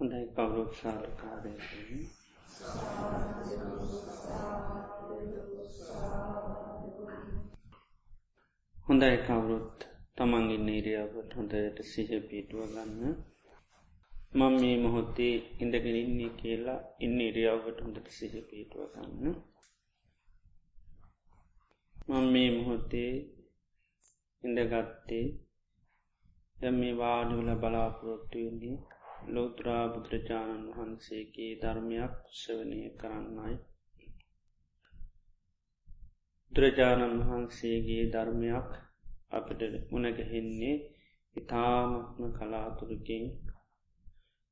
හොඳයි කවුරුත් සාධකාරය හොඳයි කවුරුත් තමන්ගේ නීරියාවට හොඳයට සිහ පිටුව ගන්න. මං මේ මොහොත්තේ ඉඳගෙන ඉන්නේ කියලා ඉන්න ඉරියාවට හොඳට සිහ පිටුව ගන්න. මං මේ මොහොත්තේ ඉඳගත්තේ ය මේ වාඩිවල බලාපොරොත්තුවෙන්නේ ලෝත්‍රා බුදුරජාණන් වහන්සේගේ ධර්මයක් ශ්‍රවනය කරන්නයි. දුරජාණන් වහන්සේගේ ධර්මයක් අපට මුණගහෙන්නේ ඉතාමත්ම කලාතුරකින්.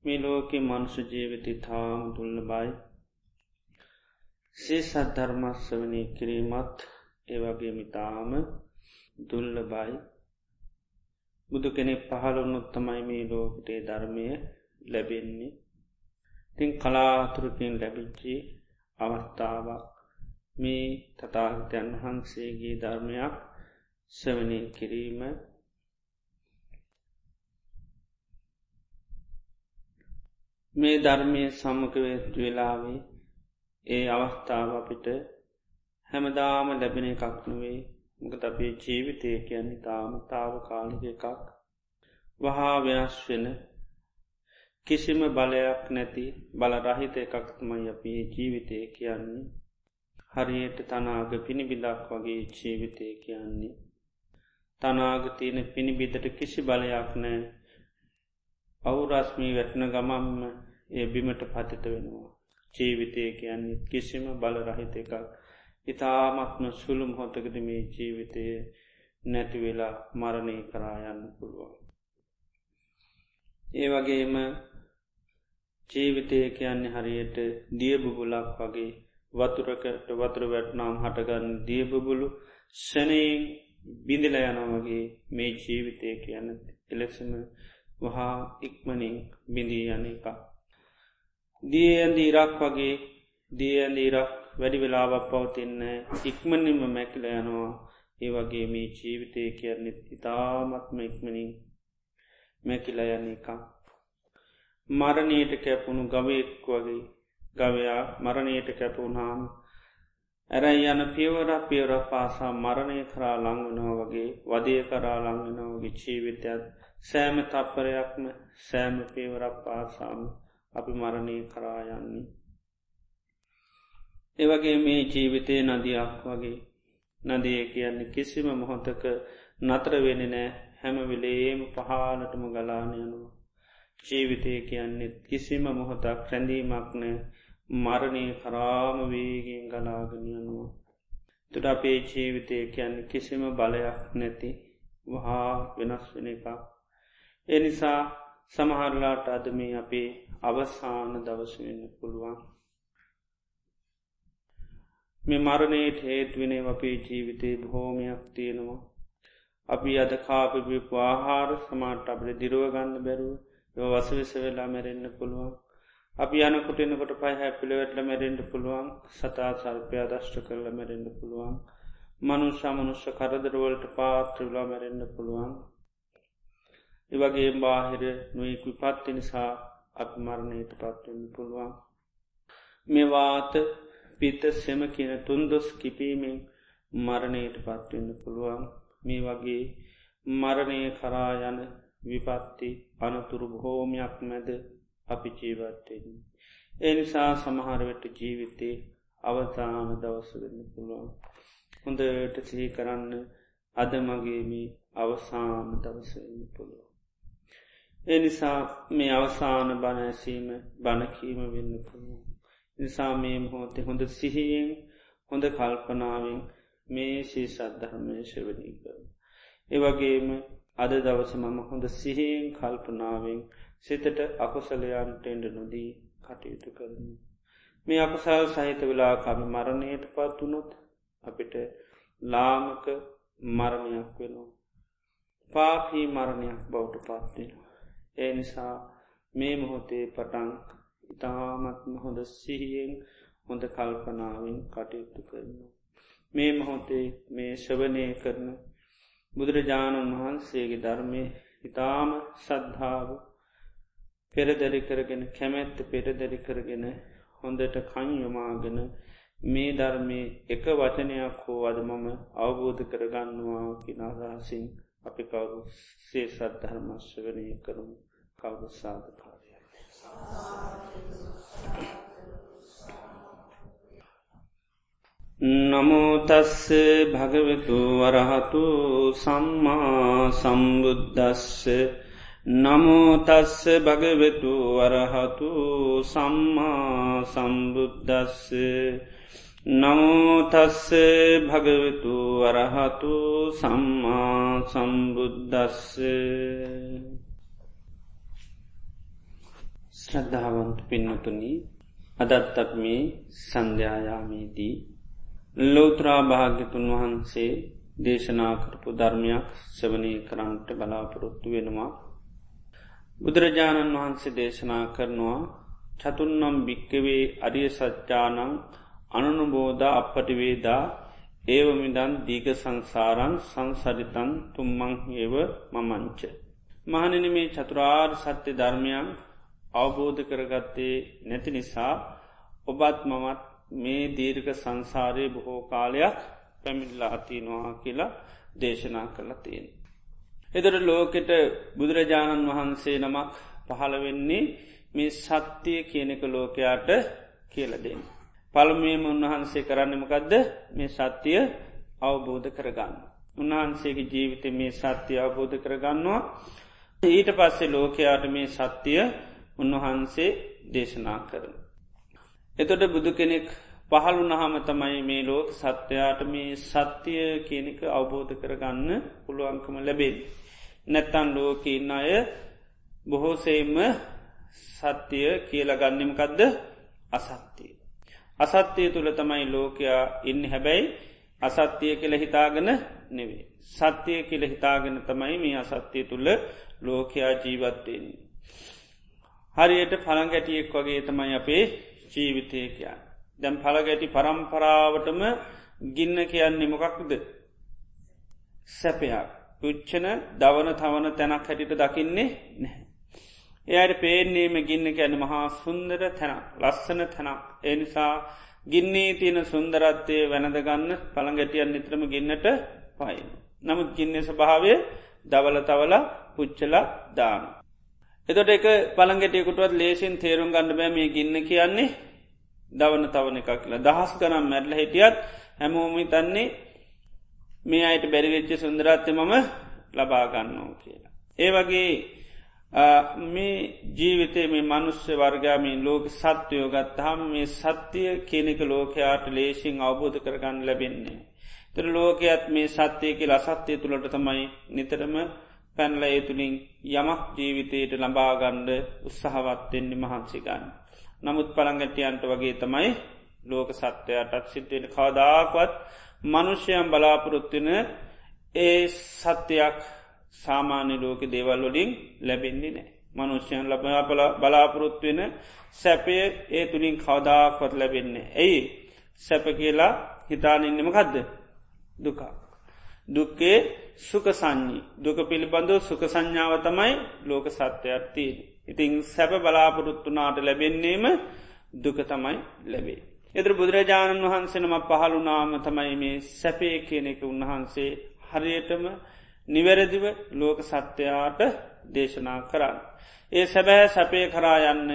මේ ලෝකෙ මනුෂ ජීවිත තාම දුල්ල බයි සේ සද්ධර්මස්වනය කිරීමත් ඒවගේ මිතාම දුල්ල බයි බුදු කෙනෙක් පහළුන්නොත් තමයි මේ ලෝකටේ ධර්මය ලැබෙන්නේ. තින් කලාතුරකින් ලැබිච්චි අවස්ථාවක් මේ තතාගතයන් වහන්සේගේ ධර්මයක් සවනය කිරීම. මේ ධර්මය සම්මකවෙත් වෙලාවේ ඒ අවස්ථාව අපිට හැමදාම ලැබෙන එකක් නොවේ මකත අපේ ජීවිතය කියන්නේ තාම තාව කාලික එකක්. වහා වෙනස් වෙන කිසිම බලයක් නැති බල රහිත එකක්තමයි අපේ ජීවිතය කියන්නේ. හරියට තනාග පිණිබිදක් වගේ ජීවිතය කියන්නේ. තනාග තියෙන පිණිබිදට කිසි බලයක් නෑ අවුරස්මී වැටන ගමම්ම ඒ බිමට පතිත වෙනවා. ජීවිතය කියන්නේ කිසිම බල රහිත එකක්. ඉතාමත්ම සුළුම් හොතකද මේ ජීවිතය නැතිවෙලා මරණය කරායන්න පුළුවන්. ඒ වගේම ජීවිතය කියන්නේ හරියට දියබුබුලක් වගේ වතුරකට වතුර වැටනාම් හටගන්න දියබුබුලු සැනයෙන් බිඳිල යනවගේ මේ ජීවිතය කියන්න එලෙසම වහා ඉක්මනින් බිඳී යන එක. දියඇන්ද ඉරක් වගේ දියඇන්ද ඉරක් වැඩි වෙලාවක් පවතින්න ඉක්මනින්ම මැකිල යනවා ඒ වගේ මේ ජීවිතය කියන්නේ ඉතාමත්ම ඉක්මනින් මැකිල යන එක. මරණයට කැපුණු ගවයෙක් වගේ ගවයා මරණයට කැපුුණාම ඇරයි යන පියවර පියවර පාසා මරණය කරා ලංවනෝ වගේ වදය කරා ලංවෙනෝගේ ජීවිතයත් සෑම තප්පරයක්ම සෑම පියවරක් පාසාම අපි මරණය කරා යන්නේ. ඒවගේ මේ ජීවිතය නදියක් වගේ නදිය කියන්නේ කිසිම මොහොතක නතර වෙන නෑ හැමවිලේම පහලටම ගලානයනවා. ජීවිතය කියන්නේ කිසිම මොහොතක් රැඳීමක් නෑ මරණය කරාම වේගෙන් ගලාගනයනවා. තුට අපේ ජීවිතය කියන්න කිසිම බලයක් නැති වහා වෙනස් වෙන එකක්. එනිසා සමහරලාට අදමේ අපේ අවසාන දවසවෙන්න පුළුවන්. මේ මරණයට හේත්වනේ අපේ ජීවිතේ බොහෝමයක් තියෙනවා. අපි අද කාපිපිපු ආහාර සමාට අපට දිරුවගන්න බැරුව යව වසවිස වෙලා මැරෙන්න්න පුළුවන්. අපි යනකොට එන්නකොට පයි හැපිළිවෙටල මැරෙන්ඩ පුළුවන් සතා සල්පය දශ්ට කරල මැරෙන්ඩ පුළුවන්. මනුෂ්‍ය මනුෂ්‍ය කරදරවලට පාත්‍රවිලා මැරෙන්ඩ පුළුවන්. එවගේ බාහිර නොයෙක් විපත්ති නිසා අප මරණයට පත්වන්න පුළුවන්. මෙවාත පිත සෙම කියන තුන්දොස් කිපීමෙන් මරණයට පත්වන්න පුළුවන් මේ වගේ මරණය කරා යන විපත්ති අනතුරු බොහෝමයක් මැද අපි ජීවත්තයෙන්. එනිසා සමහරවට ජීවිතේ අවතාන දවස වෙන්න පුළුවන්. හොඳට සිහි කරන්න අද මගේමී අවසාන දවසවෙන්න පුළුවන්. එනිසා මේ අවසාන බණඇසීම බණකීම වෙන්න පුළුවන්. නිසා මේ මොහොතේ හොඳ සිහියෙන් හොඳ කල්පනාවෙන් මේ ශී සද්ධහමය ශවනී කර. ඒවගේම අද දවස මම හොඳ සිහියෙන් කල්පනාවෙන් සිතට අකුසලයන්ට එඩ නොදී කටයුතු කරන. මේ අකුසල් සහිත වෙලා කම මරණයට පත් වනොත් අපිට ලාමක මරණයක් වෙනවා. පාපී මරණයක් බෞට පත්වෙනවා. ඒ නිසා මේ මොහොතේ පටන්ක් ඉතාමත්ම හොඳ සිහියෙන් හොඳ කල්පනාවෙන් කටයුතු කරන. මේ මොහොතේ මේ ශවනය කරන බුදුරජාණන් වහන්සේගේ ධර්මය ඉතාම සද්ධාව පෙරදැරි කරගෙන කැමැත්ත පෙරදැරි කරගෙන හොඳට කංයොමාගෙන මේ ධර්මය එක වචනයක් හෝ අද මම අවබෝධ කරගන්නවා කිනාදහසින් අපි කවරු සේ සද්ධර්මශ්‍රවනය කරමු කවුරු සාධකාරය. නමෝතස්ස භගවතු වරහතු සම්මා සම්බුද්ධස්ස නමෝතස්ස භගවෙතු වරහතු සම්මා සම්බුද්ධස්ස නමෝතස්ස භගවෙතු වරහතු සම්මා සම්බුද්ධස්ස ශ්‍රද්ධාවන්ත පින්නතුනි අදත්තක් මේ සන්ධ්‍යායාමේදී ලෝත්‍රා භාග්‍යතුන් වහන්සේ දේශනා කරපු ධර්මයක් සවනය කරන්නට බලාපොරොත්තු වෙනවා බුදුරජාණන් වහන්සේ දේශනා කරනවා චතුන්නම් භික්කවේ අරිය සච්චානං අනනුබෝධ අපපටිවේදා ඒවමිදන් දීග සංසාරන් සංසරිතන් තුම්මං ඒව මමංච. මහනන මේ චතුරාර් සත්‍ය ධර්මයන් අවබෝධ කරගත්තේ නැති නිසා ඔබත් මමත් මේ දීර්ඝ සංසාරය බොහෝ කාලයක් පැමිල්ලා අතිනවා කියලා දේශනා කරලා තියෙන. එදර ලෝකෙට බුදුරජාණන් වහන්සේ නමක් පහළ වෙන්නේ මේ සත්‍යය කියනෙක ලෝකයාට කියලදෙන්. පළමුුවම උන්වහන්සේ කරන්නමකදද මේ සත්‍යය අවබෝධ කරගන්න. උන්වහන්සේගේ ජීවිත මේ සත්‍යය අවබෝධ කරගන්නවා ඊට පස්සේ ලෝකයාට මේ සත්‍යය උන්වහන්සේ දේශනා කරන. එතොට බුදු කෙනෙක් පහළු නහම තමයි මේ ලෝක සත්‍යයාට මේ සත්‍යය කියනක අවබෝධ කරගන්න පුළුවන්කම ලැබෙන්. නැත්තන් ලෝක ඉන්න අය බොහෝසේම සත්‍යය කියලගන්නමකදද අසත්‍යය. අසත්‍යය තුළ තමයි ලෝකයා ඉන්න හැබැයි අසත්‍යය කෙළ හිතාගෙන නෙවේ. සත්‍යය කෙළ හිතාගෙන තමයි මේ අසත්‍යය තුළ ලෝකයා ජීවත්වයෙන්. හරියට පළංගැටියෙක් වගේ තමයි අපේ ජීවිතය කියන්න. දැම් පළගැටි පරම්පරාවටම ගින්න කියන්නේ මොකක්ද සැපයක් පුච්චන දවන තවන තැනක් හැටිට දකින්නේ නැහැ. එයට පේනේම ගින්න ගැන මහා සුන්දර තැනක් ලස්සන තැනක් එනිසා ගින්නේ තියෙන සුන්දරත්වය වැනදගන්න පළඟැටියන් නිත්‍රම ගින්නට පයින. නමුත් ගින්න ස්භාවය දවල තවල පුච්චල දාන. එතොට එක පළඟටියකුටුවත් ලේසින් තේරුම් ගන්න බෑ මේ ගින්න කියන්නේ දවන තවන එකක් කියලා දහස් ගනම් මැඩල හිටියත් හැමෝමි තන්නේ මේ අයට බැරිවෙච්ච සුන්දරත්ය මම ලබාගන්නෝ කියලා. ඒ වගේ මේ ජීවිතේ මේ මනුස්්‍ය වර්ගාමීන් ලෝක සත්‍යයෝ ගත්තහම් මේ සත්‍යය කෙනෙක ලෝකයාට ලේසින් අවබෝධ කරගන්න ලැබෙන්නේ. තර ලෝකයත් මේ සත්‍යයක ලසත්‍යය තුළට තමයි නිතරම පැන්ල ඒ තුළින් යමක් ජීවිතයට ලබාගණ්ඩ උත්සාහවත්වෙන්නේ මහන්සිගන්න. නමුත් පළංගටියන්ට වගේ තමයි ලෝක සත්‍යයටත් සිද්ධයට කවදාකවත් මනුෂ්‍යයන් බලාපොරොත්තින ඒ සත්‍යයක් සාමාන්‍ය ලෝක දේවල්ලොලින් ලැබෙන්නේ නෑ. මනුෂ්‍යයන් ලබල බලාපොරොත්වෙන සැපය ඒ තුළින් කවදාකොත් ලැබෙන්නේ. ඇයි සැප කියලා හිතානින්නෙම කදද දුකා. දුක්කේ සුක සංඥී දුක පිළිබඳව සුක සංඥාව තමයි ලෝක සත්‍යයක් තිීන්. ඉතිං සැප බලාපොරොත්තුනාට ලැබෙන්නේම දුක තමයි ලැබේ. එතර බුදුරජාණන් වහන්සෙනම පහළුනාම තමයි මේ සැපේ කියන එක උන්වහන්සේ හරියටම නිවැරදිව ලෝක සත්‍යයාට දේශනා කරන්න. ඒ සැබෑ සැපේ කරා යන්න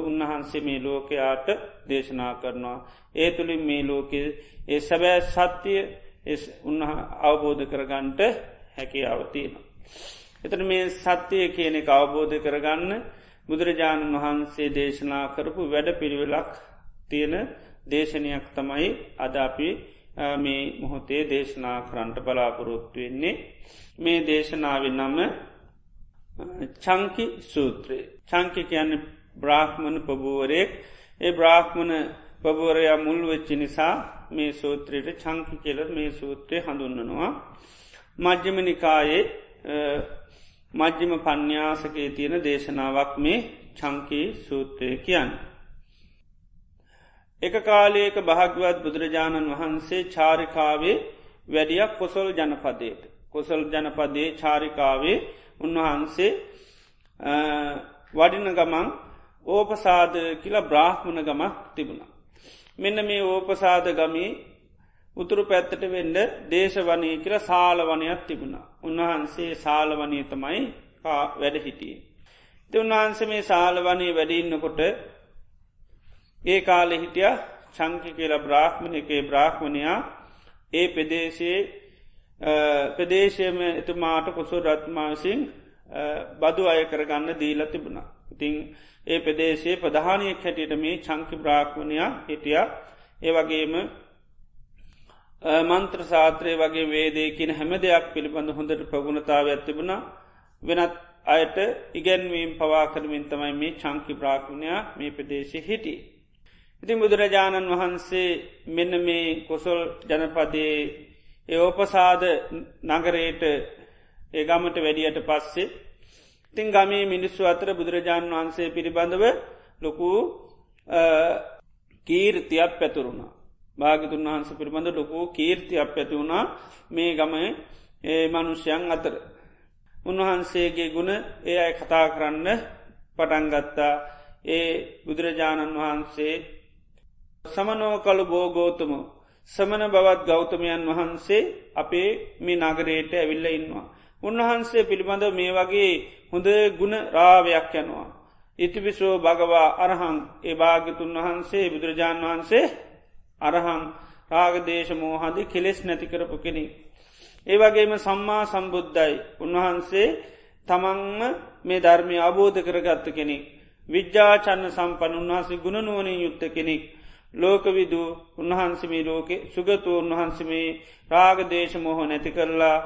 උන්වහන්සේ මේ ලෝකයාට දේශනා කරනවා. ඒ තුළින් මේ ලෝකෙ ඒ සැබෑ සත්‍යය උන්න අවබෝධ කරගන්ට හැකියාවතියෙන. එතන මේ සත්‍යය කියන එක අවබෝධ කරගන්න බුදුරජාණන් වහන්සේ දේශනා කරපු වැඩ පිළිවෙලක් තියෙන දේශනයක් තමයි අදාපි මේ මොහොතේ දේශනා කරන්ට බලාපොරොත්තු වෙන්නේ. මේ දේශනාවෙන් නම චංකි සූත්‍රයේ. චංකි කියන්න බ්‍රාහ්මණ පබුවරයෙක් ඒ බ්‍රාහ්මණ පබුවරයා මුල් වෙච්චි නිසා මේ සූත්‍රයට චංකි කියල මේ සූත්‍රය හඳුන්නනවා මජ්්‍යමනිකායේ මජ්්‍යම පඤ්ඥාසකේ තියෙන දේශනාවක් මේ චංකී සූත්‍රය කියන්න. එක කාලයක භාග්‍යවත් බුදුරජාණන් වහන්සේ චාරිකාවේ වැඩියක් කොසොල් ජනපදයට. කොසල් ජනපදයේ චාරිකාවේ උන්වහන්සේ වඩින ගමන් ඕපසාද කියලා බ්‍රාහ්මණ ගමක් තිබුණා. මෙන්න මේ ඕපසාද ගමී උතුරු පැත්තට වෙන්ඩ දේශවනය කියල සාලවනයක් තිබුණා. උන්වහන්සේ සාලවනය තමයි වැඩ හිටියේ. ති උන්වහන්ස මේ සාලවනී වැඩඉන්නකොට ඒ කාලෙ හිටිය චංකි කියලා බ්‍රාහ්මණයකේ බ්‍රාහ්මණයා ඒ පෙදේශයේ ප්‍රදේශයම එතුමාට කොසු රත්මාසිං බදු අය කරගන්න දීල තිබුණා. ඉතිං ඒ ප්‍රදේශයේ ප්‍රධානයක් හැටියට මේ චංකි බ්‍රාහ්මණයා හිටිය ඒ වගේම මන්ත්‍ර සාත්‍රය වගේ වේදයකින හැම දෙයක් පිළිබඳ හොඳට ප්‍රගුණතාව ඇතිබුණ වෙනත් අයට ඉගැන්වීම් පවා කරමින් තමයි මේ චංකි බ්‍රාහ්මණයා මේ ප්‍රදේශය හිටි. ඉතින් බුදුරජාණන් වහන්සේ මෙන්න මේ කොසොල් ජනපදයේ ඒෝපසාද නගරයට ඒ ගමට වැඩියට පස්සේ තින් ගමේ මිනිස්සු අතර බුදුරජාණන් වහන්සේ පිළිබඳව ලොකු කීර්තියක් පැතුරුණා. භාගතුන් වහන්ස පිළිබඳ ලොකු කීර්තියක් පැති වුණා මේ ගම ඒ මනුෂ්‍යයන් අතර. උන්වහන්සේගේ ගුණ ඒ අයි කතා කරන්න පටන්ගත්තා ඒ බුදුරජාණන් වහන්සේ සමනෝ කළු බෝගෝතම සමන බවත් ගෞතමයන් වහන්සේ අපේ මේ නගරයට ඇවිල්ල ඉන්නවා. උන්වහන්සේ පිළිබඳ මේ වගේ හොඳ ගුණ රාවයක් යනවා. ඉතිවිසෝ භගවා අරහං ඒ භාගතුන් වහන්සේ බුදුරජාණන් වහන්සේ අරහං රාගදේශ මෝහදි කෙලෙස් නැතිකරපු කෙනෙ. ඒ වගේම සම්මා සම්බුද්ධයි උන්වහන්සේ තමන්ම මේ ධර්මය අබෝධ කරගත්ත කෙනෙක්. විද්‍යාචන්න සම්පන් උන්වහන්සේ ගුණනුවනින් යුත්ත කෙනෙක්. ලෝකවිදු උන්වහන්සමේ ලෝකෙ සුගතු උන්වහන්සමේ රාගදේශ මෝහ නැති කරලා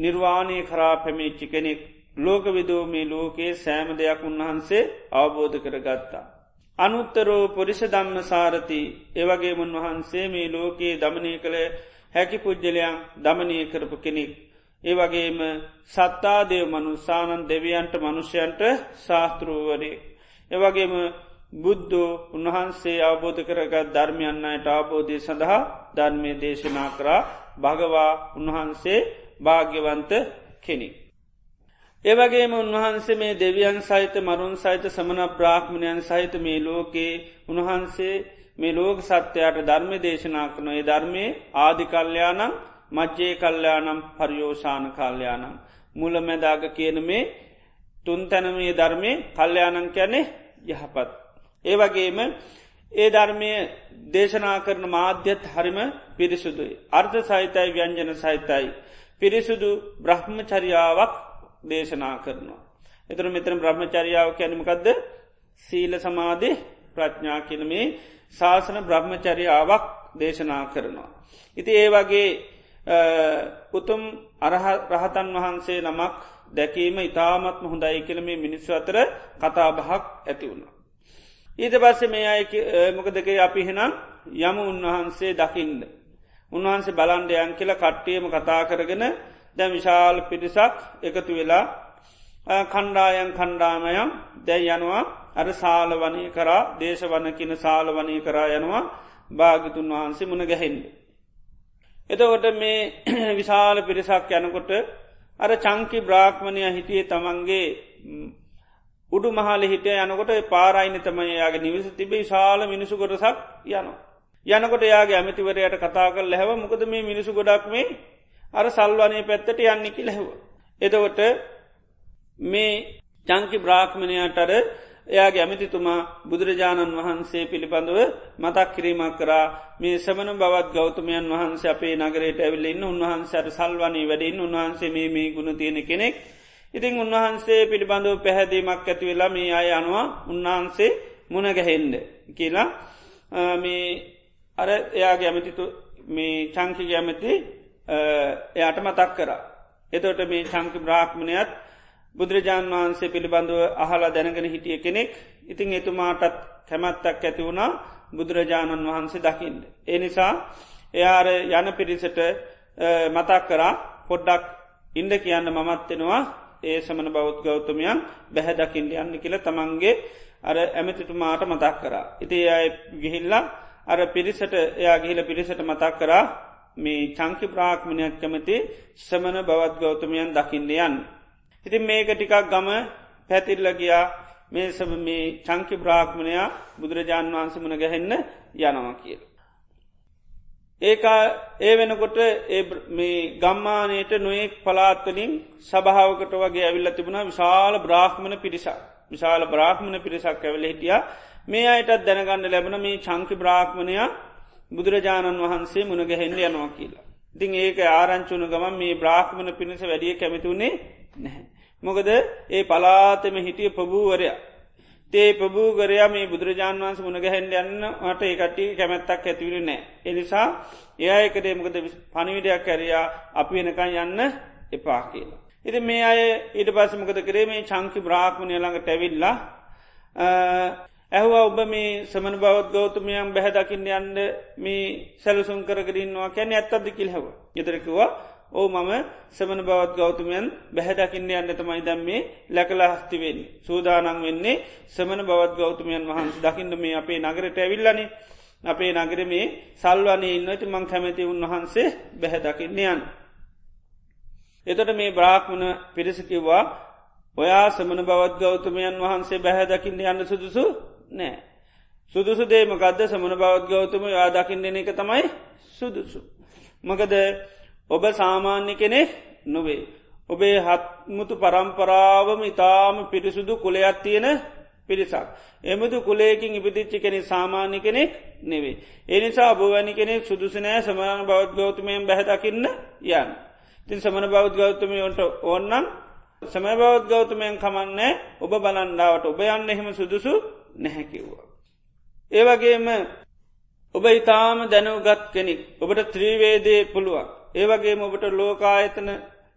නිර්වාණය කරා පැමිච්චි කෙනෙක් ලෝකවිදෝ මේ ලෝකයේ සෑම දෙයක් උන්වහන්සේ අවබෝධ කරගත්තා. අනුත්තරෝ පොරිෂ දම්ම සාරති ඒවගේ උන්වහන්සේ මේ ලෝකයේ දමනය කළ හැකි පුද්ජලයන් දමනය කරපු කෙනෙක්. ඒවගේම සත්තාදේව මනුසානන් දෙවියන්ට මනුෂ්‍යයන්ට ශාස්තෘූවරේ. ඒවගේම බුද්ධෝ උන්වහන්සේ අවබෝධ කරගත් ධර්මයන්නයට අවබෝධය සඳහා ධර්මය දේශනා කරා භගවා උන්වහන්සේ භාග්‍යවන්ත කෙනෙක්. ඒවගේම උන්වහන්සේ මේ දෙවියන් සහිත මරුන් සහිත සමන ප්‍රාක්්මණයන් සහිත මේ ලෝකයේ උන්වහන්සේ මේ ලෝක සත්‍යයට ධර්ම දේශනා කන ඒ ධර්මය ආධිකල්්‍යයානම් මජ්්‍යය කල්්‍යයානම් පරියෝෂාන කල්්‍යයානම් මුල මැදාග කියන මේ තුන් තැනමේ ධර්මය කල්්‍යයානං කැනෙ යහපත්. ඒවගේම ඒ ධර්මය දේශනා කරන මාධ්‍යත් හරිම පිරිසුදුයි. අර්ථ සහිතයි ව්‍යංජන සහිතයි. පිරිසුදු බ්‍රහ්මචරියාවක් දේශනා කරනවා. එතුර මෙතන බ්‍රහ්මචරියාව කැනමකක්ද සීල සමාධි ප්‍රඥා කියනමේ ශාසන බ්‍රහ්මචරියාවක් දේශනා කරනවා. ඉති ඒ වගේ උතුම් රහතන් වහන්සේ නමක් දැකීම ඉතාමත්ම හොඳයි කියලමේ මිනිස්සු අතර කතාබහක් ඇති වුණා. ඊට පස්සේ මේ අය මොකදකේ අපි හෙනම් යම උන්වහන්සේ දකිින්ද. උන්වහන්සේ බලන්ඩයන් කියල කට්ටියම කතා කරගෙන දැ විශාල් පිරිසක් එකතු වෙලා කණ්ඩායන් කණ්ඩාමයම් දැයි යනවා අර සාල වනී කරා දේශ වන කියන සාල වනී කරා යනවා භාගිතුන් වහන්සේ මුණ ගැහෙන්ඩ. එතකොට මේ විශාල පිරිසක් යනකොට අර චංකි බ්‍රාහ්මණය හිටියේ තමන්ගේ උඩු මහල හිට යනකොට පාරයින තමයි යාගේ නිවස තිබේ ශාල මිනිසු කොටසක් යනවා. යනකොට යාගේ ඇමතිවරයට කතා කල් ලැහව මොකද මේ මිනිසු ගොඩක් මේ අර සල්වනය පැත්තට යන්නෙකි ලැහව. එදවට මේ චංකි බ්‍රාහ්මණයටර එයාගේ ඇමතිතුමා බුදුරජාණන් වහන්සේ පිළිබඳව මතක් කිරීමක් කරා මේ සමන බවත් ගෞතමයන් වහන්සේ අපේ නගරයට ඇවිල්ලන්න උන්වහන්සට සල්වනී වැඩින් උන්වහන්සේ මේ මේ ගුණ තියෙන කෙනෙක් ඉතිං උන්වහන්සේ පිළිබඳව පැහැදීමක් ඇති වෙලා මේ අය අනුව උන්වහන්සේ මුණගැහෙන්ඩ කියලා මේ අර එයාගේ ඇමතිතු මේ චංකි ඇමති එයට මතක් කර. එතොට මේ චංකි බ්‍රාහ්මණයත් බුදුරජාණන් වහන්සේ පිළිබඳව අහලා දැනගෙන හිටිය කෙනෙක් ඉතිං එතුමාටත් කැමැත්තක් ඇති වුණා බුදුරජාණන් වහන්සේ දකිින්ට. ඒ නිසා එයාර යන පිරිසට මතක් කරා පොඩ්ඩක් ඉන්ඩ කියන්න මමත්වෙනවා ඒ සමන බෞද් ගෞතමයන් බැහැදකිින්ට යන්න කියල තමන්ගේ අර ඇමතිතුමාට මතක් කරා. ඉති අය ගිහිල්ලා අර පිරිසට එයා ගිහිල පිරිසට මතක් කරා මේ චංකි ප්‍රාක්්මණයක් කැමති සමන බවත් ගෞතමයන් දකිින්ඩ යන්න. ඉතින් මේක ටිකක් ගම පැතිල්ල ගියා මේ සම මේ චංකි බ්‍රාහ්මණයා බුදුරජාණන් වහන්ස මුණ ගැහෙන්න යනවා කියල. ඒකා ඒ වෙනකොට මේ ගම්මානයට නොයෙක් පලාත්වලින් සභාවකට වගේ ඇවිල්ල තිබුණ විශාල බ්‍රාහ්මණ පිරිසක් විශාල බ්‍රාහ්මණ පිරිසක් ඇවල හිටිය මේ අයටත් දැනගන්න ලැබන මේ චංකි බ්‍රාහ්මණයා බුදුරජාණන් වහන්සේ මුණගැහෙන්ඩ යනවා කියලා. ඉතිං ඒක ආරංචුන ගමන් මේ බ්‍රාහ්මණ පිණිස වැඩිය කැමතුුණේ නැහැ. මොකද ඒ පලාතම හිටිය ප්‍රභූවරයා. තේ ප්‍රභූගරයා මේ බුදුරජාන් වන්ස මුණගැහෙන්ඩ යන්න ට ඒකටි කැමැත්තක් ඇතිවිලි නෑ. එනිසා ඒයකදේ මොකද පනිවිඩයක් කැරයා අපි වෙනකන් යන්න එපා කියලා. ඉති මේ අය ඊට පස්සමකද කරේ මේ චංකි බ්‍රාහ්මණය ළඟට ඇවිල්ලා ඇහවා ඔබ මේ සමන බවත් ගෞතමයන් බැහැදකින්න යන්න මේ සැලසුම් කරගරන්නවා කැන ඇත්තද කිල්හව. ගෙතරකිවා ඕ මම සමන බවත් ගෞතමයන් බැහැදකින්න යන්න තමයි දැම් මේ ලැකලා හස්තිවෙන්. සූදානන් වෙන්නේ සමන බවත් ගෞතමයන් වහන්ස දකින්න මේ අපේ නගරට ඇවිල්ලනේ අපේ නගර මේ සල්වනේ ඉන්නට මං කැමැති උන්වහන්සේ බැහැදකින්න යන්න. එතට මේ බ්‍රාහ්මණ පිරිසකිවා ඔයා සමන බවත් ගෞතමයන් වහන්සේ බැහැදකින්න යන්න සුදුසු නෑ. සුදුසු දේමකක්ද සමන බවත් ගෞතම යා දකිින් දෙන එක තමයි සුදුසු. මකද ඔබ සාමාන්‍ය කෙනෙක් නොවේ. ඔබේ හත්මුතු පරම්පරාවම ඉතාම පිරිසුදු කුලයක් තියෙන පිරිසක්. එමුදු කුලේකින් ඉපදිච්චි කෙනෙ සාමාන්‍ය කෙනෙක් නෙවේ. එනිසා ඔබවැනි කෙනෙක් සුදුසනෑ සමන බෞද් ගෞතමයෙන් බැහදකින්න යන්. තින් සමන බෞද් ගෞතමයන්ට ඕන්නන් සම බෞද් ගෞතමයෙන් කමන්නේ ඔබ බලන්ඩාවට ඔබ යන්න එහෙම සුදුසු නැහැකිව්වා. ඒවගේම ඔබ ඉතාම දැනුගත් කෙනෙක් ඔබට ත්‍රීවේදේ පුළුවන්. ඒවගේම ඔබට ලෝකායතන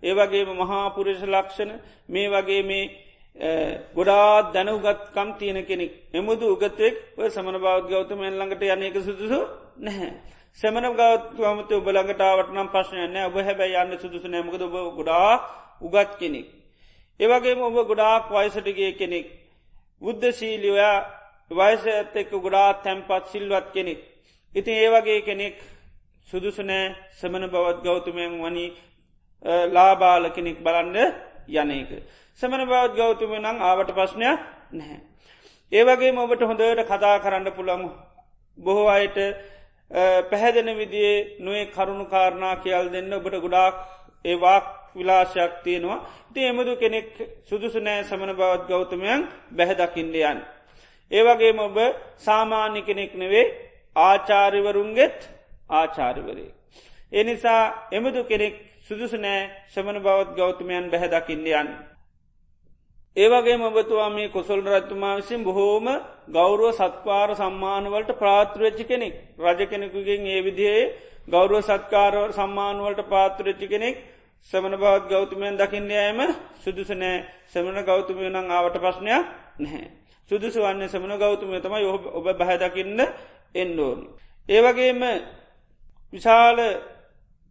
ඒවගේම මහාපුරෂ ලක්ෂණ මේ වගේ මේ ගොඩාත් දැනුගත්කම් තියෙන කෙනෙක් එමුදු උගතෙක් ඔය සමන බෞද් ගෞතම එල්ළඟට යන එක සුදුසු නැහැ. සැමන ගෞත්වමත ඔබලඟටාවට නම් ප්‍රශ්නයන්න ඔබ හැබැයි යන්න සුදුසු නෑමකද ඔබ ගොඩා උගත් කෙනෙක්. ඒවගේම ඔබ ගොඩාක් වයිසටගේ කෙනෙක් බුද්ධශීලිවයා වයස ඇත් එක්ක ගොඩාත් තැම්පත් සිල්වත් කෙනෙක්. ඉතින් ඒවගේ කෙනෙක් සුදුසුනෑ සමන බවත් ගෞතුමයෙන් වනි ලාබාල කෙනෙක් බලන්ඩ යනක. සමන බවත් ගෞතුම නං ආවට ප්‍රශ්නයක් නැහැ. ඒවගේ ඔබට හොඳට කතා කරන්න පුළන් බොහෝ අයට පැහැදෙන විදිේ නොේ කරුණු කාරණා කියල් දෙන්න ඔබට ගොඩාක් ඒවාක් විලාශයක් තියෙනවා ති එමදු කෙනෙක් සුදුසු නෑ සමන බවත් ගෞතමයන් බැහැදකිින්ඩයන්. ඒවගේම ඔබ සාමාන්‍ය කෙනෙක් නෙවේ ආචාරිවරුන්ගෙත් ආචාරිවරේ. එනිසා එමදු කෙනෙක් සුදුසු නෑ ශමන බවත් ගෞතමයන් බැහැදකිින්ඩයන්. ඒවගේ ඔබතුවා මේ කොසල් රත්තුමා විසින් බොහෝම ගෞරුව සත්පාර සම්මානවලට ප්‍රාත්‍රවෙච්චි කෙනෙක් රජ කෙනෙකුගෙන් ඒ විදිේ ගෞරුව සත්කාර සම්මානුවලට පාත්‍රච්චි කෙනෙක් සමන බවත් ගෞතමයන් දකින්න යෑම සුදුසනෑ සමන ගෞතමය නං ආවට ප්‍රශ්නයක් නැහැ. සුදුසු වන්නේ සමන ගෞතමය තමයි ඔබ බැහැදකින්න එන්ඩෝන්. ඒවගේම විශාල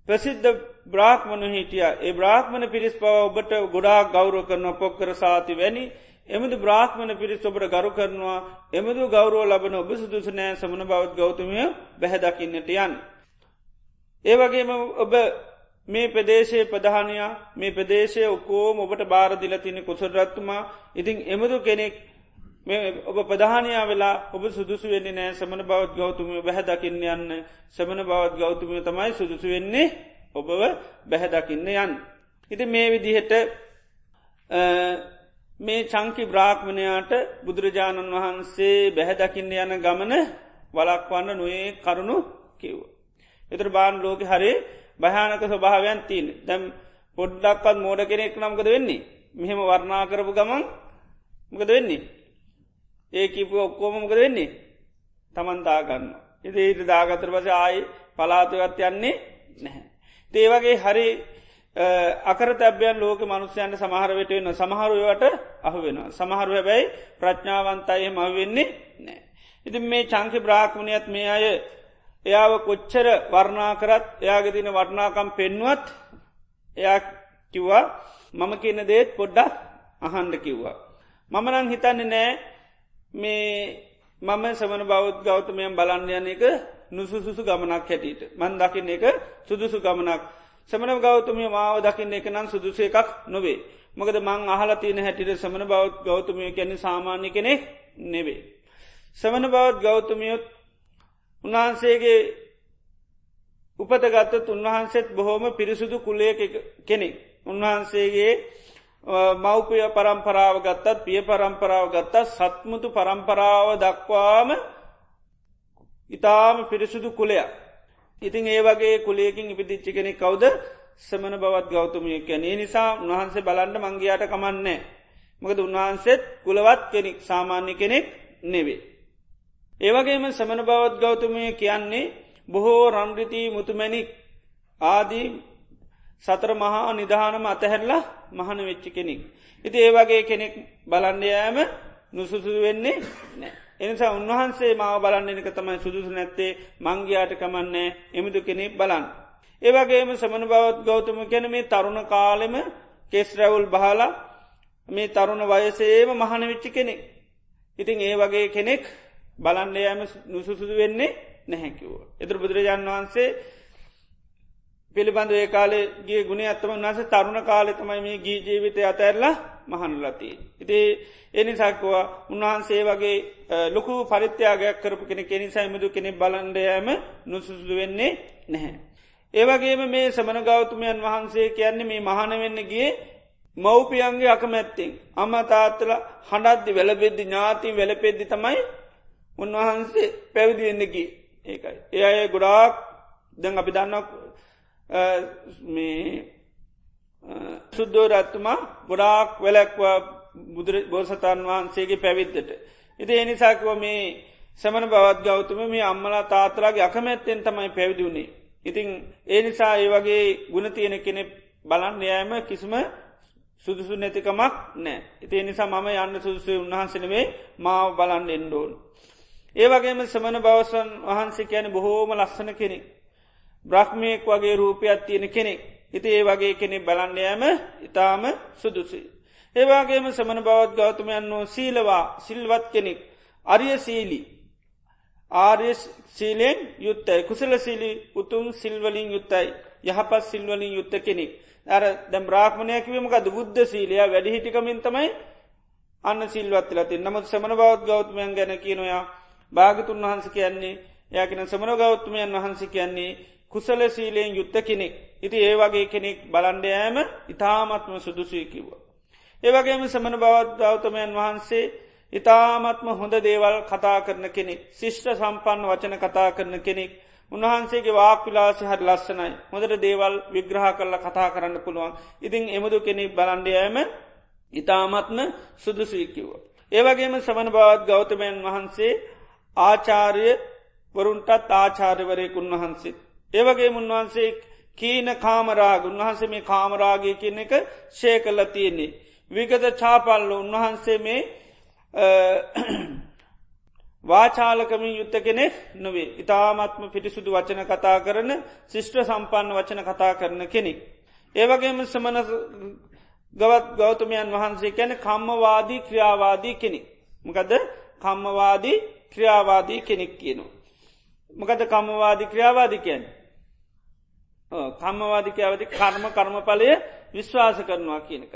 ප්‍රසිද්ධ බ්‍රාහ්මණ හිටිය ඒ බ්‍රාහ්මණ පිරිස් පව ඔබට ගොඩා ගෞරව කරන පොක්කර සාති වැනි එමදු බ්‍රාහ්මණ පිරිස් ඔබට ගරු කරනවා එමදු ගෞරුව ලබන ඔබ සුදුසනෑ සමන බවත් ගෞතමය බැහැදකින්නට යන්. ඒවගේම ඔබ මේ ප්‍රදේශයේ ප්‍රධානයා මේ ප්‍රදේශය ඔක්කෝම ඔබට බාරදිල තින කුසරත්තුමා ඉතිං එමදු කෙනෙක් ඔබ ප්‍රධානයා වෙලා ඔබ සුදුසු වෙන්නේ නෑ සමන බවත් ගෞතුමිය බැහැදකින්න යන්න සමන බවත් ගෞතුමිය තමයි සුදුසු වෙන්නේ ඔබව බැහැදකින්න යන්. ඉති මේ විදිහට මේ චංකි බ්‍රාහ්මණයාට බුදුරජාණන් වහන්සේ බැහැදකින්න යන ගමන වලක්වන්න නොයේ කරුණු කිව්ව. එතර බාන් ලෝක හරි භයානක ස්වභාවයන් තිීන දැම් පොඩ්ඩක්වත් මෝඩ කෙනෙක් නම්කද වෙන්නේ මෙහෙම වර්ණා කරපු ගමන් මකද වෙන්නේ ඒ කිපු ඔක්කෝමකද වෙන්නේ තමන් දාගන්න එද ඊට දාගතර පස ආයි පලාතුවත් යන්නේ නැහැ. දේවගේ හරි අකර තැබ්‍යයන් ලෝක මනුස්්‍යයන්ට සමහරවට වෙන්න සමහරුවට අහු වෙන. සමහරු හැබැයි ප්‍රඥාවන්තයි මව වෙන්නේ නෑ. ඉති මේ චංකි බ්‍රාහ්මණයත් මේ අය එයාව කොච්චර වර්ණා කරත් එයාගේ තින වර්ණාකම් පෙන්නුවත් එයා කිව්වා මම කියන දේත් පොඩ්ඩක් අහන්ඩ කිව්වා. මමනං හිතන්නේ නෑ මේ මම සමන බෞද් ගෞතමයන් බලන්න යන එක නුසුසුසු ගමනක් හැටියට මන් දකින්න එක සුදුසු ගමනක් සමන ගෞතමය මාව දකින්න එක නම් සුදුස එකක් නොවේ. මොකද මං අහලා තියෙන හැටිට සමන බෞද් ගෞතමය කැන සාමාන්‍ය කෙනෙක් නෙවේ. සමන බෞද් ගෞතමියොත් උන්වහන්සේගේ උපතගත්තත් උන්වහන්සේත් බොහෝම පිරිසුදු කුලය කෙනෙක්. උන්වහන්සේගේ මව්පිය පරම්පරාව ගත්තත් පිය පරම්පරාව ගත්තත් සත්මුතු පරම්පරාව දක්වාම ඉතාම පිරිසුදු කුලයක්. ඉතින් ඒ වගේ කුලයකින් ඉපිදිච්චි කෙනෙක් කවුද සමන බවත් ගෞතමිය කැනේ නිසා උන්වහන්සේ බලන්ඩ මංගේයාට කමන්නේ. මොකද උන්වහන්සේත් කුලවත් කෙනෙක් සාමාන්‍ය කෙනෙක් නෙවේ. ඒවගේම සමන බවත් ගෞතමය කියන්නේ බොහෝ රන්රිති මුතුමැනික් ආදී සතර මහා නිධානම අතහැරලා මහන වෙච්චි කෙනෙක්. ඉති ඒවගේ කෙනෙක් බලන්ඩයෑම නුසුසු වෙන්නේ නෑ. එනිසා උන්වහන්සේ මාව බලන්න එක තමයි සුදුසු නැත්තේ මංගයාට කමන්නේ එමුදු කෙනෙක් බලන්න. ඒවගේම සමන බවත් ගෞතම කැන මේ තරුණ කාලෙම කෙස් රැවුල් බහලා මේ තරුණ වයසේම මහන විච්චි කෙනෙක්. ඉතින් ඒ වගේ කෙනෙක් බලන්න යෑම නුසුසුදු වෙන්නේ නැහැකිව. එතුර බුදුරජාණන් වහන්සේ පිළිබඳ ඒ කාලේගේ ගුණ ඇත්තම වස තරුණ කාලෙ තමයි මේ ගී ජීවිතය අතඇරලා මහනුලතිී. ඉති එනි සක්කවා උන්වහන්සේ වගේ ලොකු පරිත්‍යයාගයක් කරපු කෙන කෙනි සයිමදු කෙනෙ බලන්ඩයෑම නුසුසු වෙන්නේ නැහැ. ඒවගේම මේ සමන ගෞතමයන් වහන්සේ කියන්නේ මේ මහනවෙන්නගේ මව්පියන්ගේ අකමැත්තිෙන් අම තාත්තල හඬද්දි වැලබෙද්දි ඥාතින් වැලපෙද්දි තමයි උන්වහන්සේ පැවිදිෙන්න්නකි ඒකයි. ඒ අය ගොඩාක් දැන් අපි දන්නක් මේ සුද්දෝරත්තුමා ගොඩාක් වැලැක්වා බුදුර බෝසතන් වහන්සේගේ පැවිද්දට. ඉති එනිසාකව මේ සමන බවත් ගෞතම මේ අම්මලා තාතරාගේ අකමැත්තෙන් තමයි පැවිදුණේ. ඉතිං ඒ නිසා ඒ වගේ ගුණ තියෙන කෙනෙ බලන්න යෑම කිසිම සුදුසු නැතිකමක් නෑ. ඉති නිසා මම යන්න සුදුසේ උන්වහන්සනවේ මාව බලන්න එන්ඩෝන්. ඒ වගේම සමන බවසන් වහන්සේ කියන බොහෝම ලස්සන කෙනෙක්. බ්‍රහ්මයෙක් වගේ රූපයක් තියෙන කෙනෙක්. ඉති ඒ වගේ කෙනෙක් බලන්න යෑම ඉතාම සුදුසි. ඒවාගේම සමන බවත් ගෞතමයන් වෝ සීලවා සිල්වත් කෙනෙක්. අරිය සීලී. ආර්ය සීලෙන් යුත්තයි කුසල සිලි උතුම් සිල්වලින් යුත්තයි යහපත් සිල්වලින් යුත්ත කෙනෙක්. අර දැම් බ්‍රාහ්මණයකිවීමකද බුද්ධ සීලයා වැඩිහිටිකමින් තමයි අන්න සිල්වත්ලති නමුත් සමන බවත් ගෞතමයන් ගැන කියනොයා භාගතුන් වහන්ස කියන්නේ යකෙන සමන ගෞතමයන් වහන්ස කියන්නේ කුසල සීලයෙන් යුත්ත කෙනෙක්. ඉති ඒ වගේ කෙනෙක් බලන්ඩයෑම ඉතාමත්ම සුදුසුය කිව්ව. ඒවගේම සමන බවත් ගෞතමයන් වහන්සේ ඉතාමත්ම හොඳ දේවල් කතා කරන කෙනෙක් ශිෂ්ට සම්පන්න වචන කතා කරන කෙනෙක් උන්වහන්සේගේ වාක්විලාසි හට ලස්සනයි හොඳට දේවල් විග්‍රහ කරල කතා කරන්න පුළුවන් ඉතිං එමුදු කෙනෙක් බලන්ඩයෑම ඉතාමත්ම සුදුසුයකිව්ව. ඒවගේම සමන බවත් ගෞතමයන් වහන්සේ ආචාරය වරුන්ටත් ආචාර්යවරයෙක් උන්වහන්සේ. ඒවගේ උන්වහන්සේ කීන කාමරාග උන්වහන්සේ මේ කාමරාගය කියන එක ශය කල්ල තියෙන්නේ. විගත චාපල්ල උන්වහන්සේ මේ වාචාලකමින් යුත්ත කෙනෙක් නොවේ ඉතාමත්ම පිටිසුදු වචන කතා කරන ශිෂ්ට සම්පන්න වචන කතා කරන කෙනෙක්. ඒවගේම සමන ගවත් ගෞතමයන් වහන්සේ කැන කම්මවාදී ක්‍රියාවාදී කෙනෙක්. මකද කම්මවාදී ක්‍රියාවාදී කෙනෙක් කියනු. මකද කම්මවාදී ක්‍රියාවාදිකයන්. කම්මවාදිකයාවති කර්ම කර්මඵලය විශ්වාස කරනවා කියනක.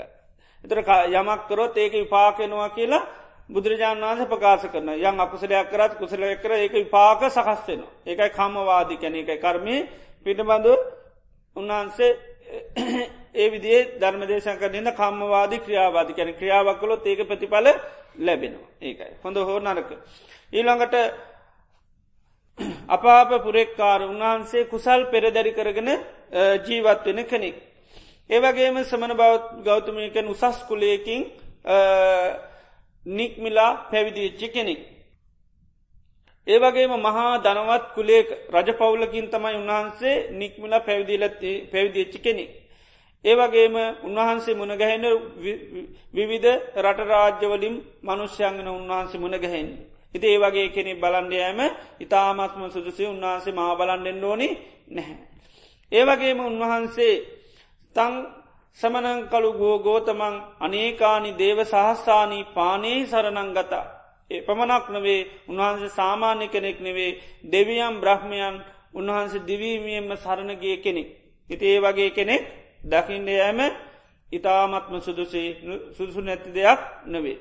එතර යමක් කරොත් ඒක විපාකෙනවා කියලා බුදුරජාණන් වහන්ස ප්‍රකාශ කරන යම් අකුසලයක් කරත් කුසලය කර ඒක විපාක සකස්වෙන ඒකයි කම්මවාදී කැන එකයි කර්මය පිටබඳු උන්වහන්සේ ඒ විදිේ ධර්මදේශන් කරන්න කම්මවාදී ක්‍රියාවාදි කැන ක්‍රියාවක් කලොත් ඒක ප්‍රතිඵල ලැබෙනවා ඒකයි හොඳ හෝ නරක. ඊළඟට අපාප පුරෙක්කාර උන්වහන්සේ කුසල් පෙරදැරි කරගෙන ජීවත් වෙන කෙනෙක්. ඒවගේම සමන බව ගෞතමයකැන් උසස් කුලයකින් නික්මිලා පැවිදිච්චි කෙනෙක්. ඒවගේම මහා දනවත් කුලේක රජ පවුලකින් තමයි උන්වහන්සේ නික්මිලා පැවිදිලත්ති පැවිදිච්චි කෙනෙක්. ඒවගේම උන්වහන්සේ මුණගැහෙන විවිධ රටරාජ්‍යවලින් මනුෂ්‍යංගන උන්වහන්සේ මුණගැහෙන්. ඉති ඒ වගේ කෙනෙ බලන්ඩයෑම ඉතාමත්ම සුදුසේ උන්වහන්සේ මා බලන්ඩෙන් ඕනි නැහැ. ඒවගේම උන්වහන්සේ තං සමනංකළු ගෝ ගෝතමං අනේකානි දේව සහස්සානී පානේ සරණංගතා. ඒ පමණක් නවේ උන්වහන්සේ සාමාන්‍ය කෙනෙක් නෙවේ දෙවියම් බ්‍රහ්මයන් උන්වහන්සේ දිවීමියෙන්ම සරණගේ කෙනෙක්. ඉති ඒ වගේ කෙනෙක් දකිින්ඩ යෑම ඉතාමත්ම සුදුසේ සුදුසු නැති දෙයක් නොවේ.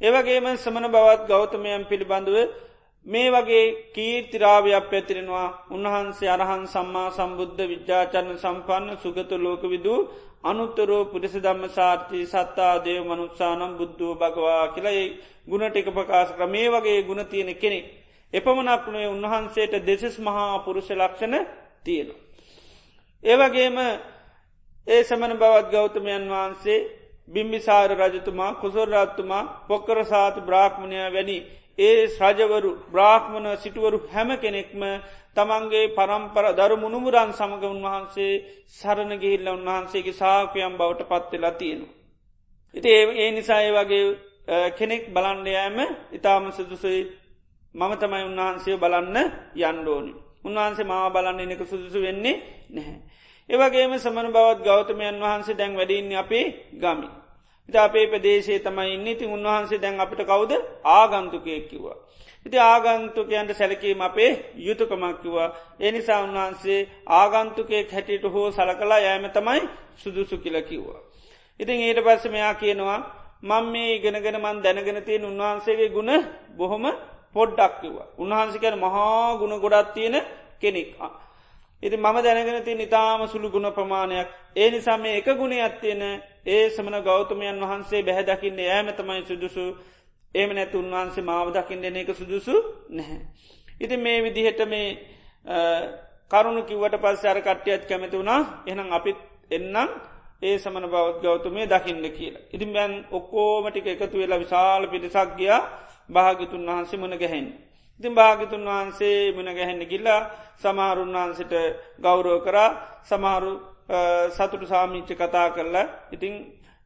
ඒවගේම සමන බවත් ගෞතමයන් පිළිබඳව මේ වගේ කීර්තිරාවයක් පැතිරෙනවා උන්වහන්සේ අරහන් සම්මා සම්බුද්ධ විද්‍යාචරණ සම්පන්න සුගත ලෝක විදූ අනුත්තරෝ පුරිස ධම්ම සාර්ථී සත්තා දේව මනුත්සානම් බුද්ධූ භගවා කියලයි ගුණටික ප්‍රකාශ කර මේ වගේ ගුණ තියෙන කෙනෙක්. එපමනක්නේ උන්වහන්සේට දෙසස් මහා පුරුෂ ලක්ෂණ තියෙනවා. ඒවගේම ඒ සමන බවත් ගෞතමයන් වහන්සේ බිම්බිසාර රජතුමා කුසොරාත්තුමා පොක්කර සාති බ්‍රාහ්මණය වැනි ඒ රජවරු බ්‍රාහ්මණ සිටුවරු හැම කෙනෙක්ම තමන්ගේ පරම්පර දරු මුණුමුරන් සමඟ උන්වහන්සේ සරණ ගිහිල්ල උන්වහන්සේගේ සාකයම් බවට පත්වෙලා තියෙනවා. ඉති ඒ නිසා ඒ වගේ කෙනෙක් බලන්ඩයෑම ඉතාම සුදුසුයි මම තමයි උන්වහන්සේ බලන්න යන්ඩෝනි. උන්වහන්සේ මා බලන්න එනෙක සුදුසු වෙන්නේ නැහැ. ඒවගේම සමන බවත් ගෞතමයන් වහන්සේ දැන් වැඩින්න අපේ ගමි. ඉති අපේ ප්‍රදේශේ තමයි ඉන්න ඉතින් උන්වහන්සේ දැන් අපිට කවුද ආගන්තුකයෙක් කිව්වා. ඉති ආගන්තුකයන්ට සැලකීම අපේ යුතුකමක්කිවා. එනිසා උන්වහන්සේ ආගන්තුකයෙක් හැටියට හෝ සලකලා යෑම තමයි සුදුසු කියල කිව්වා. ඉතින් ඊට පස්ස මෙයා කියනවා මං මේ ඉගෙනගෙන මන් දැනගෙන තියෙන උන්වහන්සේගේ ගුණ බොහොම පොඩ්ඩක් කිව්වා. උන්වහන්සිකන මහා ගුණ ගොඩත් තියෙන කෙනෙක්. ඉති මම දැනගෙන ති නිතාම සුළු ගුණ ප්‍රමාණයක් ඒ නිසා මේ එක ගුණ ඇත්තියෙන ඒ සමන ගෞතමයන් වහන්සේ බැහැදකින්න ෑම තමයි සුදුසු ඒම නැතු උන්වහන්සේ මාව දකිින් දෙන එක සුදුසු නැහැ. ඉති මේ විදිහට මේ කරුණු කිවට පස් අර කට්ටියත් කැමති වුණා එනම් අපිත් එන්නම් ඒ සමන බවත් ගෞතමය දකින්න කියලා. ඉතින් බැන් ඔක්කෝමටික එකතු වෙලා විශාල පිටිසක් ගියා භාගිතුන් වහන්සේ මන ගැහෙන්. ඉතින් භාගිතුන් වහන්සේ මන ගැහෙන්න ගිල්ලා සමහරුන් වහන්සිට ගෞරෝ කරා සමහරු සතුටු සාමීච්ච කතා කරලා ඉතිං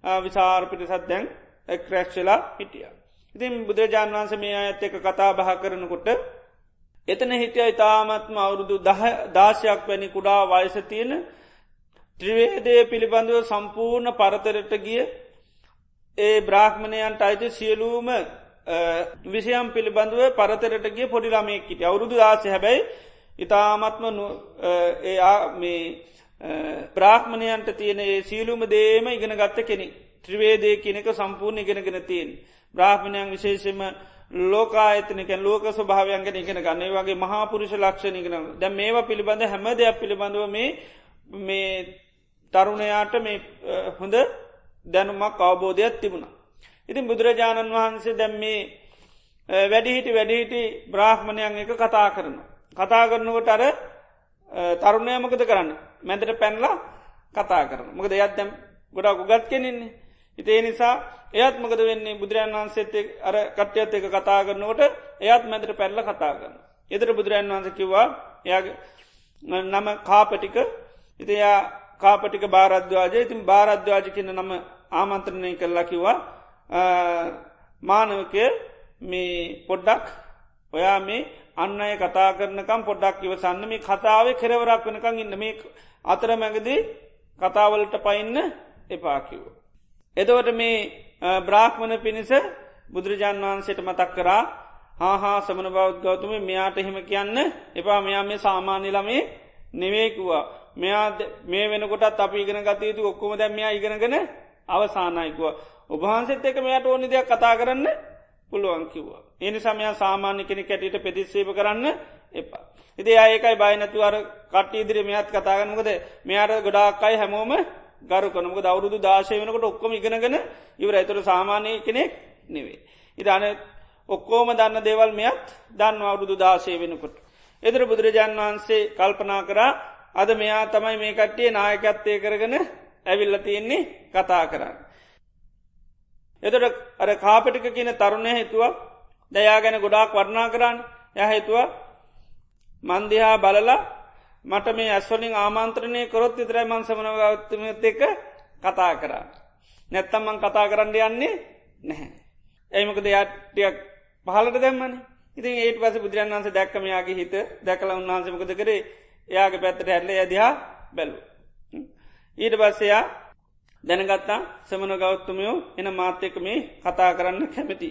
විසාර පිටිසත් දැන් එක්‍රැක්ෂලා හිටිය. ඉතින් බුදුරජාන් වන්ස මේ අඇත් එක කතා බහ කරනකොට එතන හිටිය ඉතාමත්ම අවුරුදු දාශයක් වැනි කුඩා වයස තියෙන ත්‍රිවේදය පිළිබඳව සම්පූර්ණ පරතරට ගිය ඒ බ්‍රාහ්මණයන්ට අයිති සියලූම විෂයම් පිළිබඳව පරතරට ගිය පොඩි ළමයෙක්කිට අවුරුදු දාශය හැබැයි ඉතාමත්ම මේ බ්‍රාහ්මණයන්ට තියෙන ඒ සියලුම දේම ඉගෙන ගත්ත කෙනෙ ත්‍රවේදය කෙනෙක සම්පූර්ණ ඉගෙනගෙන තියෙන්. බ්‍රාහ්මණයන් විශේෂම ලෝකායතනක ලෝක ස්වභාවයන්ගෙන ඉගෙන ගන්න. වගේ මහාපුරුෂ ලක්ෂණ ඉගෙන දැ මේවා පිළිබඳ හැම දෙයක් පිළිබඳව මේ මේ තරුණයාට මේ හොඳ දැනුමක් අවබෝධයක් තිබුණා. ඉතින් බුදුරජාණන් වහන්සේ දැම් මේ වැඩිහිටි වැඩිහිටි බ්‍රාහ්මණයන් එක කතා කරන. කතා කරනකොට අර තරුණයමකද කරන්න? මැදට පැන්ලා කතා කරන මොකද එයත් දැම් ගොඩා උගත් කෙනෙන්නේ ඉතිේ නිසා එයත් මකද වෙන්නේ? බුදුරන් වහන්සේත අර කට්්‍යයත් එක කතා කරනකොට එයත් මැදට පැල්ල කතා කරන. එදර බුදුරන් වහන්ස කිව්වා එයාගේ නම කාපටික. ඉතියා කාපටික බාරද්වාජය. ඉතින් බාරද්වාජ කියන නම ආමන්ත්‍රණය කරලා කිව්වා. මානවකය මේ පොඩ්ඩක් ඔයා මේ අන්න අය කතා කරනකම් පොඩ්ඩක් ඉවසන්න මේ කතාවේ කෙරවරක් වෙනකං ඉන්න. මේ අතර මැගදී කතාවලට පයින්න එපාකිව. එදවට මේ බ්‍රාහ්මණ පිණිස බුදුරජාන් වහන්සේට මතක් කරා හාහා සමන බෞද් ගෞතුම මෙයාට එහෙම කියන්න එපා. මෙයා මේ සාමාන්‍ය ළමේ නෙවේකුවා මෙයා මේ වෙනකොටත් අපි ඉගෙන ගතයුතු ඔක්කොම දැ මෙයා ඉගෙනගෙන අවසානයකුව ඔබහන්සෙත් එක මෙයට ඕනි දෙයක් කතා කරන්න පුළුවන් කිව්වා. එනි සමයා සාමාන්‍ය කෙනෙ කැටට පෙතිස්සේප කරන්න එපා. ඉති ඒකයි බයිනතුවර කට ඉදිරි මෙත් කතාගනකද මෙයාට ගොඩාක්කයි හැමෝම ගරු කනක දවරුදු දාශය වනකට ඔක්කොම ඉගෙනගෙන ඉවර ඇතුර සාමානය කෙනෙක් නෙවේ. ඉතාන ඔක්කෝම දන්න දේවල් මෙයත් දන්න අවුරුදු දාශය වෙනකොට. එදර බුදුරජාන් වහන්සේ කල්පනා කරා අද මෙයා තමයි මේ කට්ටිය නායකත්තය කරගෙන ඇවිල්ල තියෙන්නේ කතා කරන්න. එතට අර කාපටික කියන තරුණය හිතුවක් දයා ගැන ගොඩාක් වර්ණා කරන්න යහහිතුව මන්දිහා බලලා මට මේ ඇස්වලින් ආමාන්ත්‍රණය කොරොත් විතරයි මන් සමනවගත්තමත් එක කතා කරා. නැත්තම්මන් කතා කරන්න යන්නේ නැහැ. ඇයිමක දෙයට්ටියක් පහලට දැම්මන ඉතින් ඒට පස බුදුරන් වන්ස දැක්කමයාගේ හිත දැකල උන්වහන්සමකද කරේ එයාගේ පැත්තට ඇල්ල ඇදහා බැලු. ඊට පස්සයා දැනගත්තා සමන ගෞත්තමයෝ එන මාත්‍යක මේ කතා කරන්න කැමති.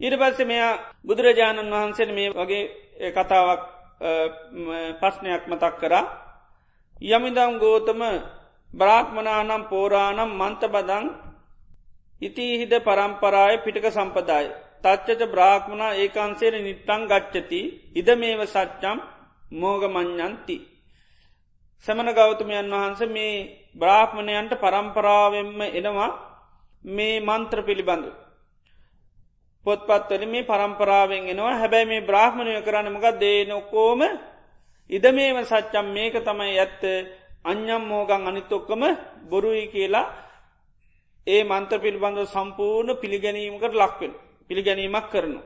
ඊට පස්සේ මෙයා බුදුරජාණන් වහන්සේ මේ වගේ කතාවක් පස්්නයක් මතක් කරා යමිදම් ගෝතම බ්‍රාත්මනානම් පෝරානම් මන්ත බදං ඉතිහිද පරම්පරාය පිටක සම්පදාය. තච්චච බ්‍රාහ්මණා ඒකාන්සේර නිට්ටං ගච්චති ඉද මේව සච්චම් මෝගමං්ඥන්ති. සමන ගෞතමයන් වහන්ස මේ බ්‍රාහ්මණයන්ට පරම්පරාවෙන්ම එනවා මේ මන්ත්‍ර පිළිබඳු. පොත්පත්වල මේ පරම්පරාවෙන් එනවා. හැබැයි මේ බ්‍රාහ්මණය කරන්නමක දේනොකෝම ඉද මේව සච්චම් මේක තමයි ඇත්ත. අඥම් මෝගං අනිතොක්කම බොරුයි කියලා ඒ මන්ත්‍ර පිළිබඳව සම්පූර්ණ පිළිගැනීමකට ලක්වෙන පිළිගැනීමක් කරනු.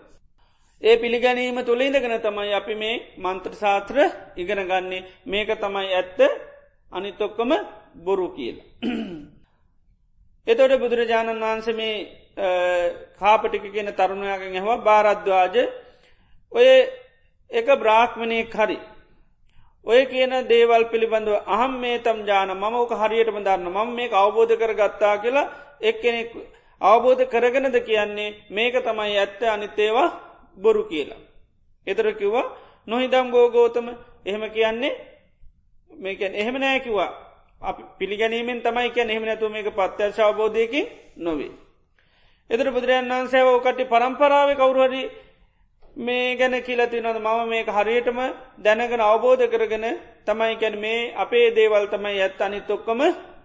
ඒ පිළිගැනීම තුළ ඉඳගෙන තමයි අපි මේ මන්ත්‍ර සාත්‍ර ඉගෙන ගන්නේ මේක තමයි ඇත්ත අනිතොක්කම බොරු කියලා. එතොට බුදුරජාණන් වහන්ස මේ කාපටික කියන තරුණයාගෙන් ඇහවා භාරද්වාජ ඔය එක බ්‍රාහ්මණය හරි. ඔය කියන දේවල් පිළිබඳව අහම් මේ තම් ජාන මම ඕක හරියටම දන්න මම මේ අවබෝධ කර ගත්තා කියලා එක්කෙනෙක් අවබෝධ කරගෙනද කියන්නේ මේක තමයි ඇත්ත අනිතේවා බොරු කියලා. එතර කිව්වා නොහිදම් ගෝගෝතම එහෙම කියන්නේ මේකැන් එහෙම නෑකිවා අපි පිළිගැනීමෙන් තමයි කිය එහෙම නැතුව මේක පත්්‍යශ අවබෝධයකින් නොවේ. එතර බුදුරයන් වන්සේව ඕකට පරම්පරාව කවුරුහරි මේ ගැන කියලති නොද මම මේක හරියටම දැනගෙන අවබෝධ කරගෙන තමයි කැන මේ අපේ දේවල් තමයි ඇත් අනිත් ඔක්කම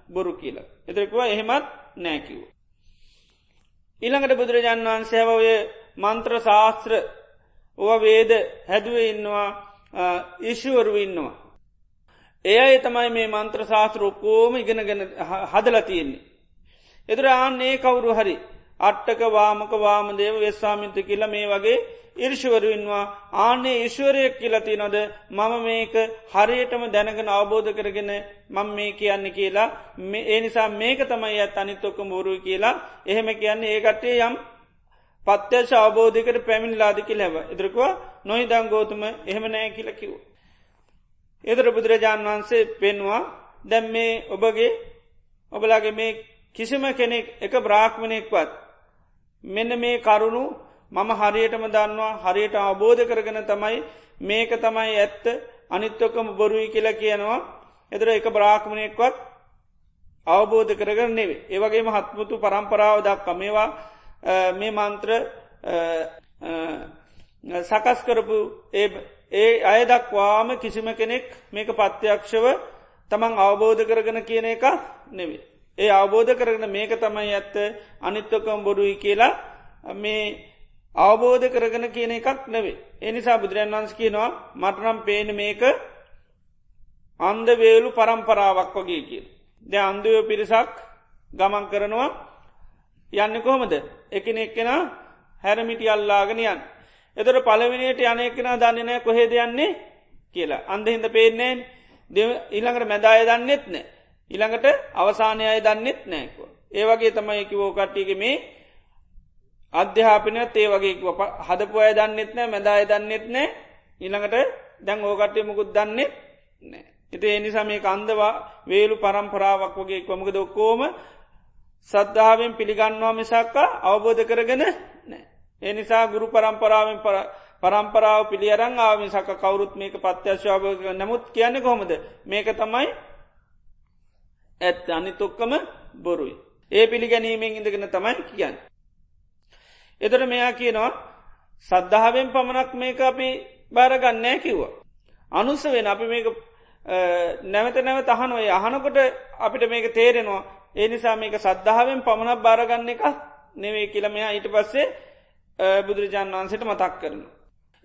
බොරු කියලා. එතරකවා එහෙමත් නෑකිව්. ඊළඟට බුදුරජාන් වහන්සේව ඔය මන්ත්‍ර ශාස්ත්‍ර ඕ වේද හැදුව ඉන්නවා ඉශුවරු ඉන්නවා. ඒ අය තමයි මේ මන්ත්‍ර ශාස්ත්‍ර ඔක්කෝම ඉගෙනගෙන හදල තියෙන්නේ. එතුර ආන්නේ කවුරු හරි අට්ටක වාමක වාමදේව වෙස්සාමින්ත කියලා මේ වගේ ඉර්ශවරුන්වා ආනේ ඉශ්වරයක් කියලති නොද මම මේක හරියටම දැනගෙන අවබෝධ කරගෙන මං මේ කියන්න කියලා ඒ නිසා මේක තමයි ඇත් අනිත්තොක්ක මෝරුව කියලා එහෙම කියන්නේ ඒකටේ යම් පත්‍යශ අවබෝධකට පැමිණිලාදිකි ලැබ ඉදිරකවා නොයි දංගෝතුම එහෙම නෑ කියල කිව්. එදර බුදුරජාණන් වහන්සේ පෙන්වා දැම් මේ ඔබගේ ඔබලාගේ මේ කිසිම කෙනෙක් එක බ්‍රාහ්මණයෙක්වත් මෙන්න මේ කරුණු මම හරියටම දන්නවා හරියට අවබෝධ කරගෙන තමයි මේක තමයි ඇත්ත. අනිත්තොකම බොරුයි කියලා කියනවා. එතර එක බ්‍රාහ්මණයෙක්වත් අවබෝධ කරගන්න නෙවේ ඒවගේම හත්මුතු පරම්පරාව දක්ක මේවා මේ මන්ත්‍ර සකස් කරපු ඒ අය දක්වාම කිසිම කෙනෙක් මේක පත්්‍යයක්ෂව තමන් අවබෝධ කරගෙන කියන එක නෙවේ. ඒ අවබෝධ කරගෙන මේක තමයි ඇත්ත අනිත්තොකම් බොරුයි කියලා මේ අවබෝධ කරගෙන කියන එකක් නෙවේ. එනිසා බුදුරන් වන්ස් කියනවා මටනම් පේන මේක අන්ද වේලු පරම්පරාවක් වගේ කිය. ද අන්දයෝ පිරිසක් ගමන් කරනවා යන්න කොහොමද එකන එක්කෙන හැරමිටි අල්ලාගෙනයන්. එතට පලවිනියට යනයකෙන දන්නනෑ කොහෙද යන්නේ කියලා අන්ද හිද පේනෙන් ඊළඟට මැදාය දන්නෙත් නෑ. ඉළඟට අවසානය අය දන්නෙත් නෑකෝ. ඒවගේ තමයි කිවෝ කට්ටියක මේ අධ්‍යාපනයත් ඒ වගේ හදපු අය දන්නෙත් නෑ මැදාය දන්නෙත් නෑ ඉළඟට දැන් ඕකටේ මුකුත් දන්නෙත් නෑ. එති එනිසා මේ අන්දවා වේලු පරම්පරාවක් වගේ කොමක දොක්කෝම සද්ධාවෙන් පිළිගන්නවා මිසක්කා අවබෝධ කරගෙන නෑ. එනිසා ගුරු පරම්පරාවෙන් පරම්පරාව පිළියරං ආවින් සක කවරුත් මේක පත්‍යශ්වාව නමුත් කියන්න කොහොමද මේක තමයි ඇත් අනි තොක්කම බොරුයි. ඒ පිළිගැනීමෙන් ඉඳගෙන තමයි කියන්න. එතට මෙයා කියනවා සද්ධාවෙන් පමණක් මේක අපි බාරගන්නෑ කිව්වා. අනුස්ස වෙන අපි මේක නැවත නැව තහනුවේ අහනකොට අපිට මේක තේරෙනවා ඒ නිසා මේක සද්ධාවෙන් පමණක් බාරගන්න එක නෙවේ කියලමයා ඊට පස්සේ බුදුරජාන් වන්සට මතක් කරන.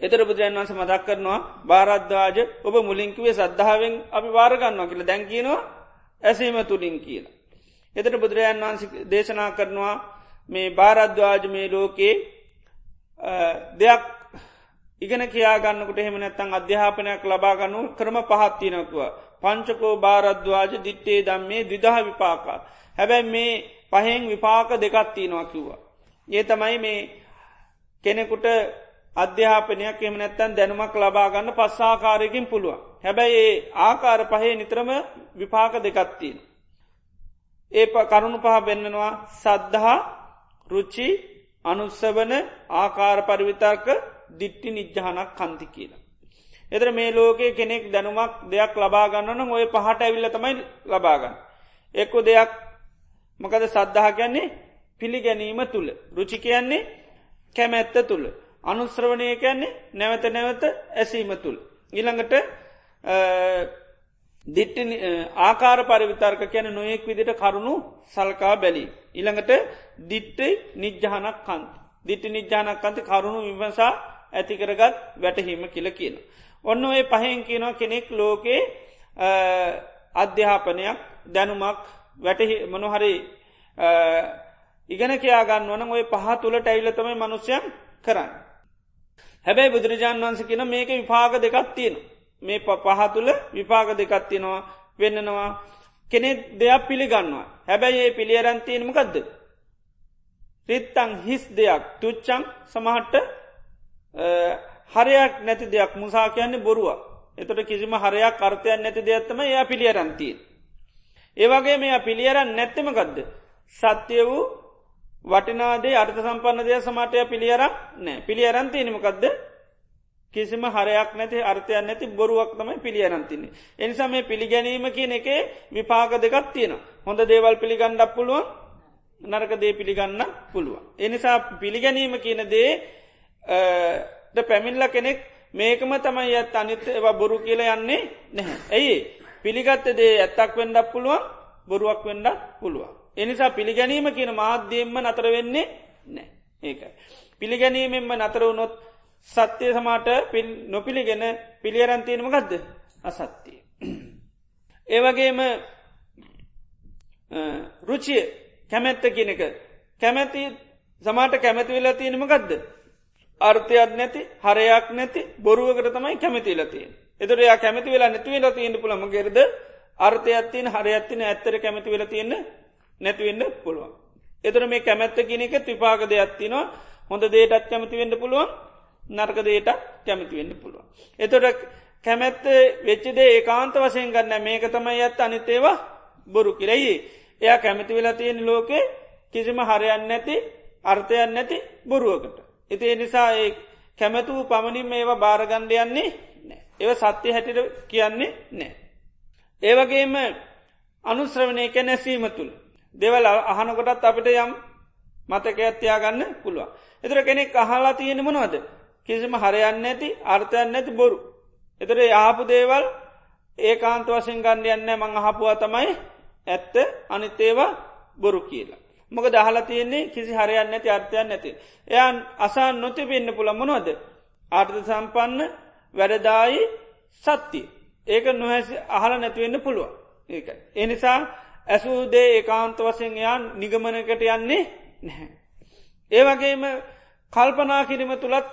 එතර බුදුරජන් වන්ස මතක් කරනවා බාරද්වාජ ඔබ මුලින්කිවේ සද්ධාවෙන් අපි වාරගන්නවා කියල දැන් කියනවා ඇසීම තුළින් කියලා. එතට බුදුරජාන් වන්ස දේශනා කරනවා මේ භාරද්වාජ මේ ලෝකයේ දෙයක් ඉගෙන කියාගන්නකට එහෙම නැත්තං අධ්‍යාපනයක් ලබාගන්නු ක්‍රම පහත්තිනකුව. පංචකෝ භාරද්වාජ දිට්ටේ දම් මේ දිදහ විපාකා. හැබැයි මේ පහෙන් විපාක දෙකත්තිනවා කිව්වා. ඒ තමයි මේ කෙනෙකුට අධ්‍යාපනයක් එම නැත්තන් දැනුමක් ලබාගන්න පස්සාකාරයකින් පුළුවන්. හැබැයි ඒ ආකාර පහේ නිත්‍රම විපාක දෙකත්තින. ඒ කරුණු පහ බෙන්න්නනවා සද්ධහා රුච්චි අනුස්සවන ආකාර පරිවිතර්ක දිට්ටි නිජ්ජහනක් කන්ති කියලා. එතර මේ ලෝකයේ කෙනෙක් දැනුමක් දෙයක් ලබාගන්නන ඔය පහට ඇවිල්ල තමයි ලබාගන්න. එක්කු දෙයක් මකද සද්ධහ කියන්නේ පිළිගැනීම තුළ රුචි කියන්නේ කැමැත්ත තුළ අනුස්්‍රවණය කියන්නේ නැවත නැවත ඇසීම තුළ. ඉළඟට දිට්ට ආකාර පරිවිතර්ක කියන නොයෙක් විදිට කරුණු සල්කා බැලි. ඉළඟට දිට්ටයි නිජ්ජහනක් කන්ත. දිට්ටි නිජ්ජානක් කන්ත කරුණු විමසා ඇතිකරගත් වැටහීම කියල කියන. ඔන්න ඔය පහෙන් කියනවා කෙනෙක් ලෝකේ අධ්‍යාපනයක් දැනුමක් වැටහි මොනොහරි ඉගෙන කියයාගන්න වන ඔය පහ තුළට ඇයිලතමයි මනුස්්‍යයන් කරන්න. හැබැයි බුදුරජාන් වන්ස කියන මේක විපාග දෙකක් තියෙන. මේ පහ තුළ විපාග දෙකක් තියෙනවා වෙන්නනවා කෙනෙ දෙයක් පිළිගන්නවා. හැබැයි ඒ පිළියරන්තියනමකක්ද. රිත්තං හිස් දෙයක් තුච්චං සමහට්ට හරයක් නැති දෙයක් මුසා කියන්නේ බොරුව. එතට කිසිම හරයක් අර්ථයක් නැති දෙයක්ත්තම එයා පිළියරන්තිය. ඒවගේ මෙයා පිළියරන් නැත්තමකක්ද. සත්‍යය වූ වටිනාදේ අර්ථ සම්පන්න දෙය සමටය පිළියරක් නෑ පිළියරන්තිනමකක්ද කිසිම හරයක් නැති අර්ථයන් නැති බොරුවක් තමයි පිළියරන්තින්නේ. එනිසා මේ පිළිගැනීම කියන එක විපාක දෙකක් තියෙන. හොඳ දේවල් පිළිගණ්ඩක් පුළුවන් නරක දේ පිළිගන්න පුළුවන්. එනිසා පිළිගැනීම කියන දේ පැමිල්ල කෙනෙක් මේකම තමයි ඇත් අනිත ඒවා බොරු කියල යන්නේ නැහැ. ඇයි පිළිගත්ත දේ ඇත්තක් වෙන්ඩක් පුළුවන් බොරුවක් වෙන්ඩක් පුළුවන්. එනිසා පිළිගැනීම කියන මාධ්‍යයෙන්ම නතර වෙන්නේ නෑ ඒකයි. පිළිගැනීමෙන්ම නතර වුණොත් සත්‍යය සමාට පිල් නොපිළිගෙන පිළියරන්තියනම ගදද අසත්තිය. ඒවගේම රුචිය කැමැත්ත කියනක කැමැති සමාට කැමැති වෙලා තියෙනම ගදද. අර්ථයක් නැති හරයක් නැති බොරුවකට තමයි කැමතිලතිය. එතුර යා කැමති වෙලා නැතිවෙලා තියෙන පුළම ගෙරද අර්ථයත්තින හරයත්තින ඇත්තර කැමති වෙලා තියෙන නැතිවෙන්න පුළුවන්. එතර මේ කැමැත්ත කියනෙක ත්‍රිපාග දෙයක්ත්තිනවා හොඳ දේටත් කැමති වෙන්න පුළුවන් නර්ක දේට කැමති වෙන්න පුළුවන්. එතොට කැමැත්ත වෙච්චිදේ ඒකාන්ත වසයෙන් ගන්න මේක තමයි ඇත් අනිතේවා බොරු කිරයි. එයා කැමති වෙලා තියෙන ලෝකේ කිසිම හරයන්න නැති අර්ථයන් නැති බොරුවකට. එති නිසා ඒ කැමැතුූ පමණින් මේවා භාරගණ්ඩයන්නේ නෑ. ඒව සත්‍යය හැටිට කියන්නේ නෑ. ඒවගේම අනුශ්‍රවනය කැනැසීම තුළ දෙවල් අහනකොටත් අපිට යම් මතක ඇත්තියාගන්න පුළුවන්. එතර කෙනෙක් අහලා තියෙන මොනවද. කිසිම හරයන්න ඇති අර්ථයන්න ඇති බොරු. එතර ආපු දේවල් ඒ කාන්ත වශයෙන් ගණ්ඩයන්න මං අහපුවා තමයි ඇත්ත අනිතේවා බොරු කියලා. මොක දහලා තියෙන්නේ කිසි හරයන්න ඇති අර්ථයන් නැති. එයන් අසා නොති පෙන්න්න පුළ මොනවද. ආර්ථ සම්පන්න වැඩදායි සත්තිය. ඒක නොහැසි අහල නැතිවෙන්න පුළුවන්. ඒකයි. එනිසා ඇසූදේ ඒකාන්ත වසයෙන් යාන් නිගමනකට යන්නේ නැහැ. ඒවගේම කල්පනා කිරීම තුළත්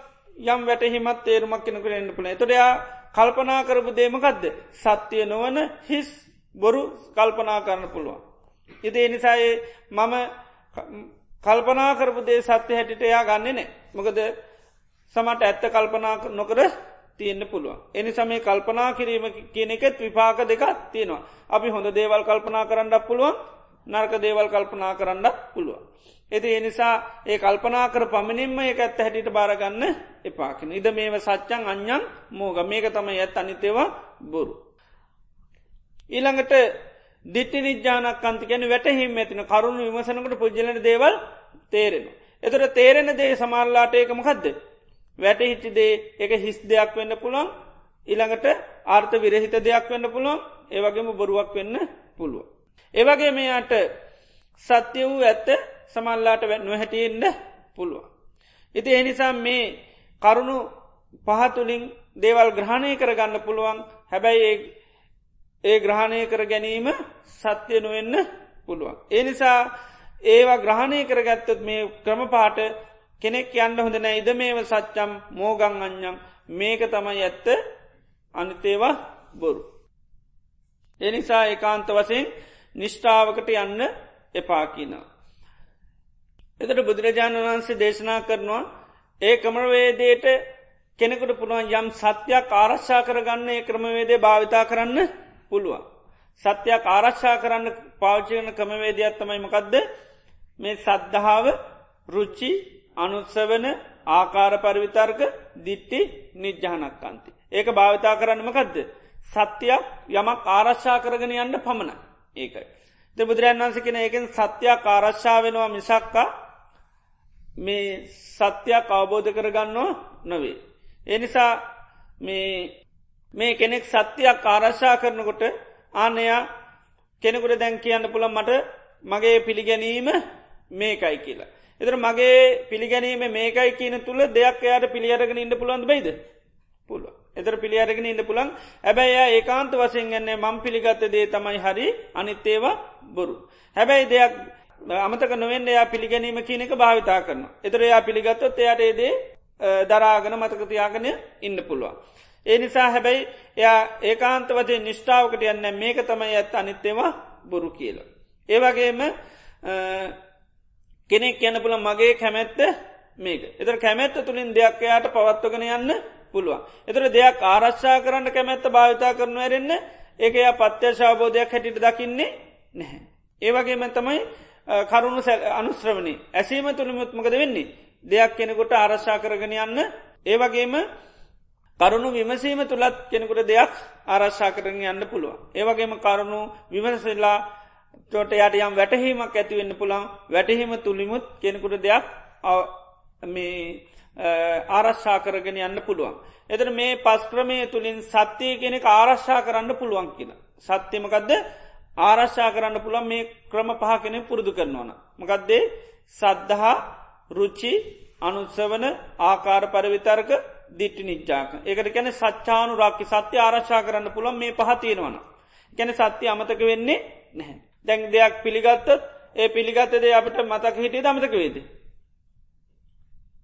යම් වැටහිමත් තේරුමක් කෙනකට එන්න පුළ එතොඩයා කල්පනා කරපු දේමකක්ද සත්‍යය නොවන හිස් බොරු කල්පනා කරන්න පුළුවන්. ඉති එනිසායේ මම කල්පනා කරපු දේ සත්‍ය හැටිට එයා ගන්නේ නෑ මොකද සමට ඇත්ත කල්පනා නොකර තියෙන්න්න පුළුවන්. එනිසා මේ කල්පනා කිරීම කියන එකෙත් විපාක දෙකක් තියෙනවා. අපි හොඳ දේවල් කල්පනා කරන්නක් පුළුවන් නර්ක දේවල් කල්පනා කරන්නක් පුළුවන්. එති එනිසා ඒ කල්පනා කර පමණින්ම එක ඇත්ත හැටිට බාරගන්න එපාකින. ඉද මේව සච්චන් අඥන් මෝග මේක තම ඇත් අනිතේවා බොරු. ඊළඟට දිට්ටි නිජානක් අන්ති ගැන වැටහිම ඇතින කරුණු විමසනකට පුද්ජලන දේවල් තේරෙන. එතට තේරෙන දේ සමාල්ලාට ඒකමකක්ද. වැටහිච්චිදේ එක හිස් දෙයක් වෙන්න පුළුවන් ඉළඟට ආර්ථ විරහිත දෙයක් වෙන්න පුළුවන් ඒවගේම බොරුවක් වෙන්න පුළුව. ඒවගේ මේයාට සත්‍ය වූ ඇත්ත සමල්ලාට වැැන්ව හැටියෙන්ට පුළුව. ඉති එනිසා මේ කරුණු පහතුලින් දේවල් ග්‍රහණය කරගන්න පුළුවන් හැබැයි ඒ ග්‍රහණය කර ගැනීම සත්‍යය නොවෙන්න පුළුවන්. එනිසා ඒවා ග්‍රහණය කරගත්තත් මේ ක්‍රම පාට කෙනෙක් යන්න හොඳ නෑ ඉද මේව සච්චම් මෝගං අඥම් මේක තමයි ඇත්ත අනිතේවා බොරු. එනිසා ඒකාන්ත වසයෙන් නිෂ්ඨාවකට යන්න එපාකිනවා. එතට බුදුරජාණන් වහන්සේ දේශනා කරනවා ඒ ක්‍රමවේදයට කෙනෙකුට පුළුවන් යම් සත්‍යයක් ආරශ්ා කරගන්න ඒ ක්‍රමවේදේ භාවිතා කරන්න පුළුවන්. සත්‍යයක් ආරක්ෂා කරන්න පාච්චයන ක්‍රමවේදයක්ත්තමයි මකක්ද මේ සද්ධාව රුච්චි අනුත්සවන ආකාර පරිවිතර්ක දිට්ටි නිජ්ජානක්කන්ති. ඒක භාවිතා කරන්නමකදද. සත්‍යයක් යමක් ආරශ්ා කරගෙන යන්න පමණ ඒකයි. බුදුරන් වන්ස කෙන ඒකෙන් සත්‍යයක් ආරශ්ා වෙනවා මිසක්කා මේ සත්‍යයක් අවබෝධ කරගන්නවා නොවේ. එනිසා මේ කෙනෙක් සත්‍යයක් ආරශ්ා කරනකොට ආනයා කෙනෙකුට දැන් කියන්න පුළන් මට මගේ පිළිගැනීම මේකයි කියලා. එතර මගේ පිළිගැනීම මේකයි කියන තුළ දෙයක් එයාට පිළියරගෙන ඉන්න පුළන්ද බයිද පුළුව. එතර පිළියරගෙන ඉන්න පුළන් හැබැයි ඒකාන්ත වසයෙන් ගන්නේ මං පිළිගත්ත දේ තමයි හරි අනිත්තේවා බොරු. හැබැයි දෙයක් අමතක නොවෙන් එයා පිළිගැනීම කියනක භාවිතා කරන. එතර එයා පිළිගත්තොත් එයාට ඒදේ දරාගන මතකතියාගනය ඉන්න පුළුවන්. ඒ නිසා හැබැයි එයා ඒකාන්ත වජේ නිෂ්ඨාවකට යන්න මේක තමයි ඇත් අනිත්තේවා බොරු කියල. ඒවගේම කෙනෙක් යන්න පුළ මගේ කැමැත්ත මේක. එතර කැමැත්ත තුළින් දෙයක් එයාට පවත්වගෙන යන්න පුළුවන්. එතර දෙයක් ආරශ්ා කරන්න කැමැත්ත භාවිතා කරනු ඇරෙන්න ඒක එයා පත්‍යශාබෝධයක් හැටිට දකින්නේ නැහැ. ඒවගේම තමයි කරුණු අනුශ්‍රවනි ඇසීම තුළිමුත්මකද වෙන්නේ. දෙයක් කෙනෙකුට ආරශ්ා කරගෙන යන්න ඒවගේම කරුණු විමසීම තුළත් කෙනෙකුට දෙයක් ආරශ්ා කරන යන්න පුළුවන්. ඒවගේම කරුණු විමසල්ලා තොට යට යම් වැටහීමක් ඇතිවෙන්න පුළන් වැටහීම තුළිමුත් කෙනෙකුට දෙයක් මේ ආරශ්ා කරගෙන යන්න පුළුවන්. එතර මේ පස්ක්‍රමය තුළින් සත්‍යය කෙනෙක් ආරශ්ා කරන්න පුළුවන් කියන. සත්‍යමකදද ආරශ්ා කරන්න පුළන් මේ ක්‍රම පහ කෙනෙ පුරුදු කරනවන. මකදදේ සද්ධහා රුච්චි අනුත්සවන ආකාර පරවිතර්ක දිට්ටි නිච්චාක ඒකට කැන සච්චානු රක්කි සත්‍ය ආරශ්ා කරන්න පුළන් මේ පහතියෙනවන. ගැන සත්‍ය අමතක වෙන්නේ නැහැ. දැන් දෙයක් පිළිගත්තත් ඒ පිළිගත්තදේ අපට මතක හිටිය දමතක වේද.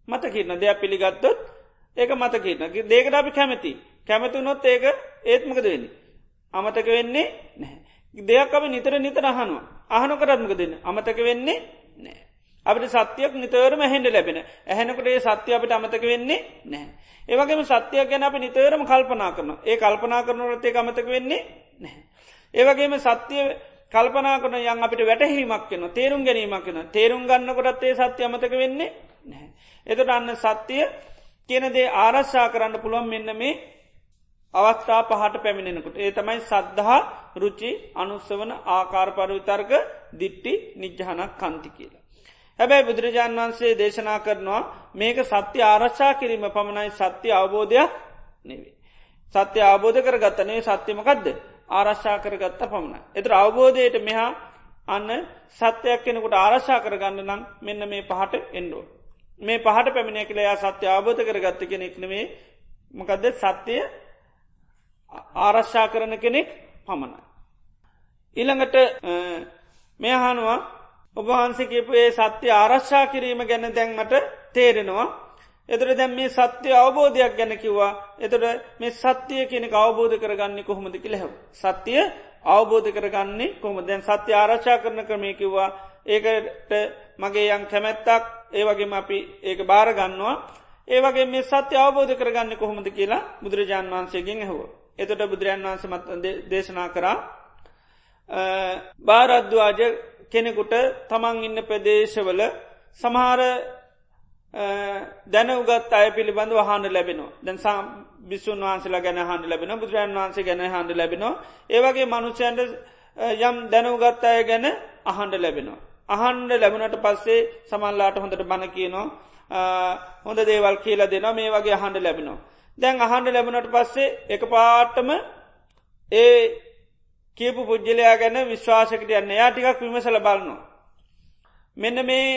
මතකින්න දෙයක් පිළිගත්තොත් ඒක මතකින්න දේකට අපි කැමති කැමති නොත් ඒක ඒත්මකද වෙන්නේ. අමතක වෙන්නේ නැහැ. දෙයක් අපි නිතර නිතර අහනවා අහන කරත්මක දෙන්න අමතක වෙන්නේ නෑ. අපට සත්‍යයක් නිතරම හැඩ ලැබෙන ඇහැනකට ඒ සත්‍ය අපට අමතක වෙන්නේ නෑ. ඒවගේම සත්‍යයක් ගැන අප නිතරම කල්පනා කරන ඒ කල්පනා කරනරතේ අමතක වෙන්නේ නැහැ. ඒවගේම සත්‍යය කල්පනා කරන යන් අපිට වැටහීමක් වෙන තේරුම් ගැනීමක් වෙන තේරුම් ගන්න කොටත්තේ සත්‍ය අමතක වෙන්නේ නැහැ. එතට අන්න සත්‍යය කියනදේ ආරශ්ා කරන්න පුළුවන් මෙන්න මේ අවස්ථා පහට පැමිණෙනකුට ඒ තමයි සද්ධහා රුචි අනුස්සවන ආකාර පරවිතර්ක දිට්ටි නිජ්ජහනක් කන්ති කියලා. හැබැයි බුදුරජාණන් වන්සේ දේශනා කරනවා මේක සත්‍ය ආරශ්ා කිරීම පමණයි සත්‍ය අවබෝධයක් නෙවේ. සත්‍ය අවබෝධ කර ගත්තනේ සත්‍යමකක්ද ආරශ්ා කරගත්ත පමණ. එතර අවබෝධයට මෙහා අන්න සත්‍යයක් කෙනෙකුට ආරශ්ා කරගන්න නම් මෙන්න මේ පහට එන්ඩෝ. මේ පහට පැමිණි කියලයා සත්‍ය අවබෝධ කරගත්ත කෙනෙක් නෙවේ මකදද සත්‍යය ආරශ්ා කරන කෙනෙක් පමණයි. ඊළඟට මෙහානුවා ඔබහන්සකපු ඒ සත්‍ය ආරශ්ා කිරීම ගැන දැන්මට තේරෙනවා. එතර දැම් මේ සත්‍ය අවබෝධයක් ගැන කිව්වා. එතට මේ සත්‍යය කෙනෙ අවබෝධ කරගන්නේ කොහොමද කියලෙහ. සත්‍යය අවබෝධ කරගන්නේ කොම දැන් සත්‍ය ආරචා කරන ක්‍රමය කිව්වා. ඒකට මගේ යම් කැමැත්තක් ඒවගේම අපි ඒක භාරගන්නවා ඒවගේ මේ සත්‍ය අවබෝධ කරගන්න කොහොමද කියලා බුදුරජාන් වහන්සේගෙන් ඇහව. එතොට බුදුරජන් වන්ස මත් දේශනා කරා භාරද්වාජ කෙනෙකුට තමන් ඉන්න ප්‍රදේශවල සමහර දැන උගත් අය පිළිබඳ වහන්න ලැබෙනවා දැන් සම් බිස්සුන් වහන්සලා ගැන හන්ඩ ලැබෙන බුදුරන් වහන්සේ ගැන හන්ඩ ලැබෙනවා ඒවගේ මනුෂයන්ට යම් දැනුගත් අය ගැන අහන්ඩ ලැබෙනවා. අහන්ඩ ලැබුණට පස්සේ සමල්ලාට හොඳට බණ කියනවා හොඳ දේවල් කියලා දෙනවා මේ වගේ අහන්ඩ ලැබෙනවා. දැන් අහන්ඩ ලැබුණට පස්සේ එක පාටම ඒ කියපු පුද්ජලයා ගැන විශ්වාසකට යන්න යා ටිකක් විමසල බලනවා. මෙන්න මේ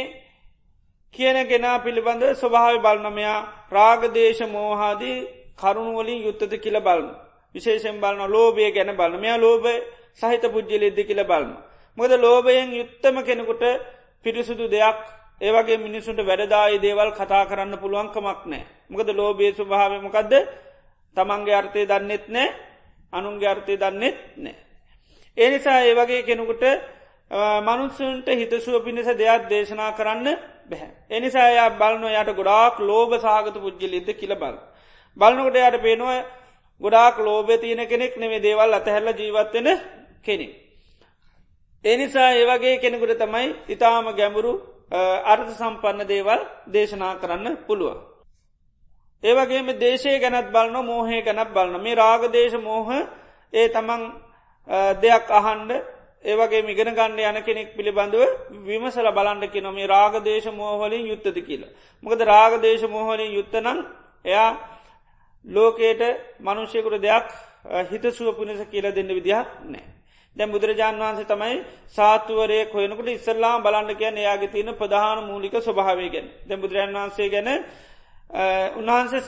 කියන ගෙනා පිළිබඳ ස්වභාව බලනමයා රාගදේශ මෝහාදී කරුණුවලින් යුත්තද කියල බලන්න. විශේෂෙන් බලන ලෝබය ගැන බලන මෙයා ලෝබ සහිත පුද්ජලෙද්ද කියල බලන්න. මොද ලෝබයෙන් යුත්තම කෙනෙකුට පිරිසුදු දෙයක් ඒවගේ මිනිසුන්ට වැඩදායි දේවල් කතා කරන්න පුළුවන්කමක් නෑ. මොකද ලෝබේ ස්වභාවමකක්ද තමන්ගේ අර්ථය දන්නෙත් නෑ අනුන්ගේ අර්ථය දන්නෙත් නෑ. ඒ නිසා ඒවගේ කෙනෙකුට මනුස්සුන්ට හිතසුව පිණිස දෙයක් දේශනා කරන්න බැහැ. එනිසා යා බලන්න යට ගොඩාක් ලෝබ සාගත පුද්ජලින්ද කියල බල. බලනකොට යට පේනවා ගොඩාක් ලෝබ තියන කෙනෙක් නෙවේ දේවල් අතහැල්ල ජීවත්වෙන කෙනෙක්. එනිසා ඒවගේ කෙනෙකුට තමයි ඉතාම ගැඹුරු අර්ථ සම්පන්න දේවල් දේශනා කරන්න පුළුව. ඒවගේම දේශය ගැනත් බලන මෝහය ගැනත් බලන මේ රාගදේශ මෝහ ඒ තමන් දෙයක් අහන්ඩ ඒවගේ මිගෙන ගන්න යන කෙනෙක් පිළිබඳව විමසල බලන්ඩ කිය නොමේ රාගදේශ මෝහලින් යුත්තද කියලා. මොකද රාගදේශ මෝහලින් යුත්තනං එයා ලෝකේට මනුෂ්‍යකුට දෙයක් හිතසුව පුනිස කියල දෙන්න විදිහක් නෑ. දැ බුදුරජාන් වහන්සේ තමයි සාතුවරය කොයනකට ඉස්සල්ලා බලන්න කියන්න එයාගේ තියෙන ප්‍රධාන මූලික ස්වභාවයගෙන් දැ බුදුරජන් වහන්සේ ගැන උන්වහන්සේ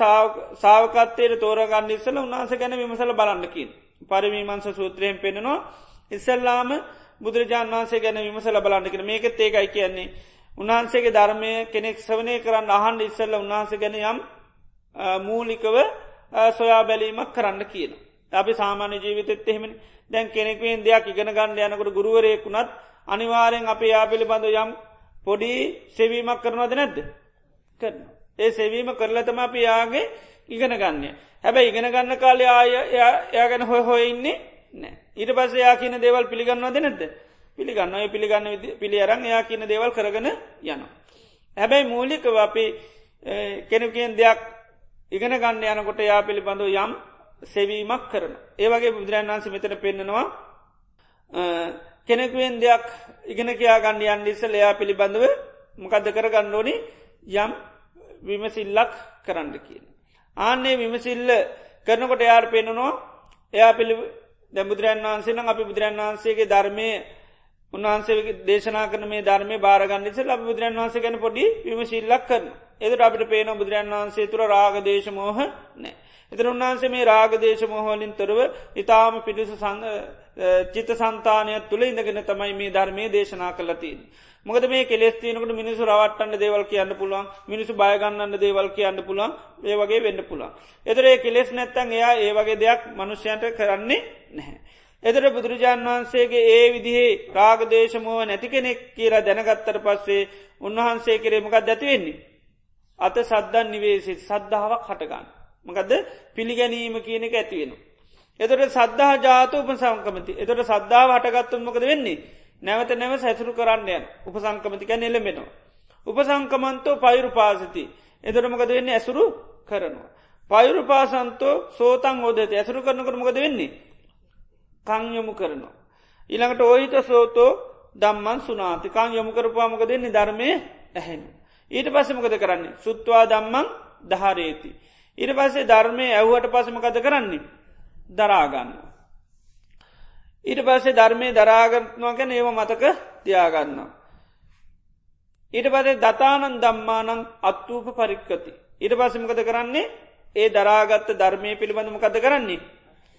සාවකත්තයට තෝරගන්න ඉස්සල උන්හන්සේ ගැන විමසල බලන්නකින්. පරිමීමන්ස සූත්‍රයෙන් පෙනෙනවා ඉස්සල්ලාම බුදුරජාන් වහන්සේ ගැන විමසල බලන්නකින මේකෙත් ඒකයි කියන්නේ. උන්හන්සේගේ ධර්මය කෙනෙක් සවනය කරන්න අහන්ඩ ඉස්සල්ල උන්හන්සේ ගැන යම් මූලිකව සොයා බැලීමක් කරන්න කියන. අපි සාමාන්‍ය ජීවිතෙත් එහෙමනි දැන් කෙනෙක්වෙන් දෙයක් ඉගෙන ගන්න යනකට ගුරුවරයෙකුුණත් අනිවාරයෙන් අපේ යා පිළිබඳ යම් පොඩි සෙවීමක් කරනවද නැද්ද කරන. ඒ සෙවීම කරලතම අපි යාගේ ඉගෙන ගන්න. හැබැයි ඉගෙන ගන්න කාලය ආය එයා ගැන හොය හොයඉන්නේ නෑ ඊට පස්ස යා කියන දේවල් පිළිගන්නවද නැද්ද පිළිගන්න ඔය පිළිගන්න පිළි අරං එයා කියන දේවල් කරගෙන යන. හැබැයි මූලිකව අපි කෙනකෙන් දෙයක් ඉගෙන ගන්න යනකොට යා පිළිබඳව යම් සෙවීමක් කරන. ඒවගේ බුදුරන් වන්ස මෙතන පෙන්න්නනවා කෙනෙකුවෙන් දෙයක් ඉගෙන කියයා ගන්න යන්න ඉස්සල් එයා පිළිබඳව මොකක්ද කර ගණ්ඩෝනි යම් විමසිල්ලක් කරන්න කියන. ආන්නේ විමසිල්ල කරනකොට යාර පෙන්න්නනවා එයා පිළි දැබුදුරන් වහන්සේ නම් අපි බුදුරන් වහන්සේගේ ධර්මය උන්වහන්සේ දේශනා කරන මේ ධර්මය බාරගන්නනිස ලබ බුදුරන් වහන්සේ ගැන පොඩි විමශිල්ලක් කරන. එදට අපිට පේන බුදුරන් වහන්සේ තුර රාගදේශමෝහ නෑ. එතර උන්වහන්සේ මේ රාගදේශ මොහෝලින් තොරව ඉතාම පිඩිස චිත සන්තානයක් තුළ ඉඳගෙන තමයි මේ ධර්මය දේශනා කලතින්. මොකද මේ කෙලෙස්තිනකට මිනිසු රවට්ටන්න දේවල් කියන්න පුළුවන් මිනිසු බයගන්නන්න දේවල් කියන්න පුළුවන් ඒ වගේ වෙන්න පුළුවන්. එතරේ කෙලෙස් නැත්තන් එයා ඒ වගේ දෙයක් මනුෂ්‍යයන්ට කරන්නේ නැහැ. එදර බුදුරජාණන් වහන්සේගේ ඒ විදිහේ රාගදේශමෝව නැති කෙනෙක් කියලා දැනගත්තර පස්සේ උන්වහන්සේ කරේමකක් දැතිවෙන්නේ. අත සද්ධන් නිවේසිත් සද්ධාවක් හටගන්න. මකදද පිළිගැනීම කියන එක ඇතිවෙන. එතට සද්ධහ ජාත උපසංකමති එතට සද්ධාව හටගත්තුමකද වෙන්නේ නැවත නැව සැසුරු කරන්නයන් උපසංකමතික නෙලෙමෙනවා. උපසංකමන්තෝ පයුරු පාසති එතටමකද වෙන්නේ ඇසුරු කරනවා. පයුරු පාසන්තෝ සෝතන් ෝදත ඇසුරු කරනකරමකද වෙන්නේ කං යොමු කරනවා. ඊළඟට ඕහිත සෝතෝ දම්මන් සුනාති කං යොමු කරපාමක දෙන්නේ ධර්මය ඇහෙන. ඊට පස්සමකද කරන්නේ සුත්වා දම්මන් දහරේති. ඉට පස්සේ ධර්මය ඇව්වට පසමකද කරන්නේ දරාගන්න. ඊට පස්සේ ධර්මය දරාගත්නවා ගැන ඒව මතක තියාගන්න. ඊට පසේ දතානන් දම්මානං අත්තූප පරික්කති. ඊට පසමකද කරන්නේ? ඒ දරාගත්ත ධර්මය පිළිබඳමකද කරන්නේ?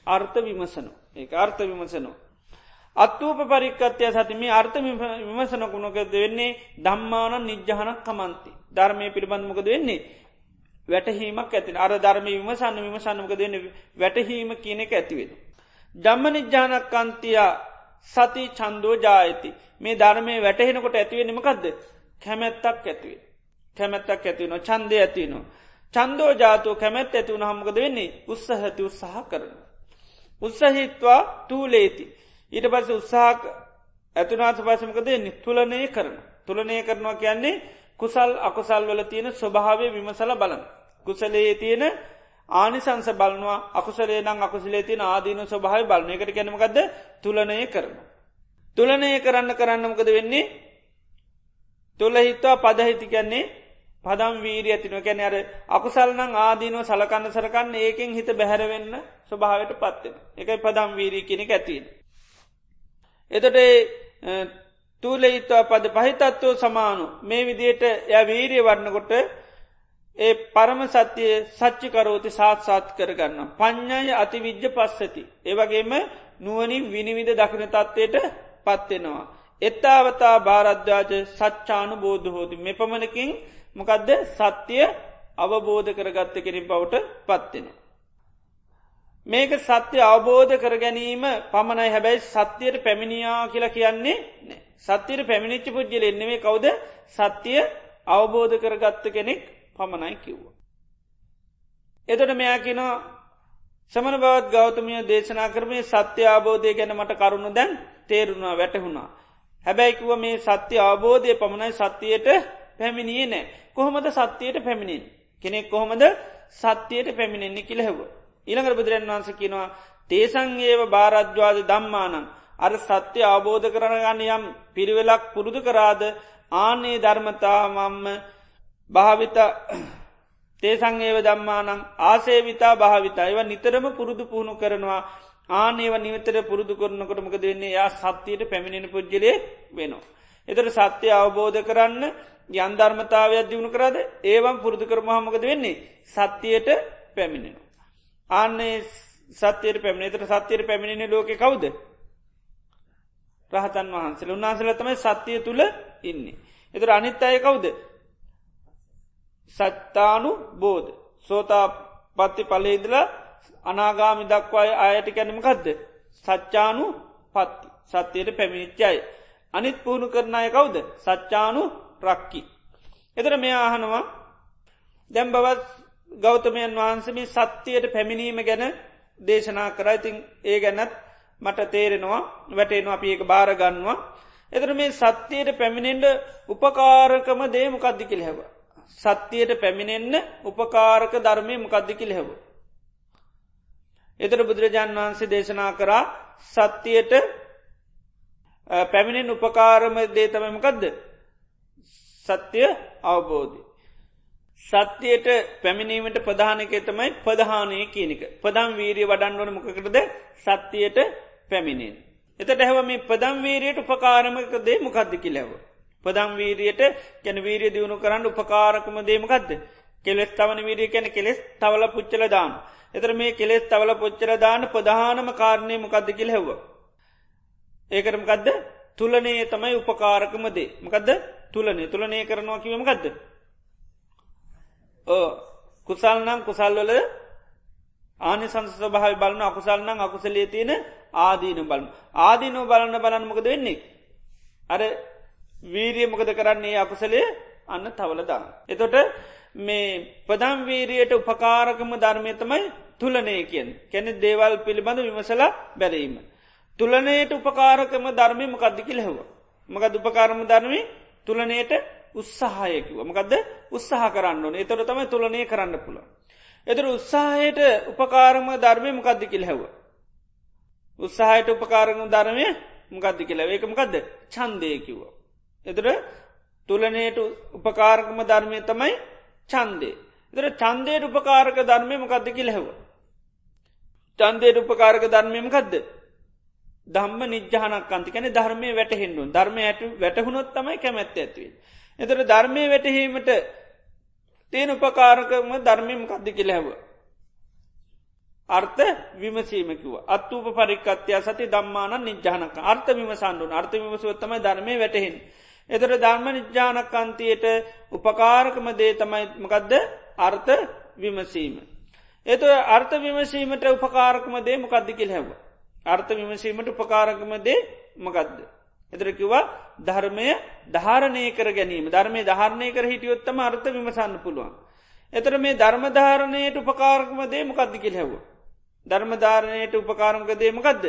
අර්ථ විමසනු ඒ අර්ථ විමසනු. අත්තූප පරික්කත්ය සතිම අර්ථ විමසනකුණකද වෙන්නේ? දම්මාන නිජ්ජහනක් කමන්ති. ධර්මය පිළිබඳමකද වෙන්නේ? වැටහීමක් ඇතින අර ධර්ම විමසන්න විමසන්නමක දෙන්න වැටහීම කියන එක ඇතිවෙන. ජම්ම නිජ්‍යානකන්තියා සති චන්දෝ ජායති මේ ධර්මය වැටහෙනකොට ඇතිවෙනමකක්ද කැමැත්තක් ඇතිවේ. කැමැත්තක් ඇතිවන චන්දය ඇතිනවා. චන්දෝ ජාතෝ කැමැත් ඇතිවුණ හමකද වෙන්නේ උත්සහති උත්සාහ කරන. උත්සහිත්වා තූලේති. ඊට පස්ස උත්සාහක ඇතුනාස පසමකද නිතුලනය කරන. තුළනය කරනවා කියන්නේ කුසල් අකුසල් වල තියෙන ස්වභාවය විමසල බලන්න. කුසලයේ තියෙන ආනිසංස බලනවා අකුසලේ නම් අකුසලේ තියෙන ආදීන ස්වභාව බලන එකට ගැනමකක්ද තුලනය කරන. තුලනය කරන්න කරන්නමකද වෙන්නේ? තුළ හිත්වා පදහිති කියන්නේ පදම් වීරී ඇතින කැන අර අකුසල්නං ආදීනව සලකන්න සරකන්න ඒකෙන් හිත බැහැරවෙන්න ස්වභාවට පත්වෙන එකයි පදම් වීරී කෙනෙ ඇතින්. එතට තුූලෙහිත්වා පද පහිතත්වෝ සමානු. මේ විදියට ය වීරිය වරණකොට ඒ පරම සත්‍යය සච්චිකරෝති සාත්සාත් කරගන්න. පඤ්ඥය අති විද්‍ය පස්සති. ඒවගේම නුවනින් විනිවිධ දකින තත්වයට පත්වෙනවා. එත්තාවතා භාරද්්‍යාජ සච්චානු බෝධ හෝති මෙ පමණකින් මොකදද සත්‍යය අවබෝධ කරගත්ත කෙරින් බවට පත්වෙන. මේක සත්‍ය අවබෝධ කර ගැනීම පමණයි හැබැයි සත්‍යයට පැමිණියා කියලා කියන්නේ සත්‍යයට පැමිණිච්ච පුද්ජල එන්නෙවේ කවුද සත්‍යය අවබෝධ කරගත්ත කෙනෙක් පමණයි කිව්වා. එතොට මෙයා කිනවා සමන බවත් ගෞතමිය දේශනා කරමේ සත්‍ය අවබෝධය ගැන මට කරුණු දැන් තේරුණා වැටහුණා. හැබැයිකුව මේ සත්‍ය අවබෝධය පමණයි සත්‍යයට පැමිණියේ නෑ කොහොමද සත්‍යයට පැමිණින් කෙනෙක් කොහොමද සත්‍යයට පැමිණෙන්නේ කියලහෙව. ඉළඟට බුදුරන් වන්ස කිනවා තේසං ඒව භාරද්වාද දම්මානං අර සත්‍යය අවබෝධ කරනගන්න යම් පිරිවෙලක් පුරුදු කරාද ආනේ ධර්මතාමම්ම භාවිත තේසංඒව දම්මානං ආසේවිතා භාවිතා ඒව නිතරම පුරුදු පුහුණු කරනවා ආනේව නිවතර පුරුදු කරනකොටමක දෙන්නේ යා සත්‍යයට පැමිණෙන පුද්ජලේ වෙනවා. එතට සත්‍යය අවබෝධ කරන්න යන්ධර්මතාවයක් දියුණු කරාද ඒවම් පුරුදු කරමහමකද වෙන්නේ සත්‍යයට පැමිණෙන. ආන්නේ සත්‍යයට පැමිණේතට සත්‍යයට පැමිණෙන ලෝක කවුද. රහතන් වහන්සල උන්වහන්සල තමයි සත්‍යය තුළ ඉන්නේ. එතර අනිත් අය කවුද සත්තානු බෝධ සෝතා පත්ති පලේදලා අනාගාමි දක්වාය අයට කැනමකක්ද සච්චානු පත්ති සත්‍යයට පැමිණිච්චයි. අනිත් පුහුණු කරනය කවුද සච්චානු රක්කි. එතර මේ ආහනවා දැම් බවත් ගෞතමයන් වහන්සමි සත්‍යයට පැමිණීම ගැන දේශනා කරයිතින් ඒ ගැනත් මට තේරෙනවා වැටේනවා අපි ඒක භාරගන්නවා. එතර මේ සත්‍යයට පැමිණෙන්ට උපකාරකම දේ මොකක්දිකිල් හැව. සත්‍යයට පැමිණෙන්න උපකාරක ධර්මය මොකක්දිකිල් හැව. එතර බුදුරජාණන් වහන්සේ දේශනා කරා සත්‍යයට පැමිණෙන් උපකාරම දේතමමකදද. සත්‍යය අවබෝධය. සත්‍යයට පැමිණීමට ප්‍රධානක තමයි ප්‍රධානය කියනක. ප්‍රධම් වීරිය වඩන්වන මොකකරද සත්‍යයට පැමිණෙන්. එතට හැව මේ ප්‍රදම් වීරයට උපකාරමක දේ මොකක්ද කිලැව. ප්‍රදම් වීරියට කැන වීරිය දියුණු කරන්න උපකාරකම දේමකක්ද. කෙලෙස් තවන වීරිය කැන කෙලෙස් තවල පුච්චල දාන. එතර මේ කෙලෙස් තවල පොච්චර දාන ප්‍රධානම කාරණය මොකක්ද කිල් හැව. ඒකරමකදද තුලනේ තමයි උපකාරකම දේ මකදද තුලනේ තුලනය කරනවා කිවමකදද. ඕ කුසල්නම් කුසල්වල ආනි සංස භාව බලන අකුසල්නම් අකුසලේ තියෙන ආදීන බලන ආදීනෝ බලන්න බලන්න මොකද වෙන්නේ. අර වීරිය මොකද කරන්නේ අකුසලේ අන්න තවලදා. එතොට මේ පදම් වීරියට උපකාරකම ධර්මයතමයි තුලනය කියෙන් කැනෙ දේවල් පිළිබඳ විමසලා බැරීම. තුලනයට උපකාරකම ධර්මය මකද්දිකිල හැව. මකද උපකාරම ධර්මී තුලනයට උත්සාහයකිව මකද උත්සාහ කරන්න ඕන එතොට තමයි තුලනය කරන්න පුළ. එතර උත්සාහයට උපකාරම ධර්මය මකද්දිකිල් හැව. උත්සාහයට උපකාරම ධර්මය මකද්දි කියලා ඒකමකක්ද චන්දයකිව. එතර තුලනයට උපකාරකම ධර්මය තමයි චන්දේ. එතර චන්දයට උපකාරක ධර්මය මකද්දකිල් හැව. චන්දයට උපකාරක ධර්මයමකක්ද ධම්ම නිජ්‍යානක් අන්තිකැන ධර්මය වැටහෙන්ඩු ධර්මය ඇට වැටහුණොත් තමයි කැමැත්ත ඇත්වේ. එතර ධර්මය වැටහීමට තියෙන උපකාරකම ධර්මයම කද්දි කෙලැව. අර්ථ විමසීමකිව අත්තුප පරිකත්‍යය සති දම්මාන නිජ්‍යානක අර්ථ විමසන්ඩුන අර්ථ විමසුවත්තමයි ධර්මය වැටහෙන්. එතර ධර්ම නිජ්‍යානකන්තියට උපකාරකම දේ තමයි මකදද අර්ථ විමසීම. එත අර්ථ විමසීමට උපකාරකම දේ මොකක්දිකිල් හැව. අර්ථ විමසීමට උපකාරකම දේ මකදද. එතරකිවා ධර්මය ධාරණය කර ගැනීම ධර්මය ධාරණය කර හිටියොත්තම අර්ථ විමසන්න පුළුවන්. එතර මේ ධර්මධාරණයට උපකාරකම දේ මොකක්දිකිල් හැව. ධර්මධාරණයට උපකාරමක දේමකක්ද.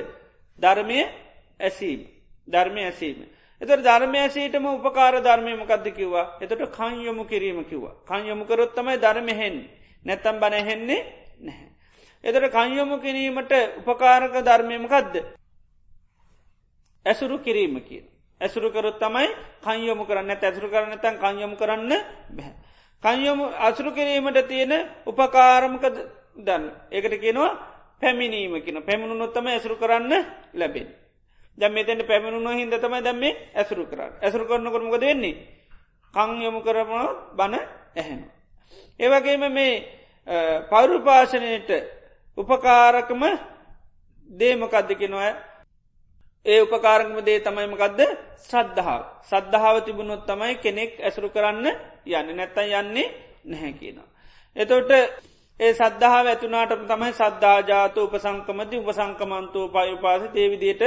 ධර්මය ඇසීම ධර්මය ඇසීම. එතර ධර්මය ඇසීටම උපකාර ධර්මය මොකක්ද කිව්වා එතට කංයොමු කිරීම කිව්වා කංයොමු කරොත්තමයි ධර්මහෙන් නැත්තම් බනහෙන්නේ නැහැ. එතට කංයොමු කිරීමට උපකාරක ධර්මයමකක්ද. ඇසුරු කිරීම කිය. ඇසුරු කරොත් තමයි කංයොමු කරන්න ඇසුරු කරන්න තන් කංයොමු කරන්න බැහැ. කංයොමු අසුරු කිරීමට තියෙන උපකාරමක දන්න. ඒකට කියනවා පැමිණීම කියන පැමිණුනොත්තම ඇසුරු කරන්න ලැබෙන. දැම් මෙතැට පැමිණුණ හිද තමයි දැම්මේ ඇසුරු කරන්න. ඇසුරු කරන කරමක දෙන්නේ කංයොමු කරම බණ ඇහෙන. ඒවගේම මේ පෞරුපාශනයට උපකාරකම දේමකක්දකෙනවා ඒ උපකාරකම දේ තමයිමකක්ද ශ්‍රද්ධාව. සද්ධාව තිබුණොත් තමයි කෙනෙක් ඇසුරු කරන්න යන්න. නැත්තන් යන්නේ නැහැ කියනවා. එතොට ඒ සද්ධාව ඇතුනාට තමයි සද්ධාජාත උපසංකමති උපසංකමන්තෝ පයුපාස දේවිදියට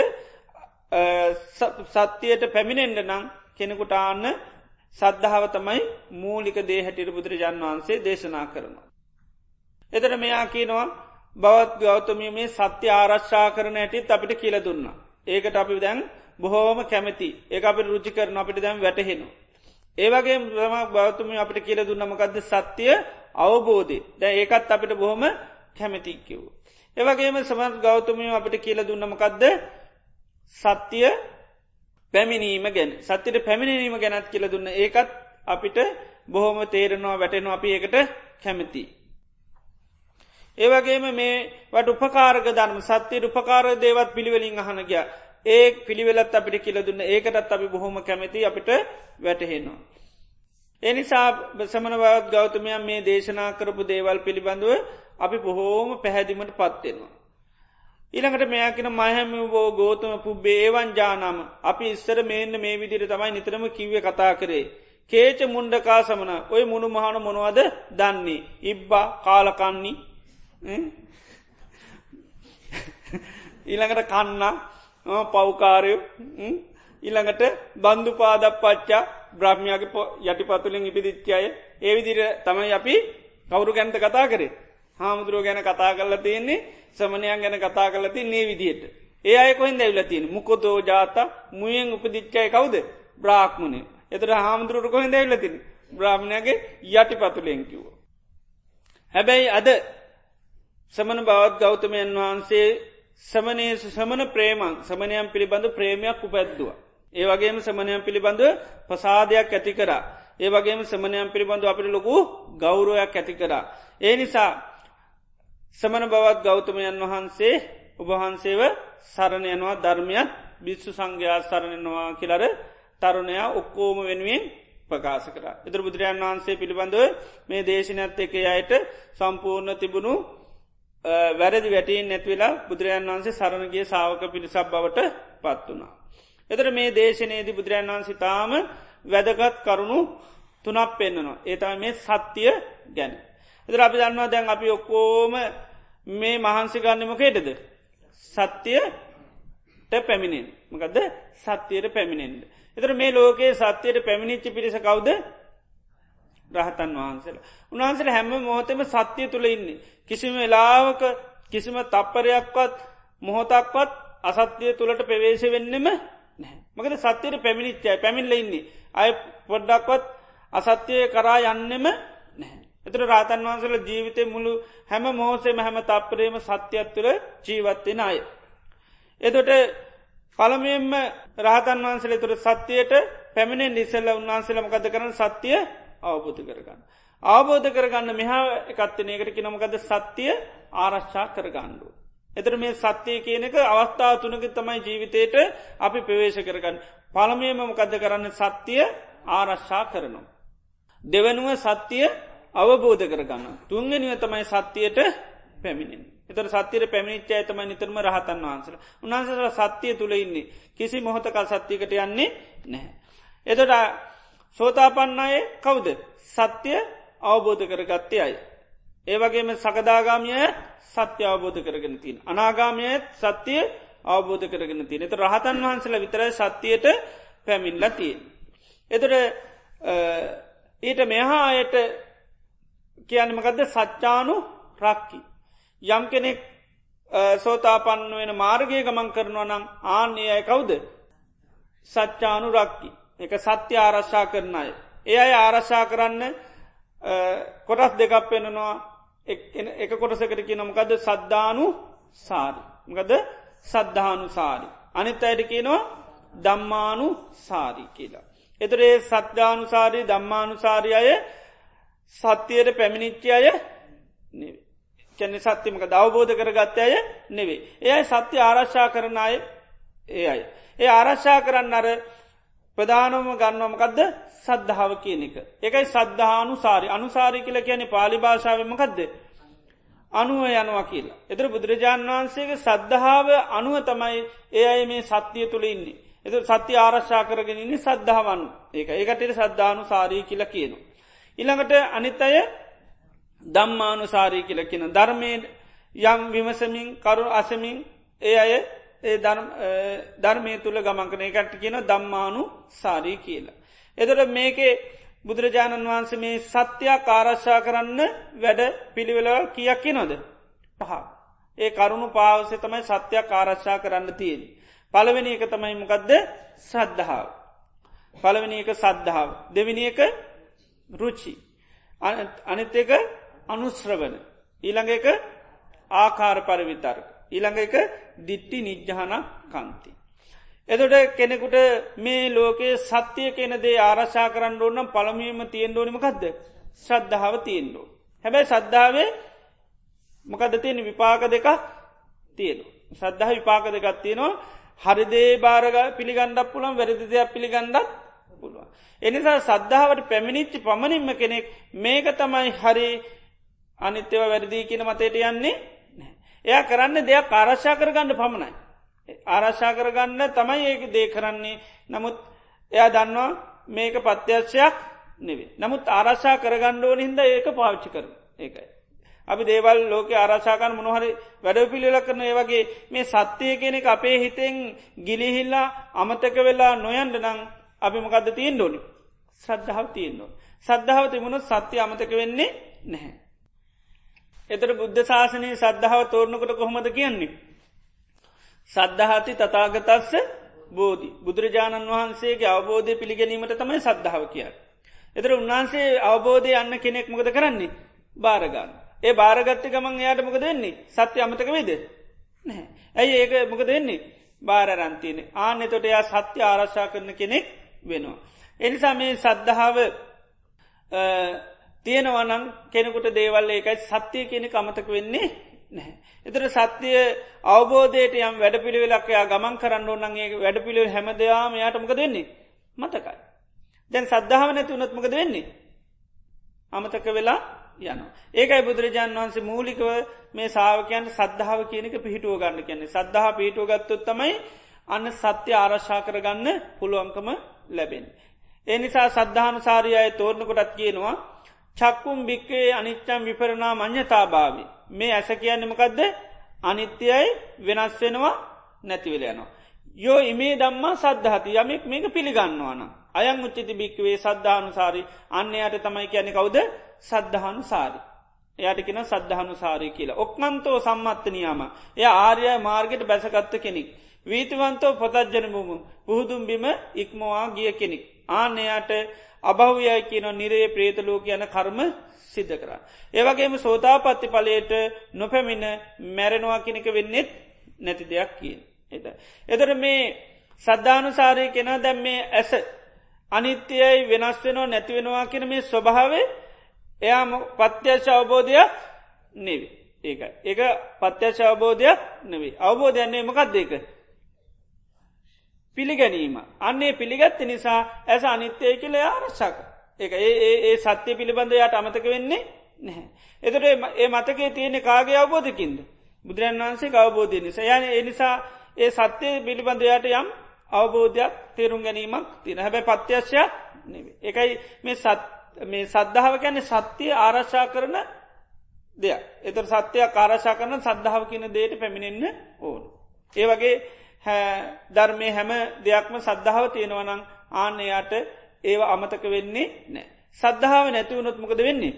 සත්‍යයට පැමිණෙන්ඩ නම් කෙනෙකුට ආන්න සද්ධාව තමයි මූලික දේ හැටියට බුදුරජාන් වහන්සේ දේශනා කරනවා. එතර මෙයා කියනවා බවත් ගෞතමිය මේ සත්‍ය ආරශ්ා කරන ඇටිත් අපිට කියල දුන්න. ඒකට අපි දැන් බොහෝම කැමති ඒ අපි රුචි කරන අපිට දැම් වැටහෙනු. ඒවගේ ම බෞතුමිය අපිට කියල දුන්නමකක්ද සත්‍යය අවබෝධය දැ ඒකත් අපිට බොහොම කැමතික්කිව්. ඒවගේම සමත් ගෞතමිය අපිට කියල දුන්නමකක්ද සත්‍යය පැමිණීම ගැන සත්‍යයට පැමිණීම ගැනත් කියල දුන්න ඒකත් අපිට බොහොම තේරෙනවා වැටෙනවා අපි ඒකට කැමති. ඒවගේම මේ වට උපකාරක ධර්ම සත්‍යයට උපකාර දේවත් පිළිවෙලින් අහනගිය ඒ පිළිවෙලත් අපිට කියල දුන්න ඒකටත් අපි බොහොම කැමති අපිට වැටහෙනවා. එනිසා සමනවත් ගෞතමයන් මේ දේශනා කරපු දේවල් පිළිබඳුව අපි බොහෝම පැහැදිමට පත්වෙනවා. ඊළඟට මෙයකින මහැම වෝ ගෝතම පුබ්බේ ඒවන් ජානම. අපි ඉස්සර මේන්න මේ විදිර තමයි නිතරම කිව්ව කතා කරේ. කේච මුන්ඩකා සමන. ඔය මුණු මහන මොනවද දන්නේ. ඉබ්බා කාලකන්නේ ඊළඟට කන්න. පව්කාරය. ඊළඟට බන්ධු පාදක් පච්චා බ්‍රහ්මයාගේ යටිපතුලින් ඉපිදිච්චාය ඒ විදිර තමයි අපි කවුරු ගැන්ත කතා කරේ? හාමුදුරුව ගැන කතා කරලා තියෙන්නේ. සමනයන් ගැන කතා කරලා තින්නේ විදියට ඒ අය කොහෙන් දැවිල තියෙන මුකොතෝ ජාත මුයෙන් උපදිච්චාය කවුද බ්‍රාක්්මණය එතට හාමුදුරුවට කොහෙන් දැවිල තින බ්‍රාහ්මණයගේ යටිපතුලෙන් කිව්ව. හැබැයි අද සමන බවත් ගෞතමයන් වහන්සේ සමනයේ සමන ප්‍රේමන් සමනයම් පිළිබඳ ප්‍රේමයක් උපැද්දුව. ඒ වගේම සමනයම් පිළිබඳ පසාදයක් ඇති කරා. ඒ වගේම සමනයම් පිළිබඳු අපිට ලොකු ගෞරුවයක් ඇති කරා. ඒ නිසා සමන බවත් ගෞතමයන් වහන්සේ ඔබහන්සේව සරණයනවා ධර්මයත් බිස්සු සංඝයා සරණනවා කියලර තරුණයා ඔක්කෝම වෙනුවෙන් ප්‍රකාශ කර. එතර බුදුරජාන් වහන්සේ පිළිබඳව මේ දේශනත් එක අයට සම්පූර්ණ තිබුණු වැරදි වැටීන් නැත්වෙලා බුදුරජාන් වන්සේ සරණගේ සාවක පිරිසක් බවට පත් වුණා. එතර මේ දේශනයේදී බුදුරජාන් වන්සේ තාම වැදගත් කරුණු තුනක් පෙන්න්නනවා. ඒතම මේ සත්‍යය ගැන. එතර අපි දන්නවා දැන් අපි ඔක්කෝම මේ මහන්සි ගන්නමකේටද. සත්‍යයට පැමිණෙන් මකද සත්‍යයට පැමිණෙන්ට. එතර මේ ලෝකයේ සත්‍යයට පැමිණිච්චි පිරිස කවුද රහතන් වහන්සේලා. උන්වහන්සට හැම මොහොතම සත්‍යය තුළ ඉන්නේ. කිසිම වෙලාවක කිසිම තප්පරයක්වත් මොහොතක්වත් අසත්‍යය තුළට ප්‍රවේශ වෙන්නෙම මකද සත්‍යයට පැමිණිච්චයි පැමිල්ල ඉන්නේ. අය පොඩ්ඩක්වත් අසත්‍යය කරා යන්නෙම නැහැ. එතර රාතන් වහන්සල ජීවිතය මුළු හැම මෝසේම හැම තප්පරේම සත්‍යයක් තුළ ජීවත්වෙන අය. එතොට පළමෙන්ම රහතන් වහන්සල තුර සත්‍යයට පැමිණෙන් ඉස්සල්ල උන්වහන්සලමකද කරන සත්‍යය අවබෝධ කරගන්න. අවබෝධ කරගන්න මෙහා එකත්තනයකට කිනමකද සත්‍යය ආරශ්චා කරගණ්ඩු. එතර මේ සත්‍යය කියන එක අවස්ථාව තුනක තමයි ජීවිතයට අපි ප්‍රවේශ කරගන්න. පළමේම මොකද කරන්න සත්‍යය ආරශ්ා කරනවා. දෙවනුව සත්‍යය අවබෝධ කරගන්න. තුන්ගෙනව තමයි සත්‍යයට පැමිණෙන්. එතර සත්‍යයට පැමිණිච්ච ඇතම නිතරම රහතන් වහන්සල. උන්හන්සල සත්‍යය තුළ ඉන්නේ කිසි මොහොතකල් සත්‍යයකට යන්නේ නැහැ. එතට සෝතාපන්න අය කවුද සත්‍යය අවබෝධ කරගත්තේ අයි. ඒවගේම සකදාගාමිය සත්‍ය අවබෝධ කරගෙන තින්. අනාගාමයත් සත්‍යය අවබෝධ කරගෙන තින. එත රහතන් වහන්සල විතරයි සත්‍යයට පැමිල්ල තියෙන්. එතට ඊට මෙහා අයට කියන්නමකදද සච්චානු රක්කි. යම් කෙනෙක් සෝතාපන්න වෙන මාර්ගය ගමන් කරනවා නම් ආන්නේ අය කවුද. සච්චානු රක්කි. එක සත්‍ය ආරශ්ා කරන අය. ඒ අය ආරශ්ා කරන්න කොටස් දෙකක් පෙනනවා එක කොටසකට කියනමකද සද්ධානු සාරි. මකද සද්ධානු සාරි. අනිත් අයට කියනවා දම්මානු සාරි කියලා. එතරේ සද්ධානුසාරී දම්මානුසාරි අය සත්‍යයට පැමිණිච්චි අය කැන සත්‍යමක දවබෝධ කරගත්ත අය නෙවේ. එයයි සත්‍ය ආරශ්ා කරන අය ඒ අයි. ඒ ආරශ්ා කරන්න අර ප්‍රධානම ගන්නවමකක්ද සද්ධාව කියන එක. එකයි සද්ධානු සාරි අනුසාරි කියල කියන පාලි භාෂාවමකක්ද. අනුව යනවා කියලා. එතර බුදුරජාණන් වහන්සේගේ සද්ධාව අනුව තමයි ඒ අය මේ සත්‍යය තුළ ඉන්නේ. එත සත්‍ය ආරශ්ා කරගෙන ඉන්නේ සද්ධාවන් ඒක ඒකටට සද්ධානු සාරී කියල කියනවා. ඉළඟට අනිත් අය දම්මානු සාරී කියල කියන ධර්මය යම් විමසමින් කරු අසමින් ඒ අය ඒ ධර්මය තුළ ගමන්කන එකට කියන දම්මානු සාරී කියලා. එතට මේකේ බුදුරජාණන් වහන්සේ මේ සත්‍යයක් ආරශ්ා කරන්න වැඩ පිළිවෙල කියක් නොද. පහ. ඒ කරුණු පාවසය තමයි සත්‍යයක් ආරශ්ා කරන්න තියෙන. පළවෙනි එක තමයි මොකක්ද සද්ධාව. පළවෙනි එක සද්ධාව. දෙවිනි එක රුචි. අනිත් එක අනුශ්‍රවන. ඊළඟ එක ආකාර පරවිතර්ක. ඊළඟ එක දිට්ටි නිජ්්‍යාන කන්ති. එතොට කෙනෙකුට මේ ලෝකයේ සත්‍යය කෙනදේ ආරශා කරන්න ඕන්නම් පළමීම තියෙන් ඕනිමකක්ද ශ්‍රද්ධාව තියෙන්ඩෝ. හැබැයි සද්ධාවේ මොකද තියෙන විපාක දෙක තියෙන. සද්ධහ විපාක දෙකක් තියෙනවා හරිදේ භාරග පිළිගණ්ඩක් පුළන් වැරදි දෙයක් පිළිගණ්ඩත් පුළුවන්. එනිසා සද්ධාවට පැමිණිච්චි පමණින්ම කෙනෙක් මේක තමයි හරි අනිත්‍යව වැරදිී කියන මතයට යන්නේ එයා කරන්න දෙයක් ආරශ්ා කරගන්න පමණයි. ආරශ්ා කරගන්න තමයි ඒක දේ කරන්නේ නමුත් එයා දන්නවා මේක පත්‍යර්ශයක් නෙවේ. නමුත් ආරශ්ා කරගණ්ඩෝන හිද ඒක පාවිච්චි කර ඒකයි. අපි දේවල් ලෝක ආරශාකන් මොනහරි වැඩ පිළිල කරන ඒ වගේ මේ සත්‍යය කෙනෙක් අපේ හිතෙන් ගිලිහිල්ලා අමතක වෙලා නොයන්ඩ නං අපි මොකක්ද තියෙන් ඩෝනි ශ්‍රද්ධාව තියෙන්නවා. සද්ධාව තිබුණු සත්‍ය අමතක වෙන්නේ නැහැ. එතර බුද්ධ ශාසනය සද්ධාව තෝරණකට කොහොමද කියන්නේ. සද්ධහති තතාගතස්ස බෝධි බුදුරජාණන් වහන්සේගේ අවබෝධය පිළිගැනීමට තමයි සද්ධාව කිය. එතර උන්වහන්සේ අවබෝධය යන්න කෙනෙක් මොකද කරන්නේ භාරගන්න. ඒ භාරගත්ත ගමන් එයාට මොකද වෙන්නේ සත්‍ය අමතක වේද. නැහැ. ඇයි ඒක මොකද වෙන්නේ භාරරන්තියන ආනෙ තොට එයා සත්‍ය ආරශ්ා කරන කෙනෙක් වෙනවා. එනිසා මේ සද්ධාව තියෙනවනන් කෙනෙකුට දේවල් ඒකයි සත්‍යය කෙනෙ අමතක වෙන්නේ නැහැ. එතර සත්‍යය අවබෝධයට යම් වැඩ පිළිවෙලක්යා ගමන් කරන්න ඕන්නගේ වැඩ පිළිව හැමදයාම යාටමක දෙන්නේ මතකයි. දැන් සද්ධාව නැති වනත්මක දෙන්නේ. අමතක වෙලා යන. ඒකයි බුදුරජාන් වහන්සේ මූලිකව මේ සාාවකයන් සද්ධාව කියනක පිහිටුව ගන්න කියන්නේ සද්ධහ පිහිටුව ගත්තොත් තමයි අන්න සත්‍ය ආරශ්ා කරගන්න පුළුවන්කම ලැබෙන්. එනිසා සද්ධානුසාරය අය තෝරණකොටත් කියනවා චක්කුම් භික්කේ අනිච්චම් විපරණා මං්්‍යතාභාවි. මේ ඇස කියන්නමකක්ද අනිත්‍යයයි වෙනස් වෙනවා නැතිවෙල යනවා. යෝ ඉමේ දම්මා සද්ධහති යමෙක් මේක පිළිගන්නවාන. අයන් උච්චති භික්වේ සද්ධානුසාරි අන්නයට තමයි කියැනෙ කවුද සද්ධානුසාරි. එයට කෙන සද්ධානුසාරය කියලා. ඔක්නන්තෝ සම්මත්තනයාම එය ආර්යය මාර්ගයට බැසගත්ත කෙනෙක්. වීතිවන්තෝ පොතජ්ජන මුමු පුහුදුම්බිම ඉක්මවා ගිය කෙනෙක්. ආනයට අභව්‍යය කියන නිරේ ප්‍රේතලෝක යන කර්ම සිද්ධ කර. ඒවගේම සෝතාපත්ති පලයට නොපැමිණ මැරෙනවා කෙනෙක වෙන්නෙත් නැති දෙයක් කිය. එද. එතර මේ සද්ධානුසාරය කෙන දැම් මේ ඇස අනිත්‍යයයි වෙනස් වෙනවා නැතිවෙනවා කියන මේ ස්වභාවේ එයා පත්‍යශ අවබෝධයක් නෙවේ. ඒක ඒක පත්‍යශ අවබෝධයක් නෙවේ. අවබෝධයන්නේ මොකක් දෙක. පිළිගැනීම. අන්නේ පිළිගත්ත නිසා ඇස අනිත්‍යය කියල ආරක්ෂක. එක ඒ ඒ සත්‍යය පිළිබඳ යට අමතක වෙන්නේ නැහැ. එතට ඒ මතකේ තියෙන කාගේ අවබෝධකින්ද. බුදුරන් වහන්සේ අවබෝධය නිසා යන ඒ නිසා ඒ සත්‍යය පිළිබඳයට යම් අවබෝධයක් තේරුම් ගැනීමක් තින හැබැ පත්‍යශ්‍යයක් නෙවේ. එකයි මේ මේ සද්ධාව ගැන සත්‍යය ආරශ්ා කරන දෙයක්. එතර සත්‍යයක් ආරශා කරන සද්ධාව කියන දේට පැමිණෙන්න්න ඕන. ඒ වගේ ධර්මය හැම දෙයක්ම සද්ධාව තියෙනවනං ආන්නයාට ඒව අමතක වෙන්නේ නෑ. සද්ධාව නැතිවුණොත් මොකද වෙන්නේ.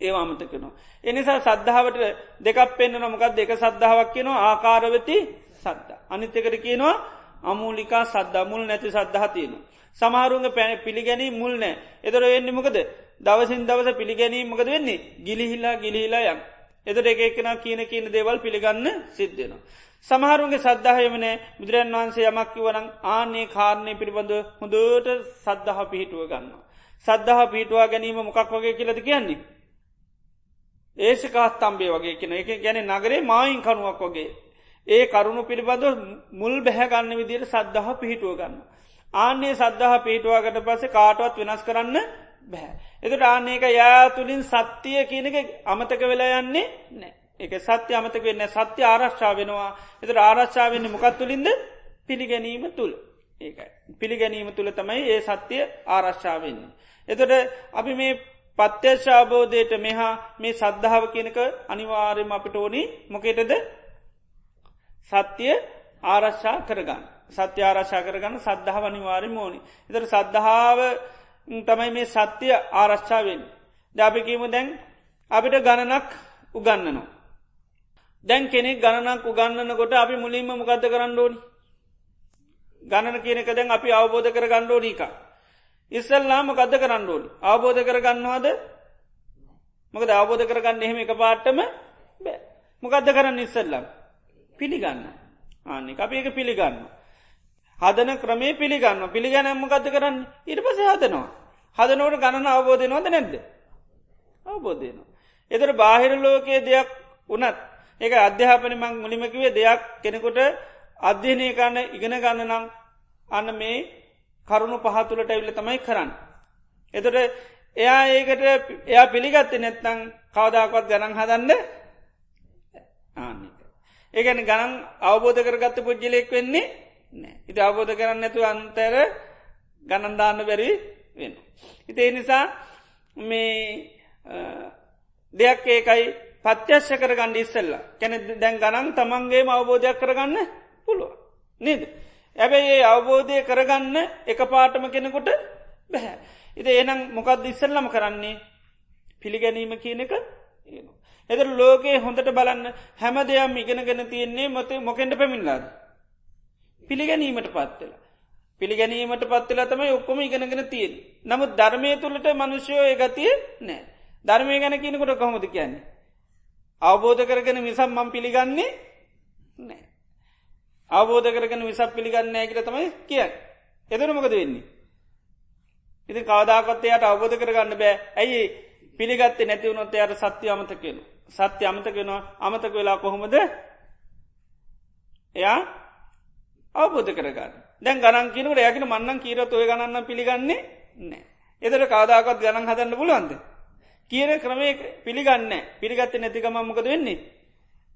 ඒ අමතකනවා. එනිසා සද්ධාවට දෙකක් පෙන්න්න නොමකක් දෙක සද්ධාවක් කියනවා ආකාරවති සද්ධ. අනිත්‍යකට කියනවා අමූලිකා සද්ධ මුල් නැති සද්ධහ තියෙනවා. සමාරුන්ග පැන පිළිගැනී මුල් නෑ එතර වෙන්නේ මොකද දවසින් දවස පිළිගැනීම මොකද වෙන්නේ ගිලිහිල්ලා ගිලිහිලා යම්. එතට එක එකන කියන කියන දේවල් පිළිගන්න සිද්ධෙනවා. සමහරුන්ගේ සද්ධහයමනෑ බුදුරන් වහන්සේ යමක් කිවනං ආනේ කාරණය පිළිබඳ හොඳට සද්ධහ පිහිටුව ගන්න. සද්ධහ පිහිටවා ගැනීම මොකක් වගේ කියලද කියන්නේ. ඒසිකාත් තම්බේ වගේ කියෙන එක ගැන නගරේ මායින් කනුවක් වගේ. ඒ කරුණු පිළිබඳ මුල් බැහැගන්න විදියට සද්ධහ පිහිටුව ගන්න. ආන්නේ සද්ධහ පිහිටවාගට පසේ කාටුවත් වෙනස් කරන්න බැහැ. එතුට ආන්නේක යා තුළින් සත්‍යය කියනක අමතක වෙලා යන්නේ නෑ. එක සත්‍ය අමතක වෙන්න සත්‍ය ආරක්ෂා වෙනවා එත ආරක්ෂාවවෙන්න මොකත් තුළින්ද පිළිගැනීම තුළ ඒකයි. පිළිගැනීම තුළ තමයි ඒ සත්‍යය ආරශ්ාවවෙන්න. එතොට අපි මේ පත්‍යශාබෝධයට මෙහා මේ සද්ධාව කියනක අනිවාර්යම අපිට ඕනි මොකේටද සත්‍යය ආරශ්ා කරගන්න. සත්‍ය ආරශා කරගන්න සද්ධාව අනිවාර්යම ඕනි. එතර සද්ධාව තමයි මේ සත්‍යය ආරශ්ාවෙන්. ජාපිකීම දැන් අපිට ගණනක් උගන්නනවා. දැන් කෙනෙක් ගණනක් උගන්නන කොට අපි මුලින්ම මොකක්ද කරන්න ඕනි. ගණන කියනක දැන් අපි අවබෝධ කර ගණ්ඩෝනීක. ඉස්සල්ලාම ගද කරන්න ඕනි අවබෝධ කරගන්නවාද මොකද අවබෝධ කරගන්න එහෙම එක පාට්ටම බෑ මොකක්ද කරන්න ඉස්සල්ලම් පිළිගන්න ආනෙ අපි එක පිළිගන්න. හදන ක්‍රමේ පිළිගන්න පිළිගැනම්ම ගත කරන්න ඉට පස හදනවා. හදනවට ගණන අවබෝධය නොද නැද්ද. අවබෝධයනවා. එතර බාහිර ලෝකයේ දෙයක් වනත් ඒක අධ්‍යාපන මං මුලිමකිවේ දෙයක් කෙනෙකුට අධ්‍යනය කන්න ඉගෙන ගන්න නම් අන්න මේ කරුණු පහතුලට ඇවිල්ල තමයි කරන්න. එතට එයා ඒකට එයා පිළිගත්ත නැත්තං කවදාකොත් ගණන් හදන්න ආනික. ඒගැන ගණන් අවබෝධ කරගත්ත පුද්ජලෙක් වෙන්නේ නෑ ඉති අවබෝධ කරන්න නැතු අන්තර ගණන්දාන්න බැරි වෙන. ඉතිේ නිසා මේ දෙයක් ඒකයි පත්‍යශ්‍ය කරගන්න ඉස්සල්ලා කැන දැන් ගණන් තමන්ගේ අවබෝධයක් කරගන්න පුළුව. නේද. ඇබැයි ඒ අවබෝධය කරගන්න එක පාටම කෙනෙකුට බැහැ. ඉති එනම් මොකක්ද ඉස්සල්ලම කරන්නේ පිළිගැනීම කියන එක එදර ලෝකයේ හොඳට බලන්න හැම දෙයක් ඉගෙනගෙන තියෙන්නේ මොත මොකෙන්ට පැමිල්ලාද. පිළිගැනීමට පත්වෙලා. පිළිගැනීමට පත්වෙලා තමයි ඔක්කොම ඉගෙනගෙන තියෙන්. නමුත් ධර්මය තුළට මනුෂ්‍යයෝ ගතිය නෑ. ධර්මය ගැන කියනකොට කොහොමද කියන්නේ. අවබෝධ කරගෙන මිසම් මම් පිළිගන්නේ නෑ. අවබෝධ කරගෙන විසක් පිළිගන්න ඇකිට තමයි කිය. එදර මොකද වෙන්නේ. ඉති කවදාකත්තයට අවබෝධ කරගන්න බෑ ඇයි පිළිගත්තේ නැතිවුණොත් එයට සත්‍ය අමතකෙන. සත්‍ය අමතකෙනවා අමතක වෙලා කොහොමද එයා අවබෝධ කරගන්න දැන් ගණන් කියනකට යකින මන්නන් කීරත් ඔය ගණන්න පිළිගන්නේ නෑ. එතර කාදාකත් ගණන් හදන්න පුළුවන්ද. කියන ක්‍රමය පිළිගන්න පිළිගත්ත නැතිකමම්මකද වෙන්නේ.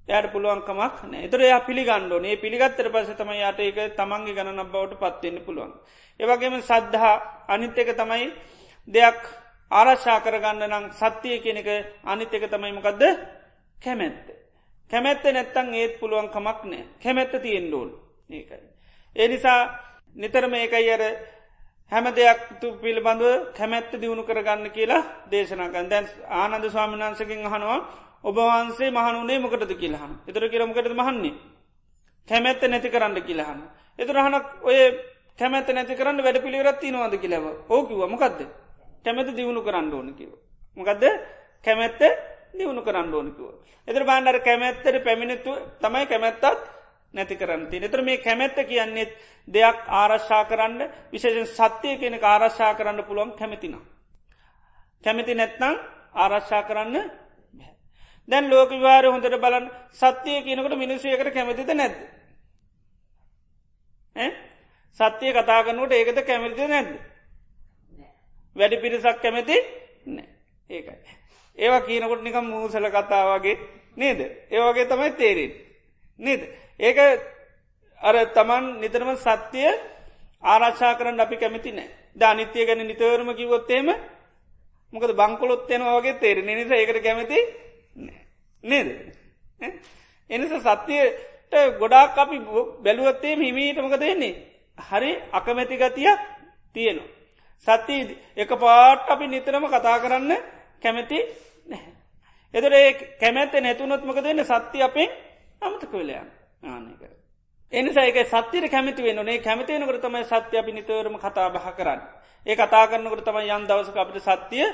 යට පුළුවන්කමක් නෑ එතර එයා පිළිගණ්ඩෝ ඒ පිළිගත්තර පස තම යට ඒක තමන්ගේ ගණන බවට පත්වෙන්න පුළුවන්. ඒවගේම සද්ධහා අනිත් එක තමයි දෙයක් ආරශ්ා කරගන්න නම් සත්‍යය කෙනෙක අනිත් එක තමයිමකක්ද කැමැත්ත. කැමැත්ත නැත්තං ඒත් පුළුවන් කමක් නෑ කැමැත්ත තියෙන් ඩෝල් ඒකයි. ඒ නිසා නිතරම ඒකයි අර හැම දෙයක් තු පිළිබඳව කැමැත්ත දියුණු කරගන්න කියලා දේශනාකන් දැන් ආනන්ද ස්වාමිනාන්සකින් හනවා ඔබවහන්සේ මහනුනේ මොකටද කියලහන එතර කියරමකටද මහන්නේ? කැමැත්ත නැති කරන්න කියලහන්න එතුරහනක් ඔය කැමැත නැති කරන්න වැඩ පිළිවරත් නවාද කියලව ඕකිව මොකක්ද කැමැත දියුණු කරන්න ඕනකිව මොකක්ද කැමැත්ත දියුණු කරන්න ඕනකිව එතර බාණ්ඩර කැමැත්තට පැමිණිතු තමයි කැමැත්තත් නැති කරන්න ති එතර මේ කැමැත්ත කියන්නේෙත් දෙයක් ආරශ්ා කරන්න විශේෂෙන් සත්‍යය කෙනෙ ආරශ්ා කරන්න පුළුවන් කැමතින. කැමති නැත්නම් ආරශ්ා කරන්න දැන් ලෝක විවාර හොඳට බලන් සත්‍යය කියනකට මිනිස්සයකට කැමතිද නැද්ද. සත්‍යය කතාගනුවට ඒකත කැමතිද නැද්ද. වැඩි පිරිසක් කැමති ඒකයි. ඒවා කියනකොට නිකම් මූසල කතාවගේ නේද. ඒවගේ තමයි තේරෙන්. නේද. ඒක අර තමන් නිතරම සත්‍යය ආරක්ෂා කරන්න අපි කැමති නෑ. ද අනිත්‍යය ගැන නිතරම කිවොත්තේම මොකද බංකොලොත්තයන වගේ තේරෙන නිසා ඒකට කැමති නේද? එනිස සත්‍යයට ගොඩාක් අපි බැලුවත්තේ හිමීට මොක දෙන්නේ හරි අකමැති ගතියක් තියෙනවා. සත්‍ය එක පාට අපි නිතරම කතා කරන්න කැමැති නැහැ. එතර ඒ කැමැත්ත නැතුනොත්මක දෙන්න සත්‍ය අපෙන් අමතක වෙලයන් ආනක. එනිසාක සත්‍යර කැමති වෙන නේ කැමතියනකට තමයි සත්‍ය අපි නිතරම කතා බහ කරන්න. ඒ කතා කරන්නකට තමයි යන් දවසක අපට සත්‍යය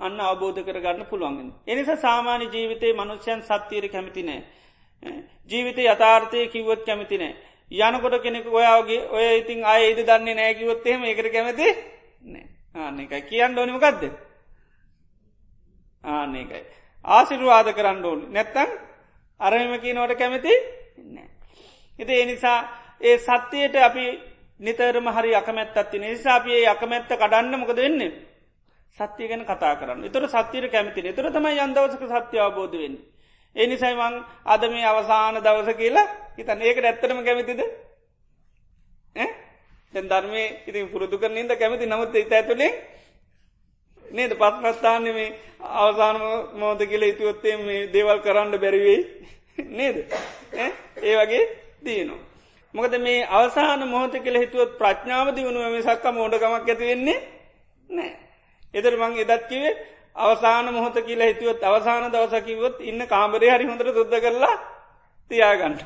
අන්න අවබෝධ කරගන්න පුළුවන්ගෙන. එනිසා සාමාන්‍ය ජීවිතයේ මනුෂ්‍යයන් සත්‍යයට කැමති නෑ. ජීවිතය යථාර්ථය කිව්වොත් කැමති නෑ. යනකොට කෙනෙක ඔයාගේ ඔය ඉතින් අය ඉද දන්නේ නෑකිවොත්තේම ඒකට කැමති නෑ ආනෙකයි කියන්න ඕනිමකක්ද. ආනෙකයි. ආසිරුවාද කරන්න ඕනි නැත්තන් අරම කියනවට කැමති නෑ. එති ඒ නිසා ඒ සත්‍යයට අපි නිතරම හරි අකමැත්තත්ති නිසා අපේ අකමැත්ත කඩන්න මොකද වෙන්නේ. සත්‍යය ගැන කතා කරන්න. එතර සත්‍යයට කැමති එතර තමයි යන්දවසක සත්‍ය අවබෝධ වෙන්න. ඒ නිසයිමං අද මේ අවසාන දවස කියලා හිතන් ඒකට ඇත්තරම කැමතිද? දැන් ධර්මය ඉතින් පුරුදු කරනින්ද කැමති. නමුත් ඉත ඇතුළේ නේද? පත්මස්ථාන්න මේ අවසාන මෝද කියල ඉතුවොත්තේ මේ දේවල් කරන්න බැරිවෙයි නේද ඒ වගේ දයනවා. මොකද මේ අවසාන මොහොත කියල හිතුවත් ප්‍රඥාව දියුණුවම සක්ක මෝඩකමක් ඇති වෙන්නේ නෑ. එදර මං එදත් කිවේ අවසාන මොහොත කියලා හිතුවත් අවසාන දවසකිවොත් ඉන්න කාමරය හරි හොඳට සුද්ද කරලා තියාගන්න.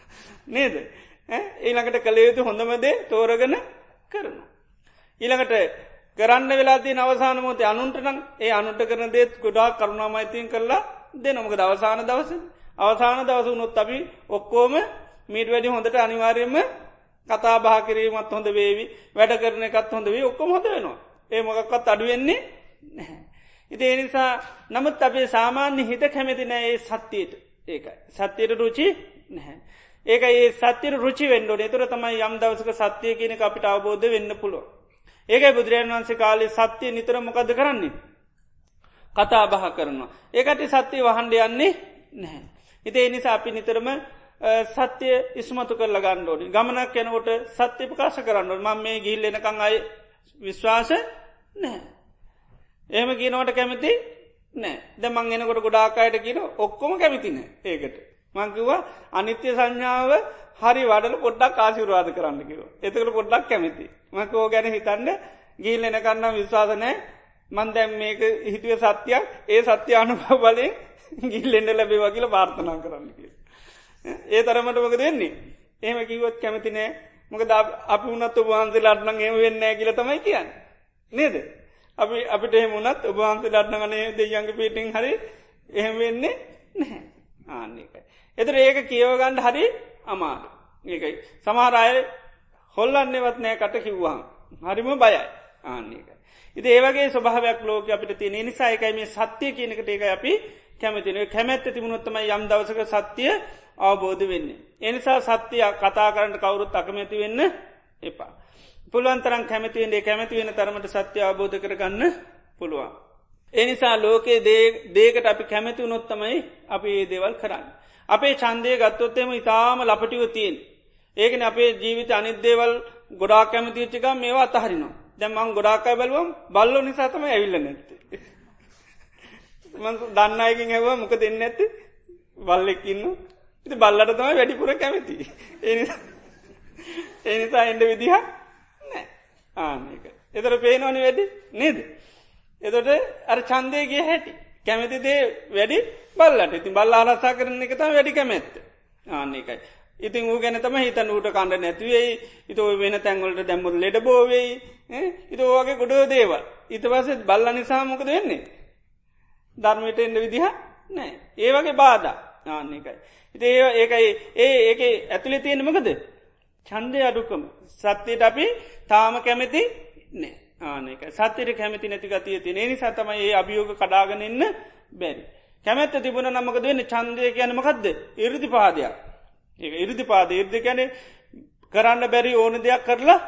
නේද. ඊළඟට කළයුතු හොඳමදේ තෝරගෙන කරනු. ඊළඟට කරන්න වෙලාදී අවසාන මොතේ අනුන්ටනම් ඒ අනුට කරන දේත් ගොඩා කරුණාමයිතියෙන් කරලා දෙ නොමකද අවසාන දවස අවසාන දවස උනොත් අපි ඔක්කෝම මීට වැඩි හොඳට අනිවාර්යම කතා බා කිරීමත් හොඳ වේවි වැඩ කරන එකත් හොඳ වේ ඔක්කොම හොඳ වෙනවා ඒ මොකක්වත් අඩුවෙන්නේ නැහැ. ඉති එනිසා නමුත් අපේ සාමාන්‍ය හිත කැමතින ඒ සත්‍යයට ඒකයි. සත්‍යයට රුචි නැහැ. ඒක ඒ සත්‍යයට රුචි වෙන්ඩෝ එතුර තමයි යම් දවසක සත්‍යය කියන අපිට අවබෝධ වෙන්න පුළුව. ඒකයි බුදුරජන් වන්සේ කාලේ සත්‍යය නිතර මොකද කරන්නේ. කතා බහ කරනවා. ඒකට සත්‍යය වහන්ඩ යන්නේ නැහැ. ඉතිේ නිසා අපි නිතරම සත්‍යය ඉස්මතු කරල ගණ්ඩෝඩි ගමනක් යනකොට සත්‍ය ප්‍රකාශ කරන්න ම මේ ගිල්ලෙනකං අයි විශ්වාස නැහැ. එහෙම කියනවට කැමති නෑ ද මං එනකොට ගොඩාකායට කියන ඔක්කොම කැමිතින ඒකට. මංකිවා අනිත්‍ය සංඥාව හරි වඩල පොඩ්ඩක් ආශිරවාද කරන්න කිව. එතකට පොඩ්ඩක් කැමති. මකෝ ගැන හිතන්න ගිල් එනකන්නම් විශ්වාසනෑ මන්දැම් මේක හිතුව සත්‍යයක් ඒ සත්‍ය අනුභ බලෙන් ගිල්ලෙන්ඩ ලැබේ වකිල පාර්ථනා කරන්න කිය. ඒ තරමට මක දෙන්නේ. ඒම කිවත් කැමති නෑ මොක අපි උනත් ඔබහන්සේ ලට්නන් එම වෙන්න කියල තමයි කියන්න. නේද. අපි අපිට එහෙමුණත් ඔබහන්සේ ලට්නගනේ දෙයන්ගේ පිටිං හරි එහෙම වෙන්නේ නැහැ ආන්නේකයි. එතර ඒක කියවගණ්ඩ හරි අමාරු. ඒකයි. සමහරය හොල්ලන්නේවත් නෑ කට කිව්වාම්. හරිම බයයි ආන්නේකයි. ඉති ඒවගේ ස්වභාවයක් ලෝක අපිට තියෙන නිසා එකයි මේ සත්‍යය කියනකට ඒක අපි කැමතින කැමැත්ත තිබුණොත්තම යම් දවසක සත්‍යය අවබෝධ වෙන්නේ. එනිසා සත්‍යය කතා කරන්න කවුරුත් අකමැති වෙන්න එපා. පුළුවන්තරන් කැමතිවෙන්ේ කැමති වෙන තරමට සත්‍ය අවබෝධ කරගන්න පුළුවන්. එනිසා ලෝකයේ දේකට අපි කැමති උනොත්තමයි අපි ඒ දේවල් කරන්න. අපේ චන්දය ගත්තොත්තෙම ඉතාම ලපටිව තියෙන්. ඒකන අපේ ජීවිත අනිදේවල් ගොඩා කැමතිච්චිකම් මේවා අතහරිනවා. දැමං ගොඩාකයි බලුවම් බල්ලො නිසාතම ඇවිල්ල නැත්තේ. දන්න අයකින් හැව මොක දෙන්න ඇත්ත බල්ලෙක්කින්න ඉති බල්ලට තමයි වැඩිපුර කැමති. එනිසා එන්ඩ විදිහ නෑ ආනක. එතර පේනවන වැඩි? නේද. එතොට අර චන්දයගේ හැටි. කැමති දේ වැඩි බල්ලට. ඉතින් බල්ල ආරසා කරන එක තම වැඩි කැමැත්ත. ආන්නේකයි. ඉතින් ඌ ගැන තම හිතන් ූට කණ්ඩ නැතිවෙයි ඉත වෙන තැන්වලට දැම්මුත් ලෙඩ බෝවෙයි ඉත ඕගේ ගොඩෝ දේවල්. ඉත පසෙත් බල්ල නිසාමොකද වෙන්නේ. ධර්මයට එන්න විදිහ නෑ ඒ වගේ බාධ. ආන්නේකයි. ඉති ඒ ඒකයි ඒ ඒක ඇතුළෙ තියෙනමකද චන්දය අඩුකම. සත්‍යයට අපි තාම කැමති නෑ ආනක සත්‍යයට කැමති නැති ගතිය තිය ඒ සතමයි ඒ අභියෝග කඩාගෙන එන්න බැරි. කැමැත්ත තිබුණ නමක දෙන්න චන්දය කියනමකක්ද ඉරදි පාදයක්. ඒ ඉරදි පාද ඉර්ද කැනෙ කරන්න බැරි ඕන දෙයක් කරලා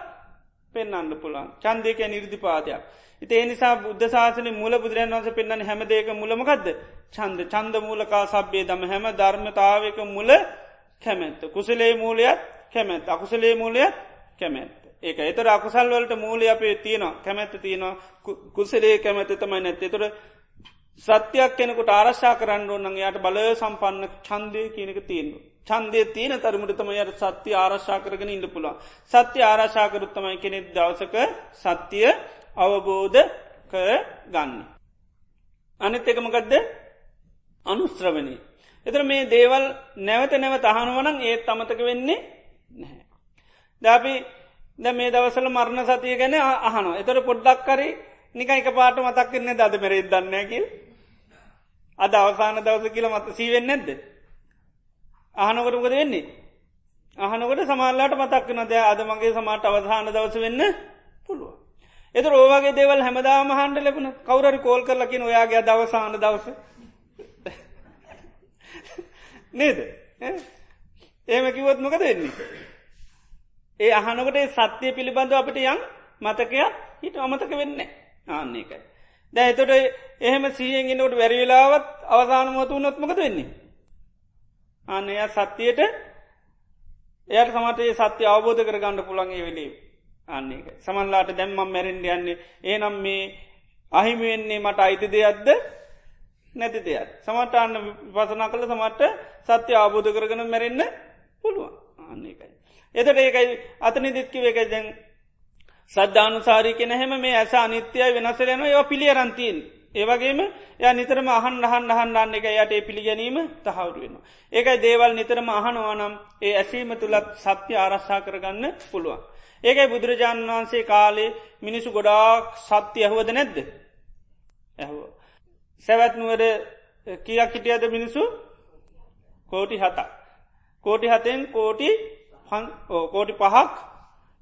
පෙන්න්න පුළන් චන්දයක නිර්දි පාදයක්. ඉති එනිසා බුද්ධ ශාසන මුල බුදුරන් වන්ස පෙන්න්න හැමදේක මුලමකක්ද චන්ද චන්ද මූලකා සබ්බේ දම හැම ධර්මතාවක මුල කැමැත්ත. කුසලේ මූලයත් කැමැත් අකුසලේ මූලයත් කැමැත්. ඒක එතර අකුසල් වලට මූලය අපේ තියෙනවා. කැමැත්ත තියෙනවා. කුසලේ කැමැත තමයි නැත්තේ. තොර සත්‍යයක් කෙනෙකුට ආරශ්ා කරන්න ඕන්න යායට බල සම්පන්න චන්දය කියනක තියෙනවා. චන්දය තියෙන තරමට තම යට සත්‍ය ආරශ්ා කරගෙන ඉන්න පුළා. සත්‍ය ආරශාකරුත්තමයි කෙනෙක් දවසක සත්‍යය අවබෝධ කර ගන්න. අනිත් එකමකදද අනුස්ත්‍රවනී. එතර මේ දේවල් නැවත නැවත අහනුවනන් ඒත් අමතක වෙන්නේ නැහැ. දැපි ද මේ දවසල මරණ සතිය ගැන අහනවා එතර පොඩ්ඩක් කරි නික එක පාට මතක් කරන්නේ දද මෙරෙත් දන්නකිල් අද අවසාන දවස කියල මත සීවෙන් නැද්ද අහනකොටමකද වෙන්නේ? අහනකොට සමාල්ලාට මතක්කන ද අද මගේ සමාට අවධාන දවස වෙන්න පුළුව එත රෝවගේ දෙවල් හැමදාම හන්ඩ ලැබුණ. කවුරරි කෝල් කරලකින ඔයාගේ දවසාන දවස. නේද? ඒම කිවොත් මොක දෙන්නේ ඒ අහනකට සත්‍යය පිළිබඳව අපිට යම් මතකයක් හිට අමතක වෙන්න ආන්නේකයි. දැ එතොට එහෙම සීයෙන්ගෙනට වැරවෙලාවත් අවසාන මතු නොත්මකද වෙන්නේ. අන්න එය සත්‍යයට එයට සමටේ සත්‍ය අවබෝධ කර ගණඩ පුළන්ගේ වෙලේ. අන්නේක සමල්ලාට දැම්මම් මැරෙන්ඩ යන්නේ. ඒනම් මේ අහිමිවෙන්නේ මට අයිති දෙයක්ද? නැති දෙයක්. සමට අන්න පසනා කළ සමට සත්‍ය අවබෝධ කරගන මැරෙන්න්න පුළුවන්. අන්නේකයි. එතට ඒකයි අතනි දිත්කිව එකයි දැන් සද්ධානුසාරී කෙන හැම මේ ඇස අනිත්‍යය වෙනසරයන ඒවා පිළියරන්තිීන්. ඒවගේම ය නිතරම අහන් අහන් අහන්ඩන්න එක යට පිළිගැනීම තහවුරුවෙන. ඒකයි දේවල් නිතරම අහනවානම් ඒ ඇසීම තුළත් සත්‍ය ආරශ්ා කරගන්න පුළුවන්. ඒකයි බුදුරජාණන් වහන්සේ කාලේ මිනිසු ගොඩාක් සත්‍ය ඇහුවද නැද්ද. ඇහුව. සැවැත්නුවර කියක් හිටියද මිනිසු කෝටි හතා. කෝටි හතෙන් කෝටි කෝටි පහක්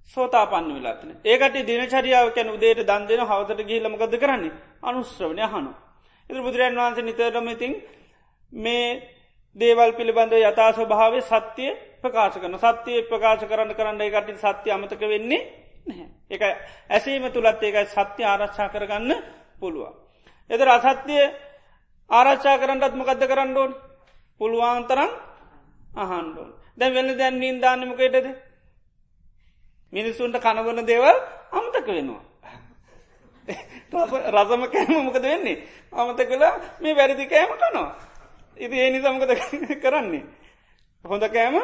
සෝතා පන්න වෙලාත්න ඒකට දිනචරියාව කැන උදේට දන් දෙෙන හවතට ගිහිලමගද කරන්නේ අනුස්්‍රවනය හනු. එ බුදුරන් වහන්ස නිතරමඉතින් මේ දේවල් පිළිබඳ යථා ස්වභාව සත්‍යය ප්‍රකාශ කරන සත්‍යය ප්‍රකාශ කරන්න කරන්න එකට සත්‍ය අමතක වෙන්නේ නැහැ. එක ඇසීම තුළත් ඒකයි සත්‍ය ආරක්ෂා කරගන්න පුළුවන්. එද අසත්‍යය ආරච්චා කරන්නත් මොකක්ද කරන්න ඕන් පුළුවන්තරන් අහන්ඩෝන් දැ වෙල දැන් නීන් දාන්නමකටද මිනිස්සුන්ට කනගොන දේවල් අමතක වෙනවා. රසම කෑම මොකද වෙන්නේ අමත කලා මේ වැරදි කෑම කනවා. ඉති ඒ නිසමකද කරන්නේ. හොඳ කෑම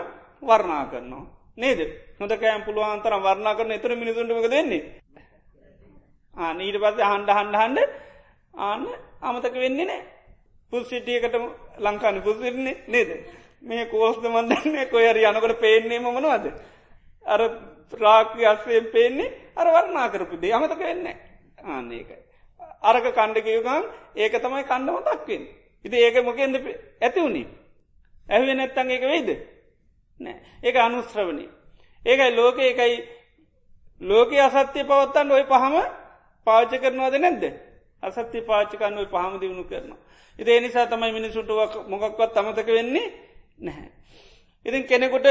වර්ණා කරනවා. නේද නොද කෑම් පුළුවන්තර වර්ණා කරන එතුර මිනිසුන්ටමක දෙන්නේ. ආනීට පස්ස හන්ඩ හන්ඩ හන්ඩ ආන්න අමතක වෙන්නේ නෑ පුස්සිටියකට ලංකාන පුසිරන්නේ නේද මේ කෝස්ද මන්දන්නේ කොයර යනකට පේන්නේ මනවද අර ප්‍රාක්්‍ය අස්වයෙන් පේන්නේ අර වර්ණා කරපුදේ අමතක වෙන්න ආන්න ඒකයි අරක කණ්ඩකියුගන් ඒක තමයි කණ්ඩම දක්වෙන් ඉති ඒක මොකෙන්ද ඇති වුණේ ඇහුව නැත්තන් ඒක වෙයිද? නෑ ඒක අනුස්ත්‍රවනි ඒකයි ලෝක එකයි ලෝක අසත්‍යය පවත්තන්න ඔය පහම පාච කරනවාද නැද්ද? අසත්‍ය පාචිකන්න ඔය පහම දියුණු කරනවා. ඉදේ නිසා තමයි මිනිසුට මොකක්වත් අමතක වෙන්නේ නැහැ. ඉතින් කෙනෙකුට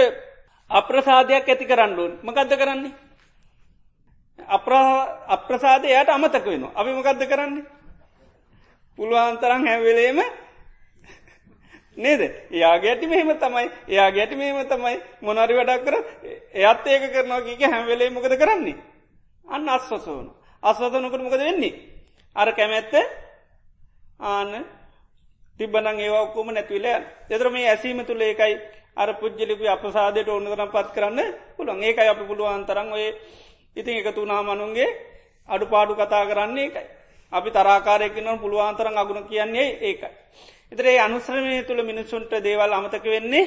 අප්‍රසාධයක් ඇති කරන්නඩුවන් මකක්ද කරන්නේ. අප්‍රසාදයට අමතක වෙන අපි මොකක්ද කරන්නේ. පුළුවන්තරම් හැවෙලේම නේද එයාගේ ඇති මෙහෙම තමයි එයා ගැටි මෙහෙම තමයි මොනරි වැඩක් කර එයත් ඒක කරනවා කික හැම්වෙලේ මොකද කරන්නේ. අන්න අස්වසවන අස්වසනකට මොකද වෙන්නේ. අර කැමැත්ත ආන තිබනං ඒවා ඔක්කෝම නැතිවල එතර මේ ඇසීම තුළ ඒකයි අර පුද්ජලිකු අපසාදයට ඕන්න කරම් පත් කරන්න පුළුවන් ඒකයි අප පුළුවන්තරන් ඔය ඉතින් එක තුනා මනුන්ගේ අඩු පාඩු කතා කරන්නේ ඒකයි අපි තරාකාරයකිනම් පුළුවන්තරන් අගුණ කියන්නේ ඒකයි. එතරේ අනුශ්‍රමය තුළ මිනිස්සුන්ට දේවල් අමතක වෙන්නේ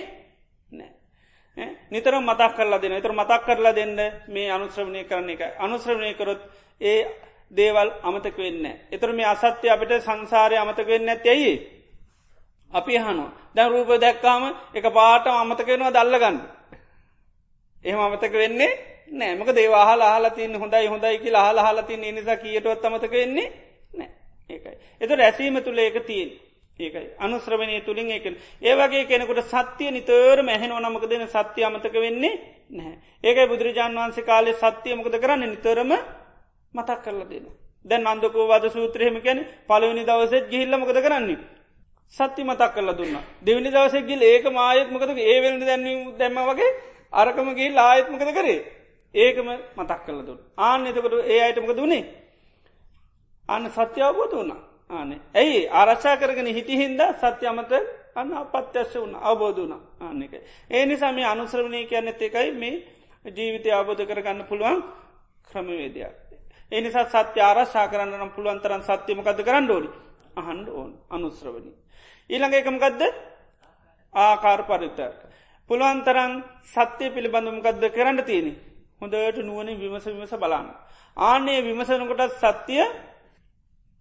නෑ. නිතර මතක් කරලා දෙන තර මතක් කරලා දෙන්න මේ අනුශ්‍රවණය කරන එක අනුශ්‍රවණය කරොත් ඒ දේවල් අමතක වෙන්න. එතර මේ අසත්‍යය අපිට සංසාරය අමතක වෙන්න ඇත්තැයි. අපි හනවා දැන් රූප දැක්කාම එක පාට අමතකෙනවා දල්ලගන්න. එහෙම අමතක වෙන්නේ නෑමක දේවාහල හලතින් හොඳයි හොඳයි කියලා හල හලතින් නිසා කියටවත් අමතක වෙන්නේ නෑ ඒකයි. එත රැසීම තුළ ඒක තියෙන් ඒකයි අනුශ්‍රවනය තුළින් ඒකන ඒවගේ කෙනෙකුට සත්‍යය නිතර මැහෙනව නමක දෙන සත්‍යය අමතක වෙන්නේ නැහැ. ඒකයි බුදුරජාන් වන්සේ කාලේ සත්‍යයමකද කරන්න නිතරම මතක් කරලා දෙන. දැන් අන්දකෝ වද සූත්‍රයම කැන පලවනි දවසෙත් ගිහිල්ලමකද කරන්නේ. සත්‍ය මතක් කල දුන්න. දෙවනි දවසෙක්ගිල් ඒක මායත්මකද ඒවෙලි දැන්වීම දැම්ම වගේ අරකමගේ ලායත්මකද කරේ? ඒකම මතක් කල දුන්න. ආන එතකට ඒ අයටමක දුණේ අන්න සත්‍ය අවබෝධ වුණ. ආන ඇයි? ආරච්චා කරගෙන හිටිහින්ද සත්‍ය අමත අන්න අපත්‍යස්ස වුණ. අවබෝධ වුණ. ආන්න එක ඒ නිසා මේ අනුශ්‍රවනය කියන්නත් එකයි මේ ජීවිතය අවබෝධ කරගන්න පුළුවන් ක්‍රමවේදයක්. ඒ නිසා සත්‍ය ආරශා කරන්න නම් පුළුවන්තරන් සත්‍යමකද කරන්න ඩෝඩි අහන්ඩ ඕන්. අනුශ්‍රවනී ඊළඟ එකමකදද ආකාර පරිතර්ක. පුළුවන්තරන් සත්‍යය පිළිබඳමකක්ද කරන්න තියෙනෙ. හොඳට නුවනින් විමස විමස බලන්න. ආනේ විමසනකොටත් සත්‍යය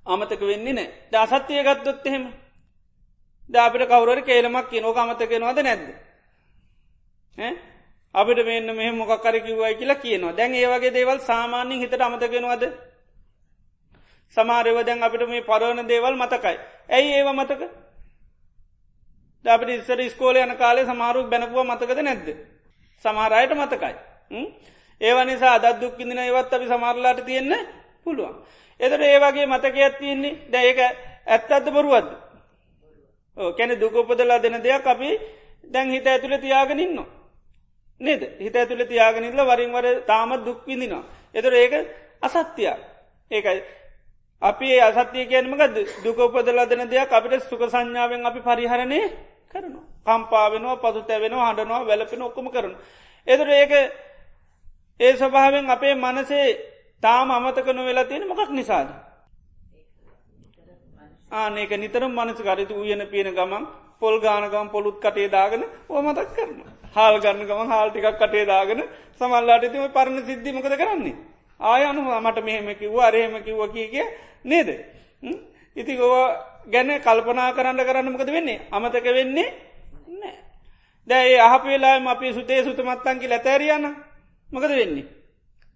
අමතක වෙන්නේ නෑ ද අසත්‍යය ගත්දොත් එහෙම දාපිට කවුරට කේලමක් නෝක අමතකෙනවාද නැද්ද. අපිට මෙන්න මෙහ මොකක්කර කිව්වයි කියලා කියනවා දැන් ඒවගේ දේවල් සාමාන්‍යින් හිතට අමතගෙනවාද සමාරයව දැන් අපිට මේ පරවන දේවල් මතකයි. ඇයි ඒව මතක අපට ඉස්සර ස්කෝල යන කාලේ සමාරුක් බැනපුව මතකද නැද්ද. සමහරයට මතකයි. ඒව නිසා අදත් දුක්කිදින ඒවත් අපි සමරලාට තියෙන්න පුළුවන්. එතට ඒවගේ මතකයක් තියන්නේ දැඒක ඇත්තත්ද බොරුවද්ද. කැන දුකපදලා දෙන දෙයක් අපි දැන් හිත ඇතුළ තියාගෙනන්න. නේද හිත ඇතුළ තියාගෙනල්ල වරින්වර තාමත් දුක්විදිනවා. එතර ඒක අසත්‍යයක්. ඒකයි අපි අසත්‍යය කියනමක දුකපදලා දෙන දෙයක් අපිට සුක සංඥාවෙන් අපි පරිහරණය කරනවා. කම්පාාවෙනවා පදු තැවෙනවා හඬනවා වැලපෙන ඔක්කම කරන. එතුර ඒක ඒ ස්වභාවෙන් අපේ මනසේ තාම අමතක නොවෙලා තියෙන මොකක් නිසාද. ආනක නිතරම් මනස කරිතු උයන පියන ගමන් පොල් ගානගම් පොළුත් කටේ දාගෙන ඕමතක් කරන. හාල් ගන්න ගම හාල්ටිකක් කටේ දාගෙන සමල්ලාට තිම පරණ සිද්ධිමකද කරන්නේ. ආය අනු මට මෙහෙම කිව්ව අරහෙම කිව්ව කිය කිය නේද. ඉති ගොව ගැන කල්පනා කරන්න කරන්නමකද වෙන්නේ? අමතක වෙන්නේ නෑ. දැයි අහප වෙලාම අපි සුතේ සුතමත්තන්කි ලැතැරියන මකද වෙන්නේ.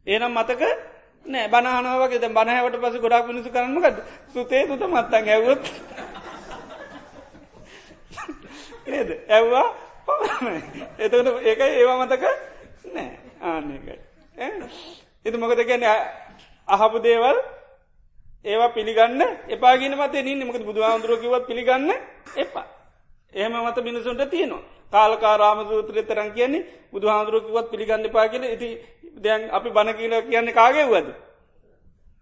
ඒනම් මතක නෑ බනහනවගේ බනහවට පස ගොඩක් මිනිසු කරන්නකද සුතේ සුත මත්තන් ඇවුත් නේද? ඇව්වා එතකට ඒකයි ඒවා මතක නෑ ආන්නකයි එතු මොකද ගැන අහපු දේවල් ඒවා පිළිගන්න එපාගෙන මත නින්න මොකද බුදු හාමුදුරුවකිවත් පිළිගන්න එපා. එහෙම මත මිනිසුන්ට තියෙනවා. කාලකාරාම සූත්‍රය තරන් කියන්නේ බුදු හාමුදුරුවකිවත් පිළිගන්න පා කියල. ඉති දැන් අපි බණ කියල කියන්නේ කාගේ වද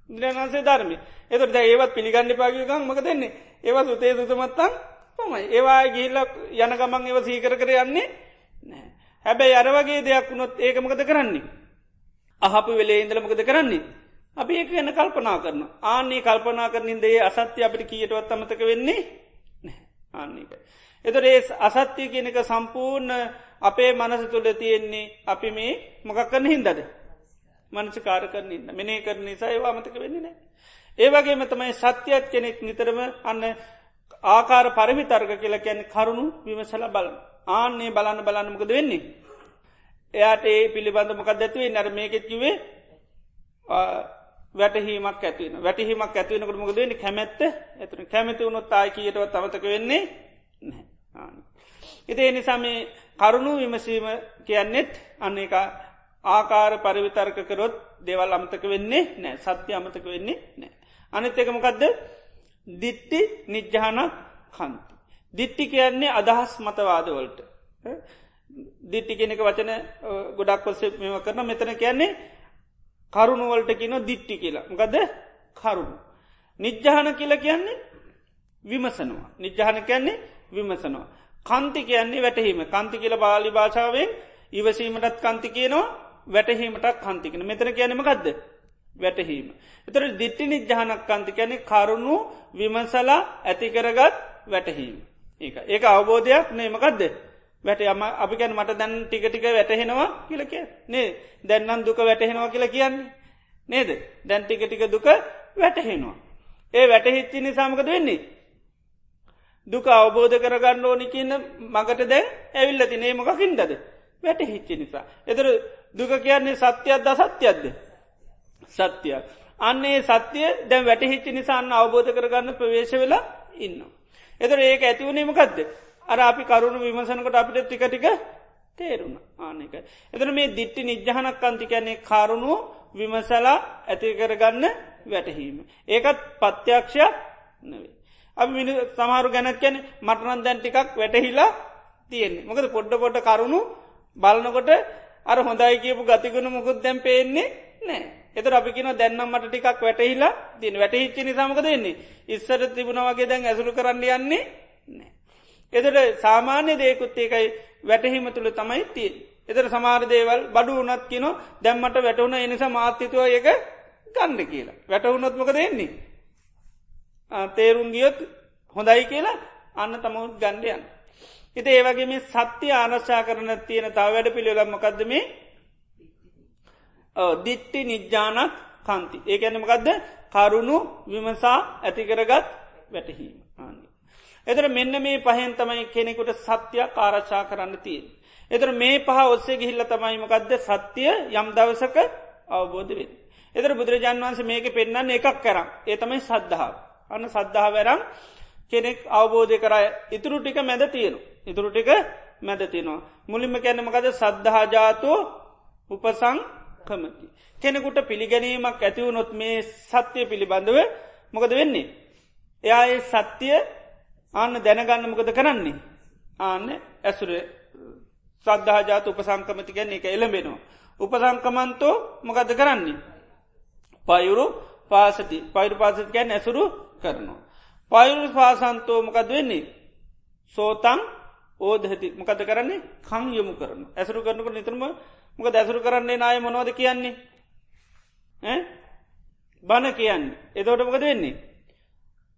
බුදුරන්සේ ධර්මි එතට ඒවත් පිළිගන්න පාගකම් මක දෙන්නේ ඒවා සුතේ සුතමත්තන් පමයි ඒවා ගිල්ලක් යන ගමන් ඒව සීකර කර යන්නේ නෑ හැබැයි අරවගේ දෙයක් වුණොත් ඒකමකද කරන්නේ? අහපු වෙලේ ඉඳලමකද කරන්නේ අපි ඒක එන්න කල්පනා කරන ආන්නේ කල්පනා කරනින් දේ අසත්‍ය අපිට කියටවත් අමතක වෙන්නේ ආන්නේක. එතර ඒ අසත්‍යය කියනක සම්පූර්ණ අපේ මනස තුළ තියෙන්නේ අපි මේ මොකක්කන්න හින්දද මනස කාර කරන්න මෙනේ කරන නිසා ඒවා අමතක වෙන්නේ නෑ. ඒවගේම තමයි සත්‍යයක් කෙනෙක් නිතරම අන්න ආකාර පරිමිතර්ග කියලා කියැන කරුණු විමසල බලන ආන්නේ බලන්න බලන්නමකද වෙන්නේ. එයාට ඒ පිළිබඳ මොකක් දැතුවේ නර මේකෙත් කිවේ වැටහීමක් ඇතිවන වැටහීමක් ඇතිවනකට මොකද වෙන්නේ? කැමැත්ත ඇතුන කැමති වුණොත් ආය කියටවත් අමතක වෙන්නේ ඉති එනිසා මේ කරුණු විමසීම කියන්නෙත් අන්න එක ආකාර පරිවිතර්ක කරොත් දේවල් අමතක වෙන්නේ නෑ සත්‍ය අමතක වෙන්නේ නෑ. අනිත් එක මොකක්ද දිට්ටි නිජ්ජහනක් කන්ති. දිට්ටි කියන්නේ අදහස් මතවාදවලට. දිට්ටි කෙනෙක වචන ගොඩක් පොස්ස මෙම කරන මෙතන කියන්නේ කරුණුවලට කියන දිට්ටි කියලා ගද කරුණු. නිජ්ජහන කියල කියන්නේ විමසනවා. නිජ්ජහන කියන්නේ විමසනවා. කන්ති කියන්නේ වැටහීම කන්ති කියල බාලි භාෂාවෙන් ඉවසීමටත් කන්ති කියනවා වැටහීමටත් කන්තිකෙන මෙතන කියනම ගදද වැටහීම. එතර දිට්ටි නිජ්ජහනක් කන්ති කියැනෙ කරුණු විමසලා ඇතිකරගත් වැටහීම. ඒ ඒක අවබෝධයක් නේමකක්ද වැට යම අපි ගැන මට දැන් ටික ටික වැටහෙනවා කියලක නේ දැන්නම් දුක වැටහෙනවා කියලා කියන්නේ නේද දැන් ටික ටික දුක වැටහෙනවා. ඒ වැටහිච්චි නිසාමකද වෙන්නේ. දුක අවබෝධ කරගන්න ඕනි කියන්න මගට දැන් ඇවිල්ල තිනේ මොකකින්දද වැට හිච්චි නිසා. එතර දුක කියන්නේ සත්‍යයක්ද සත්‍යයක්ද. සත්‍යයක්. අන්නේ සත්‍යය දැන් වැටහිච්චි නිසාන්න අවබෝධ කරගන්න ප්‍රවේශ වෙලා ඉන්න. එතර ඒක ඇතිවුණීමකක්ද. අර අපි කරුණු විමසනකට අපිට ටික ටික තේරුණ ආනක. එතන මේ දිට්ටි නිජ්ජහනක් අන්තිකැන්නේ කරුණු විමසලා ඇති කරගන්න වැටහීම. ඒකත් පත්‍යක්ෂයක් නවේ. අපි මිනි සමහරු ගැනත් කියන මටනන් දැන් ටිකක් වැටහිලා තියෙන්නේ මොකද පොඩ්ඩ පොඩ කරුණු බලනකොට අර හොඳයි කියපු ගතිගුණ මුකුත් දැම් පේන්නේ නෑ එතර අපි කියන දැන්නම් මට ටිකක් වැටහිලා තින් වැටහිච්චි නිසාමක දෙන්නේ ඉස්සර තිබුණ වගේ දැන් ඇසුරු කරන්න යන්නේ නෑ එතට සාමාන්‍ය දේකුත් ඒකයි වැටහිම තුළ තමයි තිය. එතර සමාර දේවල් බඩු වනත් කියන දැම්මට වැටවුණ එනිසා මාත්‍යතුව ඒක ගණ්ඩ කියලා. වැටවුනොත්මක දෙන්නේ. තේරුම් ගියොත් හොඳයි කියලා අන්න තමුත් ගණ්ඩයන්. හිත ඒවගේ මේ සත්‍ය ආනශ්ා කරන තියෙන තා වැඩ පිළිවෙලම්මකක්ද මේ දිට්ටි නිජ්ජානක් කන්ති. ඒ ඇනමකක්ද කරුණු විමසා ඇතිකරගත් වැටහීම. එතර මෙන්න මේ පහෙන් තමයි කෙනෙකුට සත්‍යයක් ආරච්චා කරන්න තියෙන්. එතර මේ පහ ඔස්සේ ගිහිල්ල තමයිමකක්ද සත්‍යය යම් දවසක අවබෝධ වෙන්. එතර බුදුරජාන් වන්ස මේක පෙන්න්න එකක් කරම් ඒ තමයි සද්ධාව. අන්න සද්ධහා වැරම් කෙනෙක් අවබෝධය කරය ඉතුරු ටික මැද තියෙනු. ඉතුරු ටික මැද තිනවා. මුලින්ම කැනමකද සද්ධහාජාතෝ උපසං කමති. කෙනෙකුට පිළිගැනීමක් ඇතිවුණොත් මේ සත්‍යය පිළිබඳව මොකද වෙන්නේ. එයා ඒ සත්‍යය අන්න දැනගන්න මොකද කරන්නේ. ආන්න ඇසුර සද්ධහජාත උපසංකමති ගැන්නේ එක එළඹෙනවා. උපසංකමන්තෝ මොකද කරන්නේ. පයුරු පාසති පයිරු පාසති ගැන් ඇසුරු කරනවා. පයුරු පාසන්තෝ මොකද වෙන්නේ. සෝතන් ඕදහති මොකද කරන්නේ කං යොමු කරන ඇසරු කරනකට නිතරම මොක දැසරු කරන්නේ නාය මොනවද කියන්නේ බණ කියන්නේ එතෝට මොකද වෙන්නේ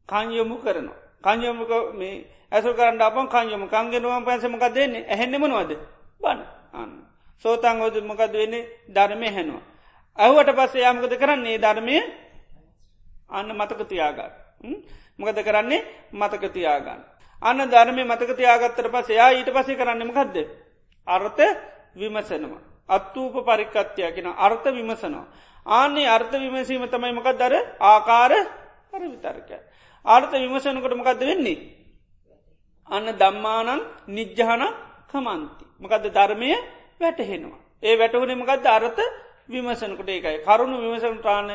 කං යොමු කරනවා කංයොමක මේ ඇසු කරන්න අපන් කංයොම කංගෙනුවම් පැසමක දෙන්නේ ඇහෙන්නෙමනවද බන්න අන්න සෝතන් ෝද මොකද වෙන්නේ ධර්මය හැනවා. ඇහුවට පස්සේ යාමකද කරන්නේ ධර්මය අන්න මතක තියාගන්න. මොකද කරන්නේ මතක තියාගන්න. අන්න ධර්මය මතක තියාගත්තර පස එයා ඊට පසේ කරන්නමකක්ද. අර්ථ විමසනවා. අත්තූප පරිකත්තියකෙන අර්ථ විමසනවා. ආන්නේ අර්ථ විමසීම තමයි මකක් දර ආකාර හර විතර්ක. ආර්ථ විමසනකොට මකක්ද වෙන්නේ. අන්න දම්මානන් නිජ්ජහන කමන්ති. මකද ධර්මය වැටහෙනවා. ඒ වැටහුණ මකක්ද අර්ථ විමසනකොට ඒකයි කරුණු විමසන ටාන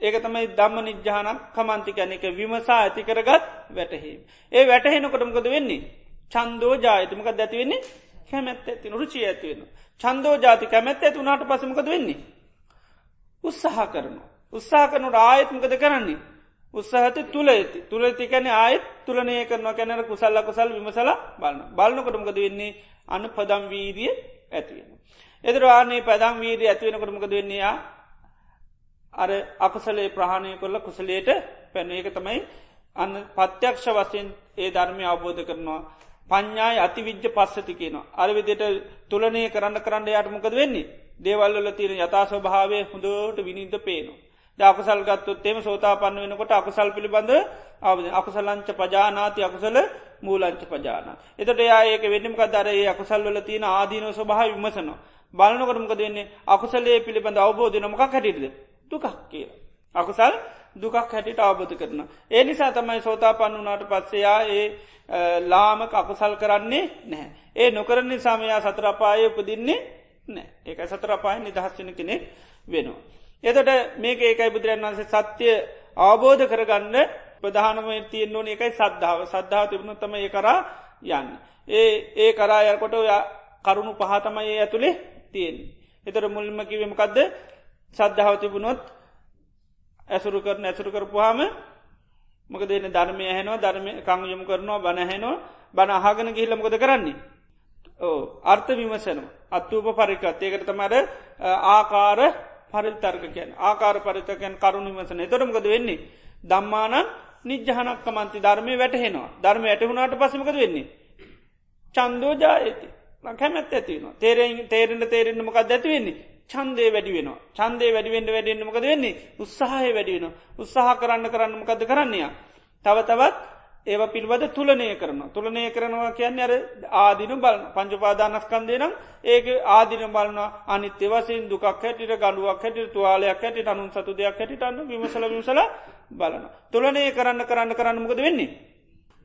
ඒක තමයි දම්ම නිජ්‍යානක් කමන්ති කැනෙක විමසා ඇති කරගත් වැටහීම. ඒ වැටහෙනකොටමකද වෙන්නේ. චන්දෝ ජායතමක දැතිවෙන්නේ කැමැත් ඇති රුචි ඇතිවෙන. චන්දෝ ජාති කැමැත් ඇති වුණට පසමකද වෙන්නේ. උත්සාහ කරන. උත්සාහ කරනට ආයත්මකද කරන්නේ. උත්සාහති තුළ ඇති තුළ ඇති කැන ආයත් තුළනය කරනවා කැනර කුසල්ල කුසල් විමසල බලන්න බලන්නකොටමකද වෙන්නේ අන්න පදම් වීරිය ඇතිවෙන. එදර ආනේ පැදම් වීරිය ඇතිවෙනකොටමකද වෙන්නේ අර අකුසලේ ප්‍රහණය කොල්ල කුසලේට පැන ඒක තමයි අන්න පත්‍යක්ෂ වසයෙන් ඒ ධර්මය අවබෝධ කරනවා පඤ්ඥායි අතිවිද්‍ය පස්සති කියනවා. අරවිදියට තුලනය කරන්න කරන්න යාටමකද වෙන්නේ. දේවල්ල තියෙන යථාස භාවය හොඳට විනිද පේනවා. අකුසල් ගත්තුත් එම සෝතා පන්න වෙනකොට අකුසල් පිළිබඳ අවද අකුසලංච පජානාති අකුසල මූලංච පජාන. එතට ඒක වෙන්නමක දරයේ අකුසල් වල තියෙන ආදීන ස්වභහ විමසනවා. බලනකොටමක දෙන්නේ අකුසලේ පිළිබඳ අවබෝධනමක හැටිද. දුකක් කිය. අකුසල් දුකක් හැටිට අවබෝධ කරන. ඒ නිසා තමයි සෝතා පන්නුනාට පස්සයා ඒ ලාමක අකුසල් කරන්නේ නැහැ. ඒ නොකරන්නේ සමයා සතරපාය උපදින්නේ නෑ ඒක සතරපාය නිදහස්වන කෙනෙක් වෙනවා. එතට මේක ඒකයි බුදුරන් වන්සේ සත්‍යය අවබෝධ කරගන්න ප්‍රධානම තියෙන් ඕන එකයි සද්ධාව සද්ධාව තිබුණු තම ඒ කරා යන්න. ඒ ඒ කරා යකොට ඔයා කරුණු පහතමයි ඒ ඇතුළේ තියෙන්. එතර මුල්ම කිවීමකක්ද සද්ධාව තිබුණොත් ඇසුරු කරන ඇසුරු කරපුහාම මක දෙන ධර්මය හැනවා ධර්ම කංයම කරනවා බණහැනවා බණ අහගෙන ගිහිල්ලමකොද කරන්නේ. ඕ අර්ථ විමසන අත්තුූප පරිකත් ඒකට තමර ආකාර පරිතර්ක කියන ආකාර පරිතකයන් කරුණු විමසන. තොරමකද වෙන්නේ. දම්මානන් නිජ්ජහනක් කමන්ති ධර්මය වැටහෙනවා. ධර්ම ඇටහුණට පසමකද වෙන්නේ. චන්දෝජා ඇති කැමැත් ඇතිවෙන තේරෙන් තේරෙන්ට තේරෙන්න්න මොකක් ඇතිවෙන්නේ චන්දේ වැඩි වෙන චන්දේ වැඩිවෙන්ට වැඩෙන්න්න මොකද වෙන්නේ? උත්සාහය වැඩි වෙන උත්සාහ කරන්න කරන්න මොකද කරන්නේය තව තවත් ඒව පිල්බද තුලනය කරන තුලනය කරනවා කියන්නේ අර ආදින බල පංචපාදානස්කන්දේ නම් ඒක ආදින බලන අනිත්‍ය වසින් දුකක් හැටිට ගඩුවක් හැටිට තුවාලයක් හැටිට අනුන් සතු දෙයක් හැටිට අන්න විමසල විමසල බලන තුලනය කරන්න කරන්න කරන්න මොකද වෙන්නේ?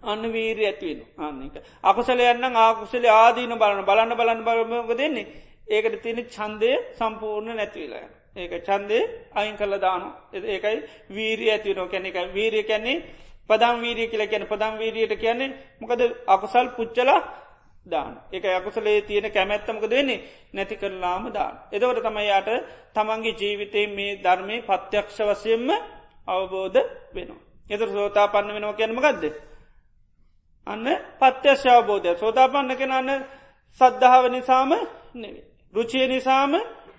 අන්න වීර ඇත්වෙන අන්නක අකුසලයන්න ආකුසල ආදීන බලන. බලන්න බලන්න බලමක දෙන්නේ ඒකට තියෙන චන්දය සම්පූර්ණ නැතිවලා. ඒක චන්දේ අයින් කළ දානු ඒකයි වීරිය ඇතිවනෝ කැන එක වීරිය කැන්නේ පදම් වීරිය කියල කියන පදම් වීරියට කියන්නේ මොකද අකුසල් පුච්චලා දාන එක අකුසලේ තියෙන කැමැත්තමකද වෙන්නේ නැති කරලාම දාන. එදවට තමයියාට තමන්ගේ ජීවිතේ මේ ධර්මය පත්‍යක්ෂ වසයෙන්ම අවබෝධ වෙනවා. එතුර සෝතා පන්න වෙනවා කියනම ගදද. අන්න පත්‍යශ්‍ය අවබෝධය සෝතා පන්න කෙනන්න සද්ධාව නිසාම නෙවේ. රුචිය නිසාම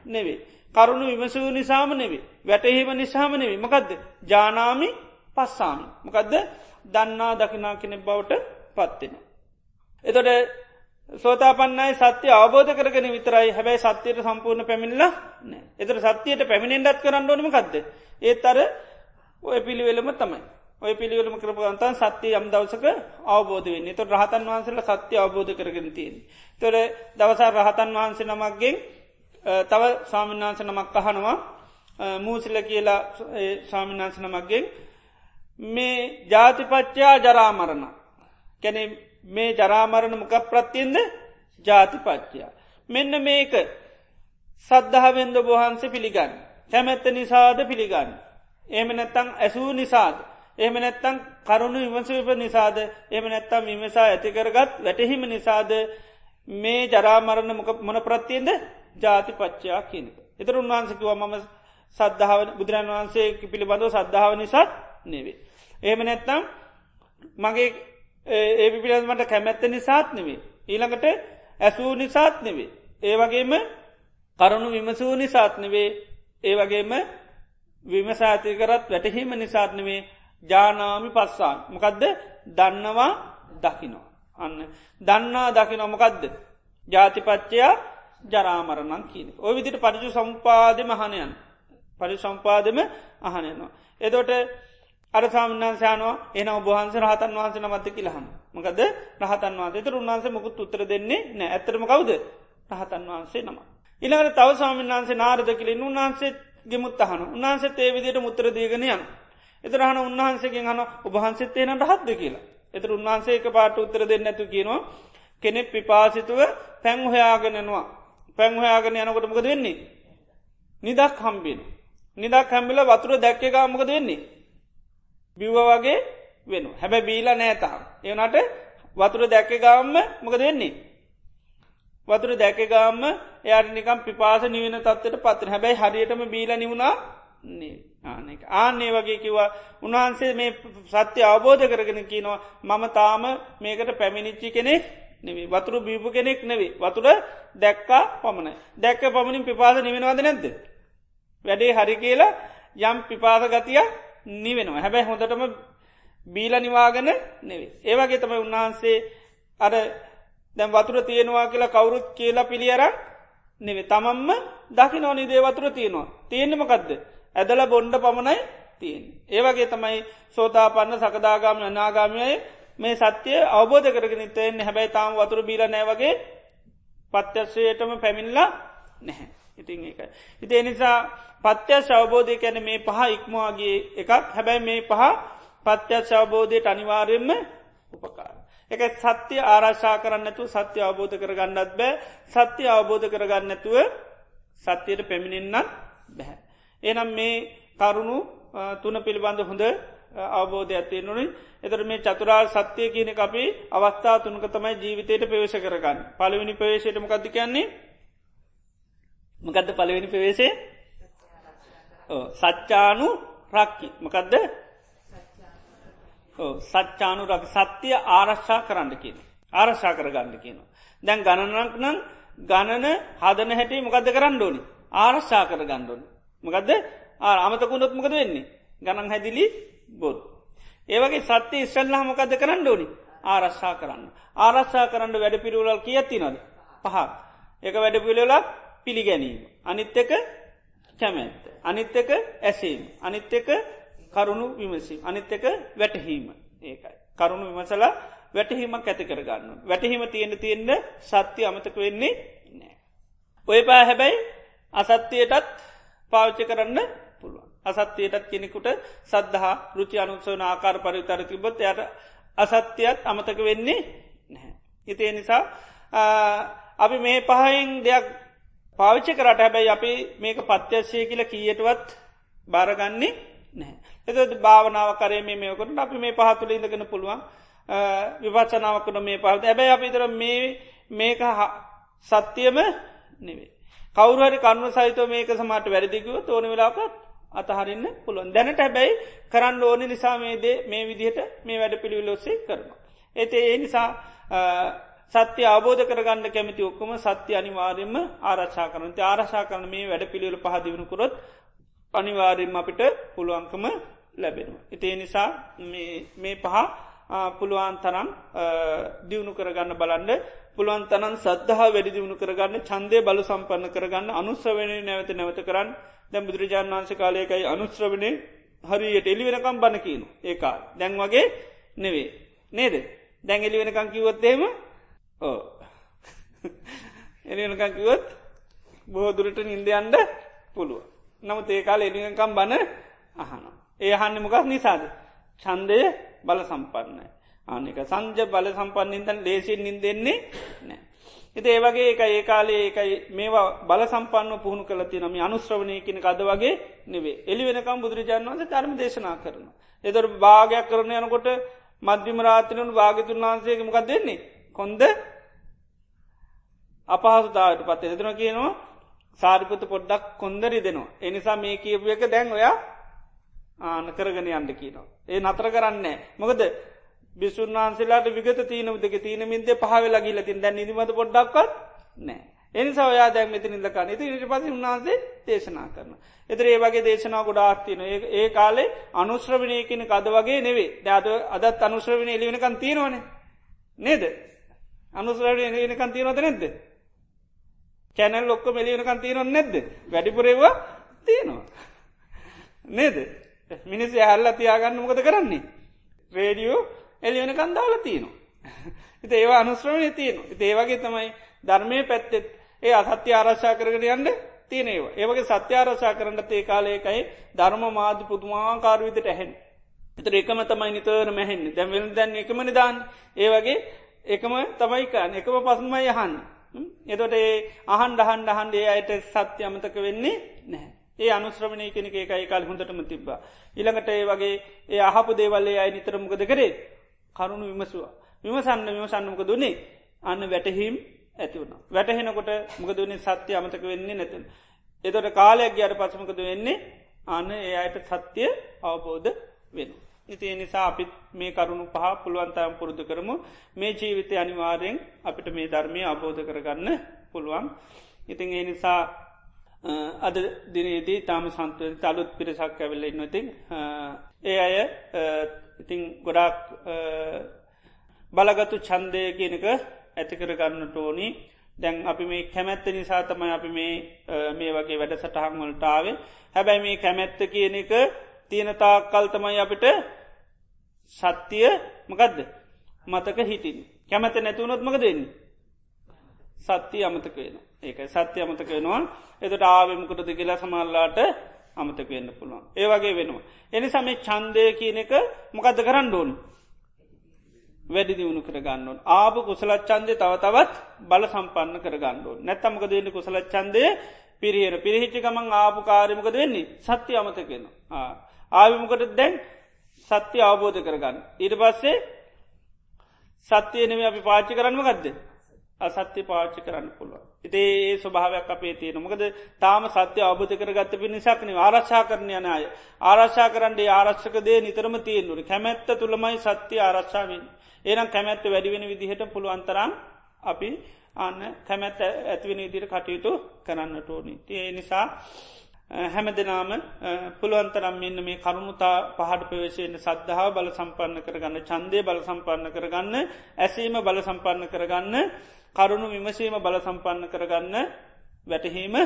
නෙවේ. කරුණු විමසූ නිසාම නෙවේ. වැටහෙම නිසාම නෙවේ. මකදද ජානාමි පස්සාමි. මකදද? දන්නා දකිනා කෙනෙ බවට පත්වෙන. එතොට සෝතාපන්නයි සත්‍ය අවබෝධ කරගෙන විතරයි. හැබැයි සත්‍යයට සම්පූර්ණ පැමිණිල නෑ එතර සත්‍යයට පැමිණෙන්ඩත් කරන්න ඕනම කක්ද ඒත් අර ඔය පිළිවෙලම තමයි. ඔය පිළිවෙලම කරපගන්තන් සත්‍යය යම් දවසක අවබෝධ වෙන්නේ. තො රහතන් වහන්සේල සත්‍ය අවබෝධ කරගෙන තියෙන. තොර දවසා රහතන් වහන්සේ නමක්ගෙන් තව ස්වාමින්වහන්ස නමක් අහනවා. මූසිල කියලා ස්වාමින්වහන්ස නමක්ගෙන් මේ ජාතිපච්චයා ජරාමරණ කැනෙ මේ ජරාමරණ මොක ප්‍රත්තියෙන්ද ජාතිපච්චයා. මෙන්න මේක සද්ධහවෙන්ද බොහන්සේ පිළිගන්න. කැමැත්ත නිසාද පිළිගන්න. එම නැත්තං ඇසූ නිසාද. එහම නැත්තං කරුණු විමසවිප නිසාද එම නැත්තම් විමසා ඇතිකරගත් වැටහිම නිසාද මේ ජරාමරණ මොන ප්‍රත්තියෙන්ද ජාති පච්චයා කියන. එතර උන්වහන්සකිව මම සද්ධාව බුදුරන් වහන්සේ පිළිබඳව සද්ධාව නිසාත් නෙවේ. එහෙම නැත්තම් මගේ ඒ පිළිබඳමට කැමැත්ත නිසාත් නෙවේ. ඊළඟට ඇසූ නිසාත් නෙවේ. ඒ වගේම කරුණු විමසූ නිසාත් නෙවේ ඒ වගේම විමසාතිකරත් වැටහීම නිසාත්නවේ ජානාමි පස්සාන් මොකදද දන්නවා දකිනවා. අන්න දන්නා දකි නොමකදද. ජාතිපච්චයා ජරාමරණන් කියන. ඔය විදිට පරිචු සම්පාද මහනයන් පරි සම්පාදම අහනයනවා. එදොට අර සාමන්නාන්සානවා එන ඔබහන්ස රහතන් වහන්ස නමත්ත කියලහම මකද රහතන් වහන්සේ තර උන්වහන්සේ මුකුත් උත්තර දෙන්නේ නෑ ඇතරම කවුද රහතන් වහන්සේ නම. ඉළඟට තව සාමන් වහන්සේ නාරද කලින් උන්වහන්සේ ගෙමුත් අහන උන්හන්සේ ඒ විදියට මුත්තර දීගෙන යන. එතරහන උන්වහන්සේගෙන් හන ඔබහන්සෙත් එන රහත්ද කියලා. එතර උන්වහන්සේ එක පාට උත්තර දෙන්න ඇතු කියනවා කෙනෙක් පිපාසිතුව පැන් හොයාගෙනනවා පැන් හොයාගෙන යනකොටමක දෙන්නේ. නිදක් හම්බෙන. නිදක් හැම්බිල වතුර දැක්කගාමක දෙන්නේ. බිව්ව වගේ වෙන හැබැ බීල නෑතාම්. ඒනට වතුර දැක්ක ගාම්ම මොක දෙන්නේ. වතුර දැකගාම්ම එයට නිකම් පිපාස නිවෙන තත්වට පත්‍ර හැබැයි හරියටම බීල නිවුණා ආනෙක ආන්නේ වගේ කිවා උන්වහන්සේ මේ සත්‍ය අවබෝධ කරගෙන කියනවා මම තාම මේකට පැමිණිච්චි කෙනෙක් නෙවේ වතුරු බීපු කෙනෙක් නෙවේ වතුර දැක්කා පමණයි. දැක්ක පමණින් පිපාස නිවෙනවාද නැද්ද? වැඩේ හරි කියලා යම් පිපාස ගතිය නිවෙනවා. හැබැයි හොඳටම බීල නිවාගන නෙවේ ඒවගේ තමයි උන්වහන්සේ අර දැම් වතුර තියෙනවා කියලා කවුරුත් කියලා පිළියරක් නෙවේ තමම්ම දකි නොනි දේ වතුර තියෙනවා. තියෙන්න්නමකක්ද ඇදල බොන්්ඩ පමණයි තියෙන්. ඒවගේ තමයි සෝතා පන්න සකදාගාම අනාගාමයයි මේ සත්‍යය අවබෝධ කරගෙන තයෙන් හැබැයි තාම වතුර බීල නෑවගේ පත්‍යශ්වයටම පැමිල්ලා නැහැ. ඉතින් එක. ඉති නිසා පත්‍යශ අවබෝධය කැන මේ පහ ඉක්මවාගේ එකක් හැබැයි මේ පහ පත්‍යශ අවබෝධයට අනිවාර්යෙන්ම උපකාර. එක සත්‍යය ආරශා කරන්නතු සත්‍ය අවබෝධ කරගන්නත් බෑ සත්‍ය අවබෝධ කරගන්නතුව සත්‍යයට පැමිණෙන්න්නත් බැහැ. එනම් මේ කරුණු තුන පිළිබඳ හොඳ අවබෝධ ඇත්තේ නොනින් එතර මේ චතුරාර් සත්‍යය කියන අපි අවස්ථා තුනක තමයි ජීවිතයට පවේශ කරගන්න පලවෙනි පවේශයට මොකක්ද කියන්නේ මකදද පලවෙනි පවේශේ සච්චානු රක්කි මකදද? සච්චානු රක් සත්‍යය ආරශ්ා කරන්න කියන ආරශ්ා කරගන්න කියනවා දැන් ගණනක් නම් ගණන හදන හැටි මොකද කරන්න ඕනි? ආරශ්ා කර ගණ්ඩෝනි මකදද? අමතකුණොත් මොකද වෙන්නේ? ගණන් හැදිලි බොද්. ඒවගේ සත්‍යය ඉස්සල්ලා මොකද කරන්න ඕනි? ආරශ්ා කරන්න. ආරශ්ා කරන්න වැඩ පිරුවලල් කියත්ති නොද පහක්. එක වැඩ පිළිවෙලක් පිළිගැනීම. අනිත් එක කැමැත්ත. අනිත් එක ඇසීම. අනිත් එක කරුණු විමසීම. අනිත් එක වැටහීම ඒකයි. කරුණු විමසලා වැටහීමක් ඇති කරගන්න. වැටහීම තියෙන තියෙන්න්න සත්‍යය අමතක වෙන්නේ නෑ. ඔය පා හැබැයි අසත්‍යයටත් පාවිච්ච කරන්න පුළුවන්. අසත්‍යයටත් කෙනෙකුට සද්ධහා රුචි අනුසවන ආකාර පරිතර තිබොත් යට අසත්‍යයත් අමතක වෙන්නේ නැහැ. ඉතිේ නිසා අපි මේ පහයින් දෙයක් පාවිච්ච කරට හැබැයි අපි මේක පත්‍යශය කියල කියටවත් බාරගන්නේ නැහැ. එත භාවනාව කරේ මේ මේකට අපි මේ පහතුළ ඉඳගෙන පුළුවන් විවචනාවකට මේ පහත ඇබැයි අපිතර මේ මේක සත්‍යයම නෙවේ. කවරුහරි කන්නු සහිත මේක සමට වැරදිකුව තෝන වෙලාකත් අතහරන්න පුළුවන් දැනට හැබැයි කරන්න ඕන නිසා මේදේ මේ විදිහට මේ වැඩ පිළිවිලොස්සේ කරන. ඒත ඒ නිසා සත්‍ය අවබෝධ කරගන්න කැමති ඔක්කොම සත්‍ය අනිවාර්යෙන්ම ආරක්ෂා කරනති ආරශා කරන මේ වැඩ පිළිවෙල පහදිවුණකුරොත් අනිවාර්යෙන්ම අපිට පුළුවන්කම ලැබෙනවා. ඉතිේ නිසා මේ පහ පුළුවන් තරම් දියුණු කරගන්න බලන්න. පුළුවන් තනන් සද්ධහ වැඩි දියුණු කරගන්න චන්දය බලු සම්පන්න කරගන්න අනුස්්‍රවනය නැවත නැවත කරන්න. දැම් බුදුරජාන් වන්ස කාලයකයි අනුස්්‍රවනය හරියට එලි වෙනකම් බණ කියනු ඒකා දැන් වගේ නෙවේ නේද? දැන් එලි වෙනකං කිවොත්තේම ඕ එලිවෙනකං කිවොත් බොහෝදුරට නින්දයන්ඩ පුළුව නමුත් ඒකාල එලිකම් බණ අහන ඒ අහන්න මොකක් නිසාද චන්දය බල සම්පන්නයි ආනික සංජ බල සම්පන්නින්තන් ලේසින් නින් දෙන්නේ නෑ. එති ඒවගේ එක ඒ කාලේ එකයි මේවා බල සම්පන්න පුහුණු කලති නම අනුශ්‍රවණය කෙන අද වගේ නෙවේ එලි වෙනකම් බුදුරජාන් වන්ස ධර්ම දේශනා කරන. එදොර භාගයක් කරන යනකොට මධ්‍යම රාත්‍රනු භාගතුන් වහන්සේක මොකක් දෙන්නේ. කොන්ද අපහසුතාවට පත් එදන කියනවා සාරිපත පොඩ්ඩක් කොන්දරි දෙනවා. එනිසා මේ කියපු එක දැන් ඔයා ආන කරගෙන යන්න කියනවා. ඒ නතර කරන්නේ. මොකද බිසුන් වහන්සේලාට විගත තියන උදක තියන මින්ද පහවෙලා ගිලතින් දැන් නිදිමත පොඩ්ඩක්වත් නෑ. එනිසා ඔයා දැම් මෙති නිදකන්න ති ඉට පස උන්හන්සේ දේශනා කරන. එතර ඒ වගේ දේශනා ගොඩාත්තියන ඒ කාලේ අනුශ්‍රවනයකන කද වගේ නෙවේ දෑද අදත් අනුශ්‍රවනය එලිවෙනකන් තියෙනවන නේද අනුශ්‍රවනය එලිවෙනකන් තියෙනවද නැද්ද? කැනල් ලොක්ක මෙලිවෙනකන් තියෙනව නැද්ද? වැඩිපුරේවා තියෙනවා. නේද? මිනිස් ඇල්ල තියාගන්න මොකද කරන්නේ. රේඩියෝ එලිවෙන කන්දාල තියනවා. එත ඒවා අනුස්්‍රමණය තියෙන ඒවගේ තමයි ධර්මය පැත්තෙත් ඒ අසත්‍ය ආරශ්ා කරගෙන යන්න තියනවා ඒවගේ සත්‍ය ආරශා කරන්න තේ කාලයකයි ධර්ම මාධ පුදුමාකාරවිදිට ඇහෙන් එතර එකම තමයි නිතවර මැහෙන්නේ දැම්වෙල් දැන් එකම නිදාන්න ඒ වගේ එකම තමයිකාන්න එකම පසුමයි යහන්න එතොට ඒ අහන් ඩහන් ඩහන්ඩේ අයට සත්‍ය අමතක වෙන්නේ නැහැ ඒ අනුශ්‍රමණය කෙනෙක එකයි කාල හොඳටම තිබ්බා. ඉළඟට ඒ වගේ ඒ අහපු දේවල්ලේ අයි නිතරමකද කරේ කරුණු විමසවා. විමසන්න විමසන්නමක දුන්නේ අන්න වැටහිම් ඇති වුණ. වැටහෙනකොට මොකදුවන්නේ සත්‍ය අමතක වෙන්නේ නැතන. එතොට කාලයක් ගයාට පසමකද වෙන්නේ අන්න ඒ අයට සත්‍යය අවබෝධ වෙන. ඉති නිසා අපිත් මේ කරුණු පහ පුළුවන්තයම් පුරුදු කරමු. මේ ජීවිතය අනිවාරයෙන් අපිට මේ ධර්මය අබෝධ කරගන්න පුළුවන්. ඉතින් ඒ නිසා අද දිනේදී තාම සන්තුව තලුත් පිරිසක් ඇවෙල්ල ඉන්නති ඒ අය ඉතිං ගොඩාක් බලගතු චන්දය කියනක ඇතිකර ගන්නට ඕනි. දැන් අපි මේ කැමැත්ත නිසා තමයි අපි මේ මේ වගේ වැඩ සටහංවලටාවේ හැබැයි මේ කැමැත්ත කියන එක තියෙනතා කල් තමයි අපිට සත්‍යය මකදද? මතක හිටින් කැමැත නැතුවනොත් මක දෙන්නේ සත්‍යය අමතක වෙන ඒක සත්‍ය අමතක වෙනවා. එතට ආවමකටද කියලා සමල්ලාට අමතක වෙන්න පුළුවන්. ඒ වගේ වෙනවා. එනි සම චන්දය කියන එක මොකක්ද කරන්න ඕන්? වැඩි දියුණු කරගන්නවන් ආප කුසලච්චන්දය තව තවත් බල සම්පන්න කරගන්නඩුව නැත්තමක දෙන්න කුසලච්චන්දය පිරිහර. පිරිහිච්චි ගමන් ආපු කාරමකද වෙන්නේ? සත්‍ය අමතකෙන ආවිමකට දැන්? සත්‍ය අවබෝධ කරගන්න. ඊට පස්සේ සත්‍යයනම අපි පාච්චි කරන්න ගත්ද අසත්‍ය පාච්චි කරන්න පුළුව. ඉතේ ස්වභාවයක් අපේ තියෙන මොකද තාම සත්‍ය අවබධ කරගත්ත පි නිසක්න ආරශ්ා කරණය යන අය. ආරශ්ා කරන්ඩේ ආරක්ෂක දේ නිතරම තියෙන්නුර කැමැත්ත තුළමයි සත්‍ය ආරක්ෂාවෙන් ඒනම් කැමැත්ත වැඩිවෙන විදිහට පුළුවන්තරම් අපි අන්න කැමැත්ත ඇතිවෙන ඉදිර කටයුතු කරන්නට ඕනි. ඒ නිසා හැම දෙනාම පුළුවන්තරම් මෙන්න මේ කරුණුතා පහට ප්‍රවේශයෙන් සද්ධහා බල සම්පන්න කරගන්න චන්දය බල සම්පන්න කරගන්න ඇසීම බල සම්පන්න කරගන්න කරුණු විමසීම බල සම්පන්න කරගන්න වැටහීම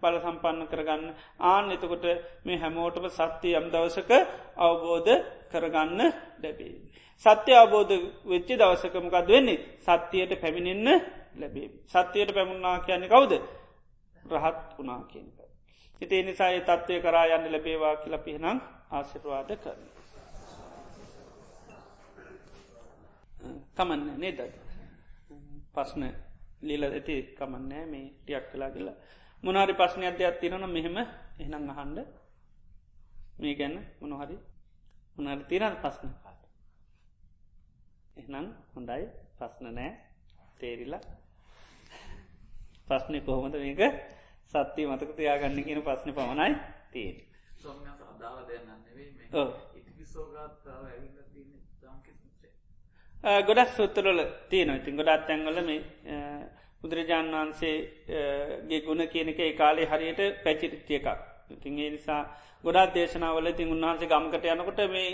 බල සම්පන්න කරගන්න ආන එතකොට මේ හැමෝටම සත්‍යය යම් දවසක අවබෝධ කරගන්න ලැබේ. සත්‍ය අවබෝධ වෙච්චි දවසකමකද වෙන්නේ සත්‍යයට පැමිණෙන්න ලැබේ. සත්‍යයට පැමුණනා කියන්නේ කවුද රහත් වනා කියනක. හිතේ නිසායි තත්ත්වය කරා යන්න ලැබේවා කියල පිහිනම් ආසිරවාද කරන. කමන්න නේදද. පස්න ලීල ඇති කමන්නෑ මේ ටියක් කලා කියලා මොනාරි පස්්න අධ්‍යයක් තිරන මෙහෙම එහනම් අහන්ඩ මේ ගැන්න මොනහරි මොනරි තිරන් පස්න කාට එහනම් හොඳයි. පස්න නෑ තේරිලා. පස්්නය කොහොමද මේක? සත්‍යය මතක තියාගන්න කියන පස්්න පමණයි තියෙන් ගොඩක් සුත්තරල තියෙන ඉතින් ගොඩත් තැන්වල මේ බුදුරජාණන් වහන්සේගේ ගුණ කියනක ඒ කාලේ හරියට පැචිරිත්තිය එකක්. ඉතින් ඒ නිසා ගොඩත් දේශනාවල තින් උන්වහන්සේ ගමකට යනකොට මේ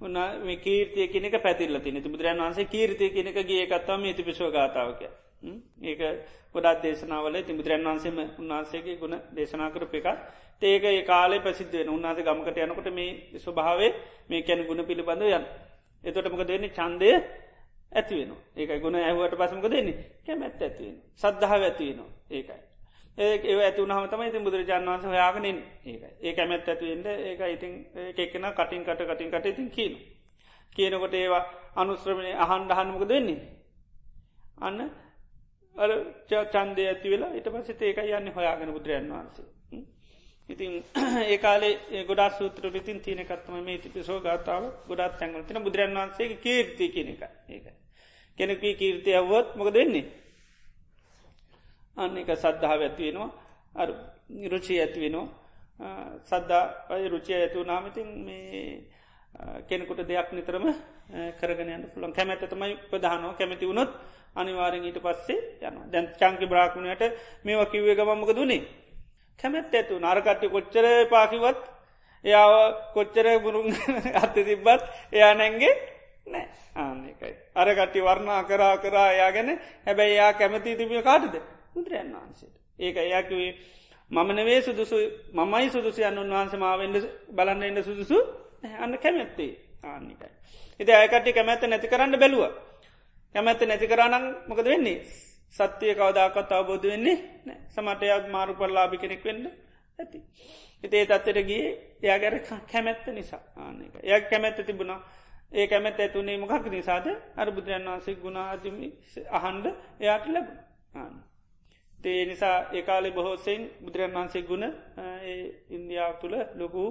උන්න මේ කීර්තිය කෙනෙක පැතිල්ල තින ති බුදුරන් වන්සේ කීර්තිය කෙනෙක ගේ එකත්තම ඉති පිශෝ ගාතාවක ඒක ගොඩත් දේශනාවල ති බුදුරන් වන්සේම උන්වහන්සේගේ ගුණ දේශනා කරප එකක්. ඒක ඒ කාලේ ප්‍රසිද්ධවෙන උන්නාස ගමකට යනකොට මේ ස්වභාවේ මේ කැන ගුණ පිළිබඳ යන්. එතොටමක දෙන්නේ චන්දය ඇතිවෙන ඒක ගුණ ඇහුවට පසමක දෙන්නේ කැමැත් ඇතිවෙන සද්ධාව ඇතිවෙනවා ඒකයි. ඒ ඒ ඇතුනහම තමයි ඉතින් බුදුරජාන් වන්ස හොයාගෙනින් ඒකයි. ඒ කැමැත් ඇතිවෙන්ට ඒක ඉතින් එකෙන කටින් කට කටින් කට ඉතින් කියන කියනකොට ඒවා අනුස්ත්‍රමණය අහන්ඩ හන්නමක දෙන්නේ අන්න අර චන්දය ඇති වෙලා ඉට පසිත ඒක යන්න හොයාගෙන බුදුරජන් වහන්සේ. ඉතින් ඒ කාලේ ගොඩා සූත්‍ර ඉතින් තියනකත්ම මේ තිපිසෝ ගාතාව ගොඩත් තැන්වල තින බුදුරන් වන්සේ කීර්ති කියන එක ඒක. කෙනෙකී කීර්තිය අවුවොත් මොක දෙන්නේ අන්න එක සද්ධාව ඇතිවෙනවා අ රුචි ඇතිවෙනවා සද්දා අය රුචිය ඇතිව නාමතින් මේ කෙනෙකුට දෙයක් නිතරම කරගෙන පුළන් කැමැත තමයි ප්‍රධානෝ කැමැති වුණොත් අනිවාරෙන් ඊට පස්සේ යන දැන් චංකි බ්‍රාක්්ණයට මේවා කිව්වේ ගමමක දුන්නේ කැමැත් ඇතු නරකට්ටි කොච්චර පාකිවත් එයාව කොච්චර බුරුන් අත්ත තිබ්බත් එයා නැන්ගේ නෑ ආන්නකයි. අරකට්ටි වර්ණා කරා කරා එයාගෙන හැබැයි එයා කැමති තිබිය කාටද බුදුරයන් වහන්සේට. ඒක එයාකිවේ මමනවේ සුදුසු මමයි සුදුසු යන්න උන්වහන්ස මාවෙන්ඩ බලන්න එන්න සුදුසු අන්න කැමැත්තේ ආන්නිකයි. ඉති අයකට කැමැත්ත නැති කරන්න බැලුව. කැමැත්ත නැති කරන්න මොකද වෙන්නේ? සත්‍යය කවදාකත් අවබෝධ වෙන්නේ නෑ සමටයක් මාරු පල්ලාභි කෙනෙක් වෙන්න ඇති. ඉතේ තත්තර ගිය එයා ගැර කැමැත්ත නිසා. ආනක එය කැමැත්ත තිබුණා. ඒ කැමැත් ඇතුනේ මොකක් නිසාද? අර බුදුරන් වන්සේ ගුණාතිමි අහන්ඩ එයාට ලැබ ආන්න. තේ නිසා ඒකාලෙ බොහෝසෙන් බුදුරන් වන්සේ ගුණ ඉන්දියාව තුළ ලොකු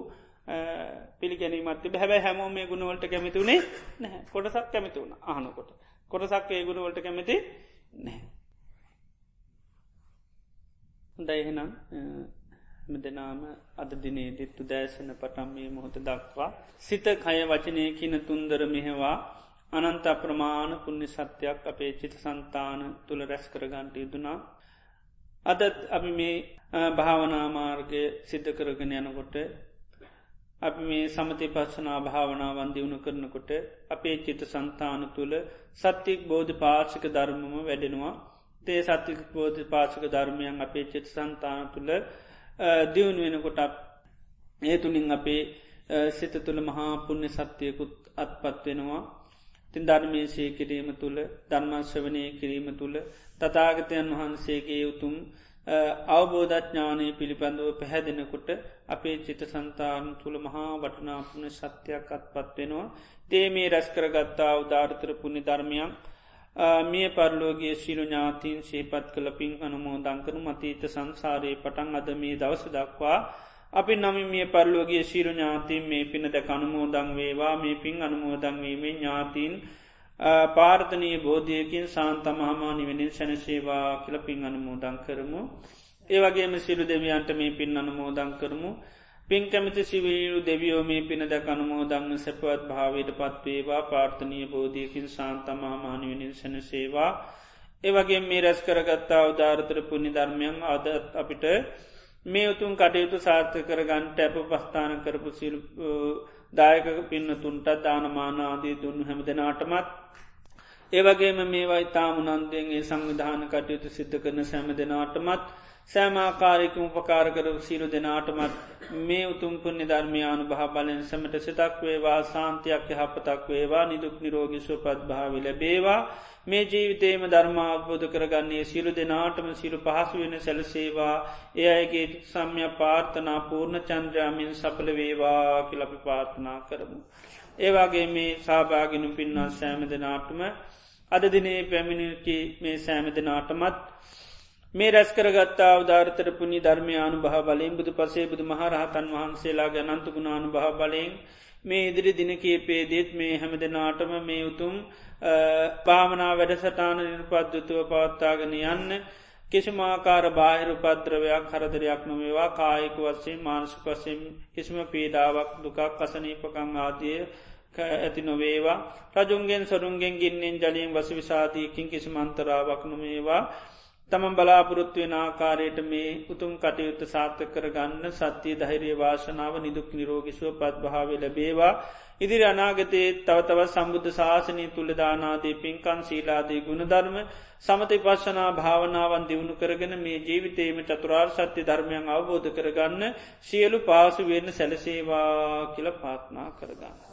පිළිගැනීමත් හැබැ හැමෝ මේ ගුණවලට කැමිතුුණේ නැහැ. කොටසක් කැමිතුුණ අහනකොට. කොටසක් ඒ ගුණවලට කැමති නැහැ. දයිහෙනම් මෙදනාම අද දිනේ දිත්තු දෑසන පටම් මේ මොහොත දක්වා සිත කය වචනය කියන තුන්දර මෙහෙවා අනන්ත අප්‍රමාණ පුුණ්‍ය සත්‍යයක් අපේ චිත සන්තාන තුළ රැස් කරගන්ට යුතුනා අදත් අපි මේ භාවනාමාර්ගය සිද්ධ කරගෙන යනකොට අපි මේ සමති පස්සනා භාවනාවන් දියුණු කරනකොට අපේ චිත සන්තාන තුළ සත්‍යයක් බෝධ පාශික ධර්මම වැඩෙනවා. තේ සත්‍යක බෝධ පාශික ධර්මයන් අපේ චිත සන්තාන තුළ දියුණු වෙනකොට ඒ තුළින් අපේ සිත තුළ මහා පුුණ්‍ය සත්‍යයකුත් අත්පත් වෙනවා. තින් ධර්මය ශය කිරීම තුළ ධර්මශ්‍රවනය කිරීම තුළ තතාගතයන් වහන්සේගේ උතුම් අවබෝධඥානය පිළිබඳව පැහැදෙනකොට අපේ චිත සන්තාන තුළ මහා වටනාපුුණ සත්‍යයක් අත්පත් වෙනවා. තේ මේ රැස් කරගත්තා උදාර්තර පුුණි ධර්මයක් මිය පරලෝගේ ශිරු ඥාතීන් ශේපත් කළ පින් අනුමෝ දංකනු මතීත සංසාරයේ පටන් අද මේ දවස දක්වා අපි නම මේ පරලෝගේ ශිරු ඥාතීන් මේ පින දැ අනුමෝදං වේවා. මේ පින් අනුමෝදංවීමේ ඥාතීන් පාර්ථනී බෝධයකින් සාන්ත මහමානිවෙනින් සැනසේවා කියල පින් අනුමෝදං කරමු. ඒවගේම සිරු දෙවියන්ට මේ පින් අනුමෝදං කරමු. පින් කැමති සිවීරු දෙවියෝ මේ පින දැක අනුමෝදංන සැපවත් භාවයට පත්වේවා පාර්ථනය බෝධයකින් සාන්තමාමානවෙනින් සැනසේවා. ඒවගේ මේ රැස් කරගත්තා උදාරතර පුුණි ධර්මයන් අදත් අපිට මේ උතුන් කටයුතු සාර්ථ කරගන්ට ඇප පස්ථාන කරපු සිල් දායක පින්නතුන්ට දානමානාදී දුන්නු හැම දෙනාටමත්. ඒවගේම මේවා ඉතා මුනන්දයන්ගේ සංවිධාන කටයුතු සිද්ධ කරන සෑම දෙනාටමත් සෑමාකාරයකම උපකාරකර සිරු දෙනාටමත් මේ උතුම්පුුණ ධර්මයානු භහ බලෙන් සැමට සිතක් වේවා සාන්තියක් යහපතක් වේවා නිදුක් නිරෝගි සුපත් භාවි ලැබේවා මේ ජීවිතේම ධර්මාබෝධ කරගන්නේ සිරු දෙනාටම සිරු පහසු වෙන සැලසේවා ඒ අයගේ සම්ය පාර්ථනා පූර්ණ චන්ද්‍රයාමින් සපල වේවා කිලපි පාර්ථනා කරමු. ඒවාගේ මේ සාභාගෙනු පින්වා සෑම දෙනාටම අද දිනේ පැමිණිකි මේ සෑම දෙනාටමත් මේ රැස් කරගත්තා උදාරතර පුුණි ධර්මයානු භහ බලයෙන් බුදු පසේ බුදු මහරහතන් වහන්සේලාගේ අනන්තු ගුණානු භහ බලයෙන් මේ ඉදිරි දිනකේපේදෙත් මේ හැම දෙනාටම මේ උතුම් පාමනා වැඩසටාන නිර්පද්‍යතුව පවත්තාගෙන යන්න කිසිමාකාර බාහිර පද්‍රවයක් හරදරයක් නොවේවා. කායික වස්සේ මානසු වසෙන් කිසිම පීඩාවක් දුකක් කසනීපකං ආදිය ඇති නොවේවා. රජුන්ගෙන් සරුන්ගෙන් ගින්නෙන් ජලියෙන් වස විසාධීකින් කිසිමන්තරාවක් නොමේවා තමන් බලාපොරොත්තුවෙන ආකාරයට මේ උතුම් කටයුත්ත සාර්ථ කරගන්න සත්‍යය ධෛරය වාශනාව නිදුක් නිරෝගිසුව පත් භාව ලැබේවා ඉදිරි අනාගතයේ තවතවත් සම්බුද්ධ ශාසනය තුළදානාදී පින්කන් සීලාදී ගුණධර්ම සමති පශ්ශනා භාවනාවන් දියුණු කරගෙන මේ ජීවිතේම චතුරාර් සත්‍ය ධර්මයන් අවබෝධ කරගන්න සියලු පාසු වෙන්න සැලසේවා කියල පාත්නා කරගන්න.